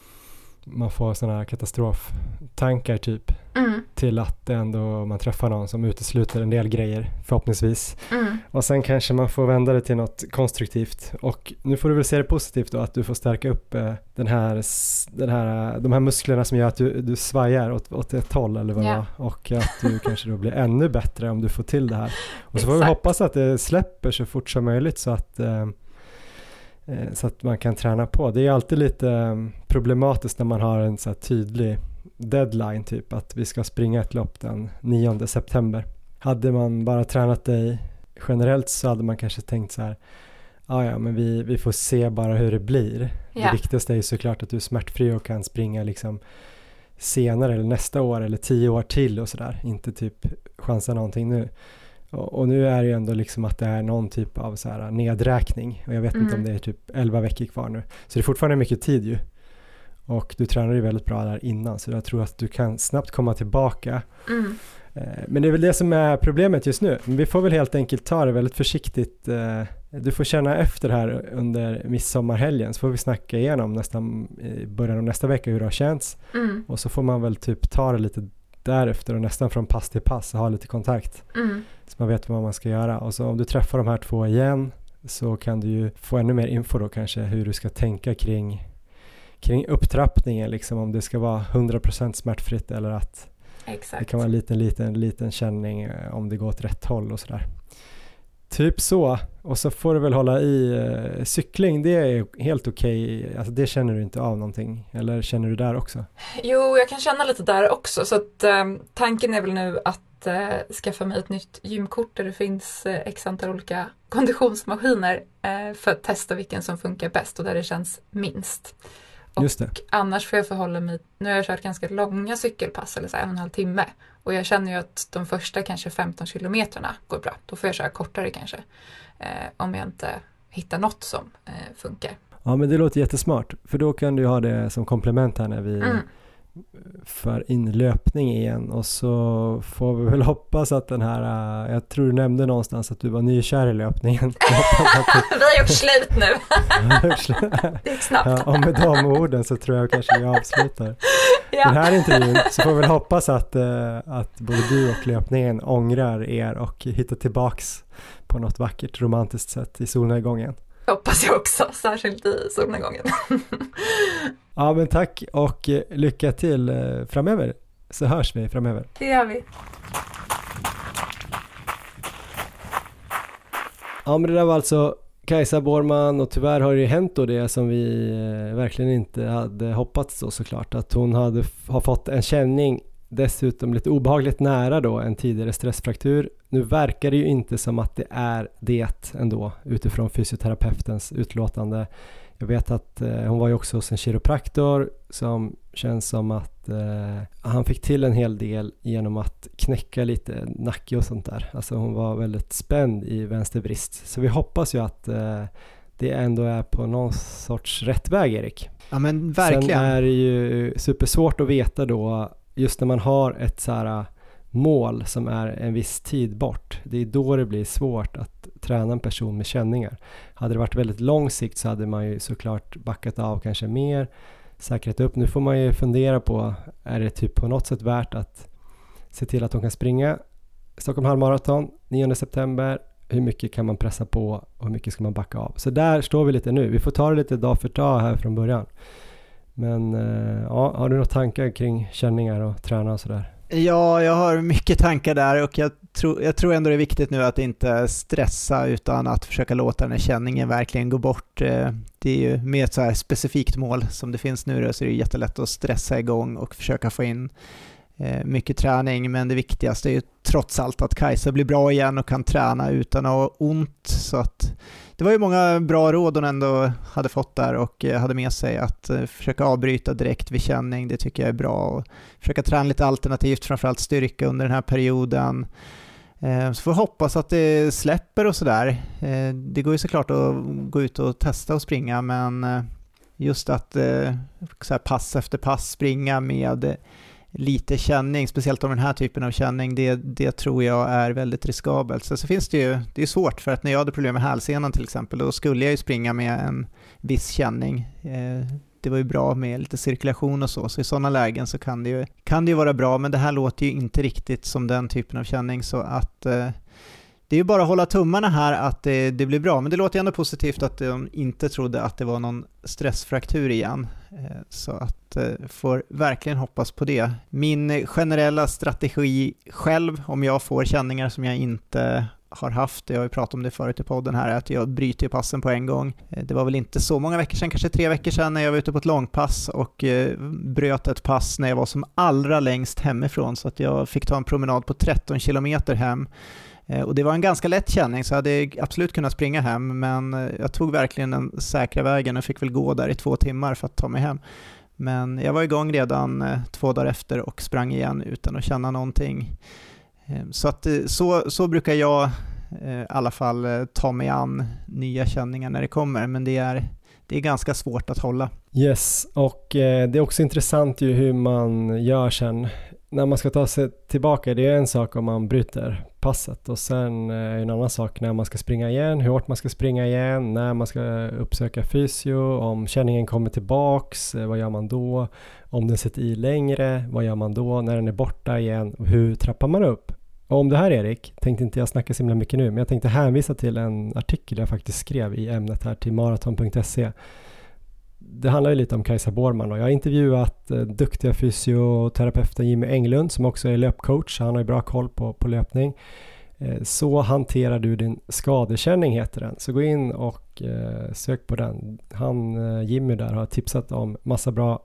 man får sådana här katastroftankar typ mm. till att ändå man träffar någon som utesluter en del grejer förhoppningsvis. Mm. Och sen kanske man får vända det till något konstruktivt och nu får du väl se det positivt då att du får stärka upp eh, den här, den här, de här musklerna som gör att du, du svajar åt, åt ett håll eller vad yeah. och att du kanske då blir ännu bättre om du får till det här. Och så får vi hoppas att det släpper så fort som möjligt så att eh, Eh, så att man kan träna på. Det är alltid lite mm, problematiskt när man har en så tydlig deadline, typ att vi ska springa ett lopp den 9 september. Hade man bara tränat dig generellt så hade man kanske tänkt så här, ah, ja men vi, vi får se bara hur det blir. Ja. Det viktigaste är ju såklart att du är smärtfri och kan springa liksom senare eller nästa år eller tio år till och sådär, inte typ chansa någonting nu. Och, och, nu är det ju ändå liksom att det är någon typ av så här nedräkning och jag vet mm. inte om mm. det är typ 11 veckor kvar nu. Så det är fortfarande mycket tid ju. Och du tränade ju väldigt bra där innan så jag tror att du kan snabbt komma tillbaka. Mm. Eh, men det är väl det som är problemet just nu. Vi får väl helt enkelt ta det väldigt försiktigt. Eh, du får känna efter här under midsommarhelgen så får vi snacka igenom nästan i början av nästa vecka hur det har känts. Mm. Och så får man väl typ ta det lite därefter och nästan från pass till pass och ha lite kontakt. Mm. Så man vet vad man ska göra. Och så om du träffar de här två igen så kan du ju få ännu mer info då kanske hur du ska tänka kring, kring upptrappningen, liksom om det ska vara 100% smärtfritt eller att Exakt. det kan vara en liten, liten, liten känning eh, om det går åt rätt håll och sådär. Typ så. Och så får du väl hålla i eh, cykling, det är helt okej. Okay. Alltså det känner du inte av någonting. Eller känner du där också? Jo, jag kan känna lite där också. Så att eh, tanken är väl nu att eh, skaffa mig ett nytt gymkort där det finns eh, x antal olika konditionsmaskiner eh, för att testa vilken som funkar bäst och där det känns minst. Och Just det. annars får jag förhålla mig, nu har jag kört ganska långa cykelpass, eller så en och en halv timme. Och jag känner ju att de första kanske 15 kilometrarna går bra. Då får jag köra kortare kanske. Eh, om jag inte hittar något som eh, funkar. Ja men det låter jättesmart. För då kan du ha det som komplement här när vi mm för inlöpning igen och så får vi väl hoppas att den här, äh, jag tror du nämnde någonstans att du var nykär i löpningen. vi har gjort slut nu. det gick snabbt. Ja, och med de orden så tror jag kanske vi avslutar ja. den här intervjun. Så får vi väl hoppas att, äh, att både du och löpningen ångrar er och hittar tillbaks på något vackert romantiskt sätt i solnedgången. Hoppas jag också, särskilt i solnedgången. Ja men tack och eh, lycka till eh, framöver så hörs vi framöver. Det gör vi. Ja men det där var alltså Kajsa Borman och tyvärr har det ju hänt då det som vi eh, verkligen inte hade hoppats då såklart att hon hade har fått en känning dessutom lite obehagligt nära då en tidigare stressfraktur. Nu verkar det ju inte som att det är det ändå utifrån fysioterapeutens utlåtande. Jag vet att eh, hon var ju också hos en kiropraktor som känns som att eh, han fick till en hel del genom att knäcka lite nacke och sånt där. Alltså hon var väldigt spänd i vänster brist. Så vi hoppas ju att eh, det ändå är på någon sorts rätt väg Erik. Ja men verkligen. Sen är det ju supersvårt att veta då just när man har ett så här äh, mål som är en viss tid bort. Det är då det blir svårt att träna en person med känningar. Hade det varit väldigt lång sikt så hade man ju såklart backat av kanske mer, säkrat upp. Nu får man ju fundera på, är det typ på något sätt värt att se till att de kan springa Stockholm halvmaraton 9 september. Hur mycket kan man pressa på och hur mycket ska man backa av? Så där står vi lite nu. Vi får ta det lite dag för dag här från början. Men eh, ja, har du några tankar kring känningar och träna och sådär? Ja, jag har mycket tankar där och jag, tro, jag tror ändå det är viktigt nu att inte stressa utan att försöka låta den här känningen verkligen gå bort. Eh, det är ju med ett så här specifikt mål som det finns nu då, så är det jättelätt att stressa igång och försöka få in eh, mycket träning, men det viktigaste är ju trots allt att Kajsa blir bra igen och kan träna utan att ha ont. Så att det var ju många bra råd hon ändå hade fått där och eh, hade med sig att eh, försöka avbryta direkt vid känning, det tycker jag är bra. Och försöka träna lite alternativt, framförallt styrka under den här perioden. Eh, så får vi hoppas att det släpper och sådär. Det går ju såklart att gå ut och testa och springa, men just att så pass efter pass springa med lite känning, speciellt om den här typen av känning, det, det tror jag är väldigt riskabelt. Så, så finns det ju, det är svårt för att när jag hade problem med hälsenan till exempel, då skulle jag ju springa med en viss känning. Eh, det var ju bra med lite cirkulation och så, så i sådana lägen så kan det, ju, kan det ju vara bra, men det här låter ju inte riktigt som den typen av känning, så att eh, det är ju bara att hålla tummarna här att det, det, blir bra, men det låter ju ändå positivt att de inte trodde att det var någon stressfraktur igen. Eh, så att eh, får verkligen hoppas på det. Min generella strategi själv, om jag får känningar som jag inte har haft, jag har ju pratat om det förut i podden här, att jag bryter passen på en gång. Eh, det var väl inte så många veckor sedan, kanske tre veckor sedan, när jag var ute på ett långpass och bröt ett pass när jag var som allra längst hemifrån, så att jag fick ta en promenad på 13 kilometer hem Eh, och det var en ganska lätt känning så jag hade absolut kunnat springa hem men eh, jag tog verkligen den säkra vägen och fick väl gå där i två timmar för att ta mig hem. Men jag var igång redan eh, två dagar efter och sprang igen utan att känna någonting. Så, att, så, så brukar jag i alla fall ta mig an nya känningar när det kommer, men det är, det är ganska svårt att hålla. Yes, och det är också intressant ju hur man gör sen när man ska ta sig tillbaka, det är en sak om man bryter passet och sen eh, är en annan sak när man ska springa igen, hur hårt man ska springa igen, när man ska uppsöka fysio, om känningen kommer tillbaks, eh, vad gör man då? Om den sitter i längre, vad gör man då? När den är borta igen, hur trappar man upp? Och om det här Erik, tänkte inte jag snacka så himla mycket nu, men jag tänkte hänvisa till en artikel jag faktiskt skrev i ämnet här till maraton.se det handlar ju lite om Kajsa Borman och jag har intervjuat eh, duktiga fysioterapeuten Jimmy Englund som också är löpcoach. Han har ju bra koll på, på löpning. Eh, så hanterar du din skadekänning heter den. Så gå in och eh, sök på den. Han, eh, Jimmy där har tipsat om massa bra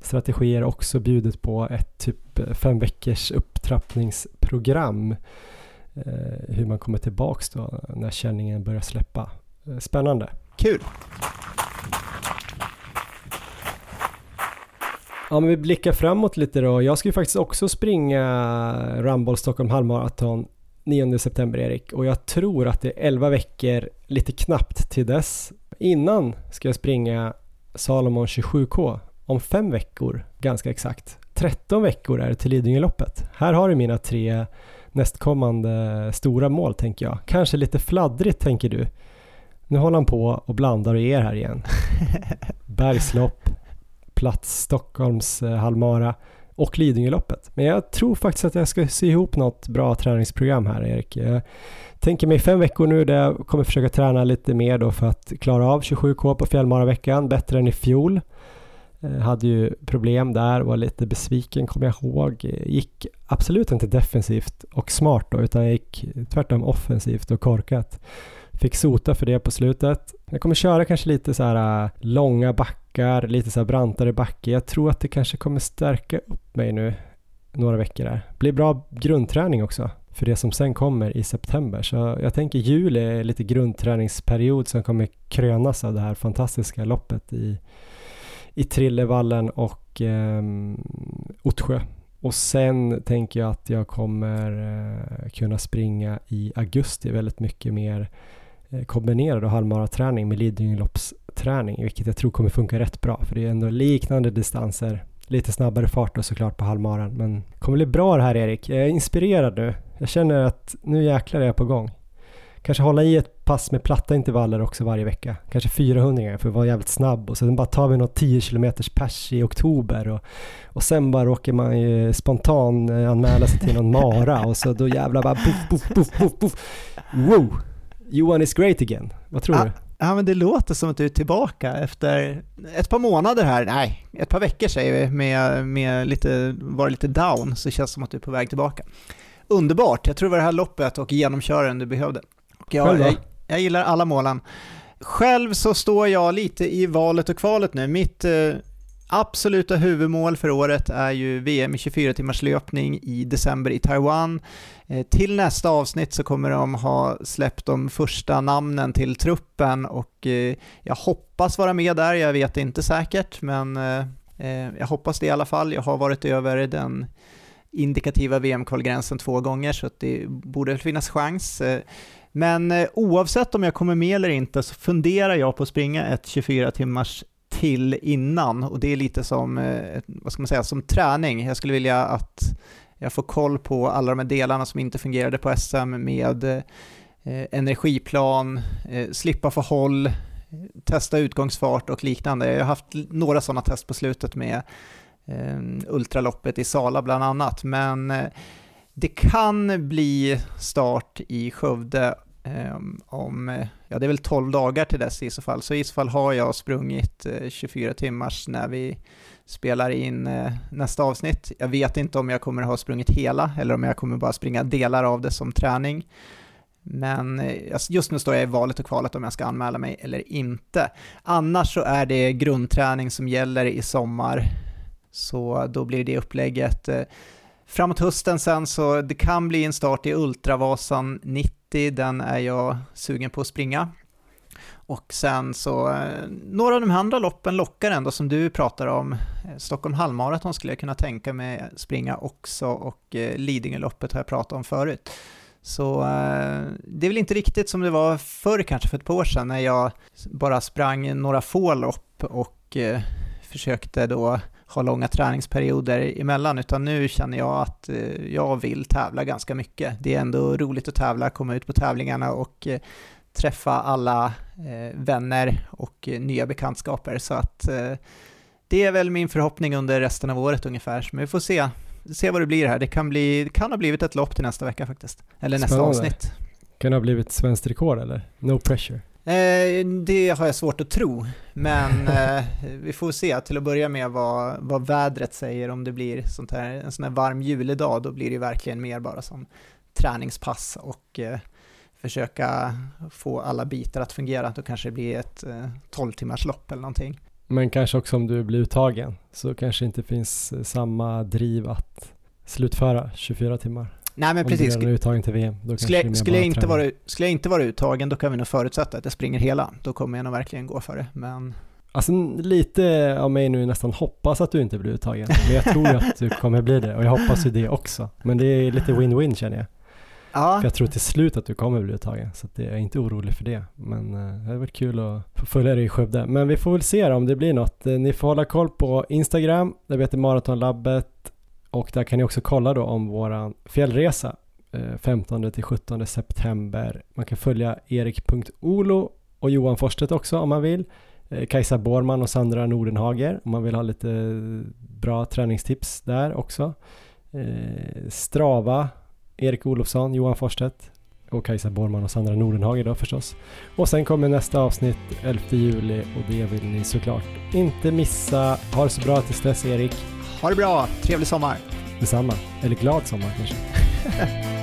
strategier också bjudit på ett typ eh, fem veckors upptrappningsprogram. Eh, hur man kommer tillbaks då när känningen börjar släppa. Spännande. Kul! Ja, men vi blickar framåt lite då. Jag ska ju faktiskt också springa Rumble Stockholm halvmaraton 9 september Erik och jag tror att det är 11 veckor lite knappt till dess. Innan ska jag springa Salomon 27K om fem veckor ganska exakt. 13 veckor är det till Lidingöloppet. Här har du mina tre nästkommande stora mål tänker jag. Kanske lite fladdrigt tänker du. Nu håller han på och blandar och ger här igen. Bergslopp, plats Stockholms eh, halvmara och Lidingöloppet. Men jag tror faktiskt att jag ska sy ihop något bra träningsprogram här Erik. Jag tänker mig fem veckor nu där jag kommer försöka träna lite mer då för att klara av 27K på fjällmaraveckan, bättre än i fjol. Jag hade ju problem där, var lite besviken kommer jag ihåg. Gick absolut inte defensivt och smart då, utan jag gick tvärtom offensivt och korkat. Fick sota för det på slutet. Jag kommer köra kanske lite så här äh, långa backar, lite så här brantare backe. Jag tror att det kanske kommer stärka upp mig nu några veckor där. Blir bra grundträning också för det som sen kommer i september. Så jag tänker juli är lite grundträningsperiod som kommer krönas av det här fantastiska loppet i, i Trillevallen och eh, Ottsjö. Och sen tänker jag att jag kommer eh, kunna springa i augusti väldigt mycket mer Eh, kombinera då halvmaraträning med Lidingöloppsträning, vilket jag tror kommer funka rätt bra, för det är ändå liknande distanser, lite snabbare fart och såklart på halvmaran, men det kommer bli bra det här Erik. Jag är inspirerad nu. Jag känner att nu jäklar är jag på gång. Kanske hålla i ett pass med platta intervaller också varje vecka. Kanske 400 för att vara jävligt snabb och sen bara tar vi något 10 km pers i oktober och, och sen bara råkar man ju spontan eh, anmäla sig till någon mara och så då jävlar bara buff, buff, buff, buff, buff. Wow! Johan is great again. Vad tror ja, du? Ja, men det låter som att du är tillbaka efter ett par månader här, nej, ett par veckor säger vi, med, med lite, var lite down, så känns det som att du är på väg tillbaka. Underbart, jag tror det var det här loppet och genomköraren du behövde. Jag, jag, jag gillar alla målen. Själv så står jag lite i valet och kvalet nu. Mitt eh, absoluta huvudmål för året är ju VM i 24 timmars löpning i december i Taiwan. Eh, till nästa avsnitt så kommer de ha släppt de första namnen till truppen och eh, jag hoppas vara med där, jag vet inte säkert, men eh, jag hoppas det i alla fall. Jag har varit över den indikativa VM-kvalgränsen två gånger så det borde finnas chans. Men oavsett om jag kommer med eller inte så funderar jag på att springa ett 24 timmars till innan och det är lite som, eh, vad ska man säga, som träning. Jag skulle vilja att jag får koll på alla de här delarna som inte fungerade på SM med eh, energiplan, eh, slippa få håll, testa utgångsfart och liknande. Jag har haft några sådana test på slutet med ultraloppet i Sala bland annat, men det kan bli start i Skövde Ehm, om, ja det är väl 12 dagar till dess i så fall, så i så fall har jag sprungit eh, 24 timmars när vi spelar in eh, nästa avsnitt. Jag vet inte om jag kommer ha sprungit hela eller om jag kommer bara springa delar av det som träning. Men eh, just nu står jag i valet och kvalet om jag ska anmäla mig eller inte. Annars så är det grundträning som gäller i sommar, så då blir det upplägget. Framåt hösten sen så det kan bli en start i Ultravasan 90 den är jag sugen på att springa. Och sen så, eh, några av de andra loppen lockar ändå som du pratar om. Eh, Stockholm halvmaraton skulle jag kunna tänka mig springa också och eh, Lidingöloppet har jag pratat om förut. Så det är väl inte riktigt som det var förr kanske för ett par år sedan när jag bara sprang några få lopp och försökte då ha långa träningsperioder emellan, utan nu känner jag att eh, jag vill tävla ganska mycket. Det är ändå roligt att tävla, komma ut på tävlingarna och eh, träffa alla eh, vänner och nya bekantskaper. Så att det är väl min förhoppning under resten av året ungefär, men vi får se. Se vad det blir här. Det kan, bli, kan ha blivit ett lopp till nästa vecka faktiskt. Eller nästa Spännande. avsnitt. Kan det ha blivit svenskt rekord eller? No pressure. Eh, det har jag svårt att tro, men eh, vi får se till att börja med vad, vad vädret säger om det blir sånt här, en sån här varm julidag, då blir det verkligen mer bara som träningspass och eh, försöka få alla bitar att fungera. Då kanske det blir ett eh, 12 timmars lopp eller någonting. Men kanske också om du blir uttagen så kanske inte finns samma driv att slutföra 24 timmar. Nej men om precis, du redan är uttagen till VM. Då kanske skulle jag, skulle, inte vara, skulle jag inte vara uttagen då kan vi nog förutsätta att jag springer hela. Då kommer jag nog verkligen gå för det. Men Alltså lite av mig nu nästan hoppas att du inte blir uttagen. Men jag tror att du kommer bli det och jag hoppas ju det också. Men det är lite win-win känner jag. ja, För jag tror till slut att du kommer bli uttagen. Så att det- jag är inte orolig för det. Men eh, det hade varit kul att få följa dig i Skövde. Men vi får väl se om det blir något. Eh, Ni får hålla koll på Instagram. Där vi heter Maratonlabbet. Och där kan ni också kolla då om våran fjällresa. Eh, 15 till 17 september. Man kan följa erik.olo och Johan Forsstedt också om man vill. Eh, Kajsa Borman och Sandra Nordenhager om man vill ha lite eh, bra träningstips där också. Strava, Erik Olofsson, Johan Forsstedt och Kajsa Borman och Sandra Nordenhager då förstås. Och sen kommer nästa avsnitt 11 juli och det vill ni såklart inte missa. Ha det så bra tills dess Erik ha det bra, trevlig sommar! Detsamma. Eller glad sommar kanske.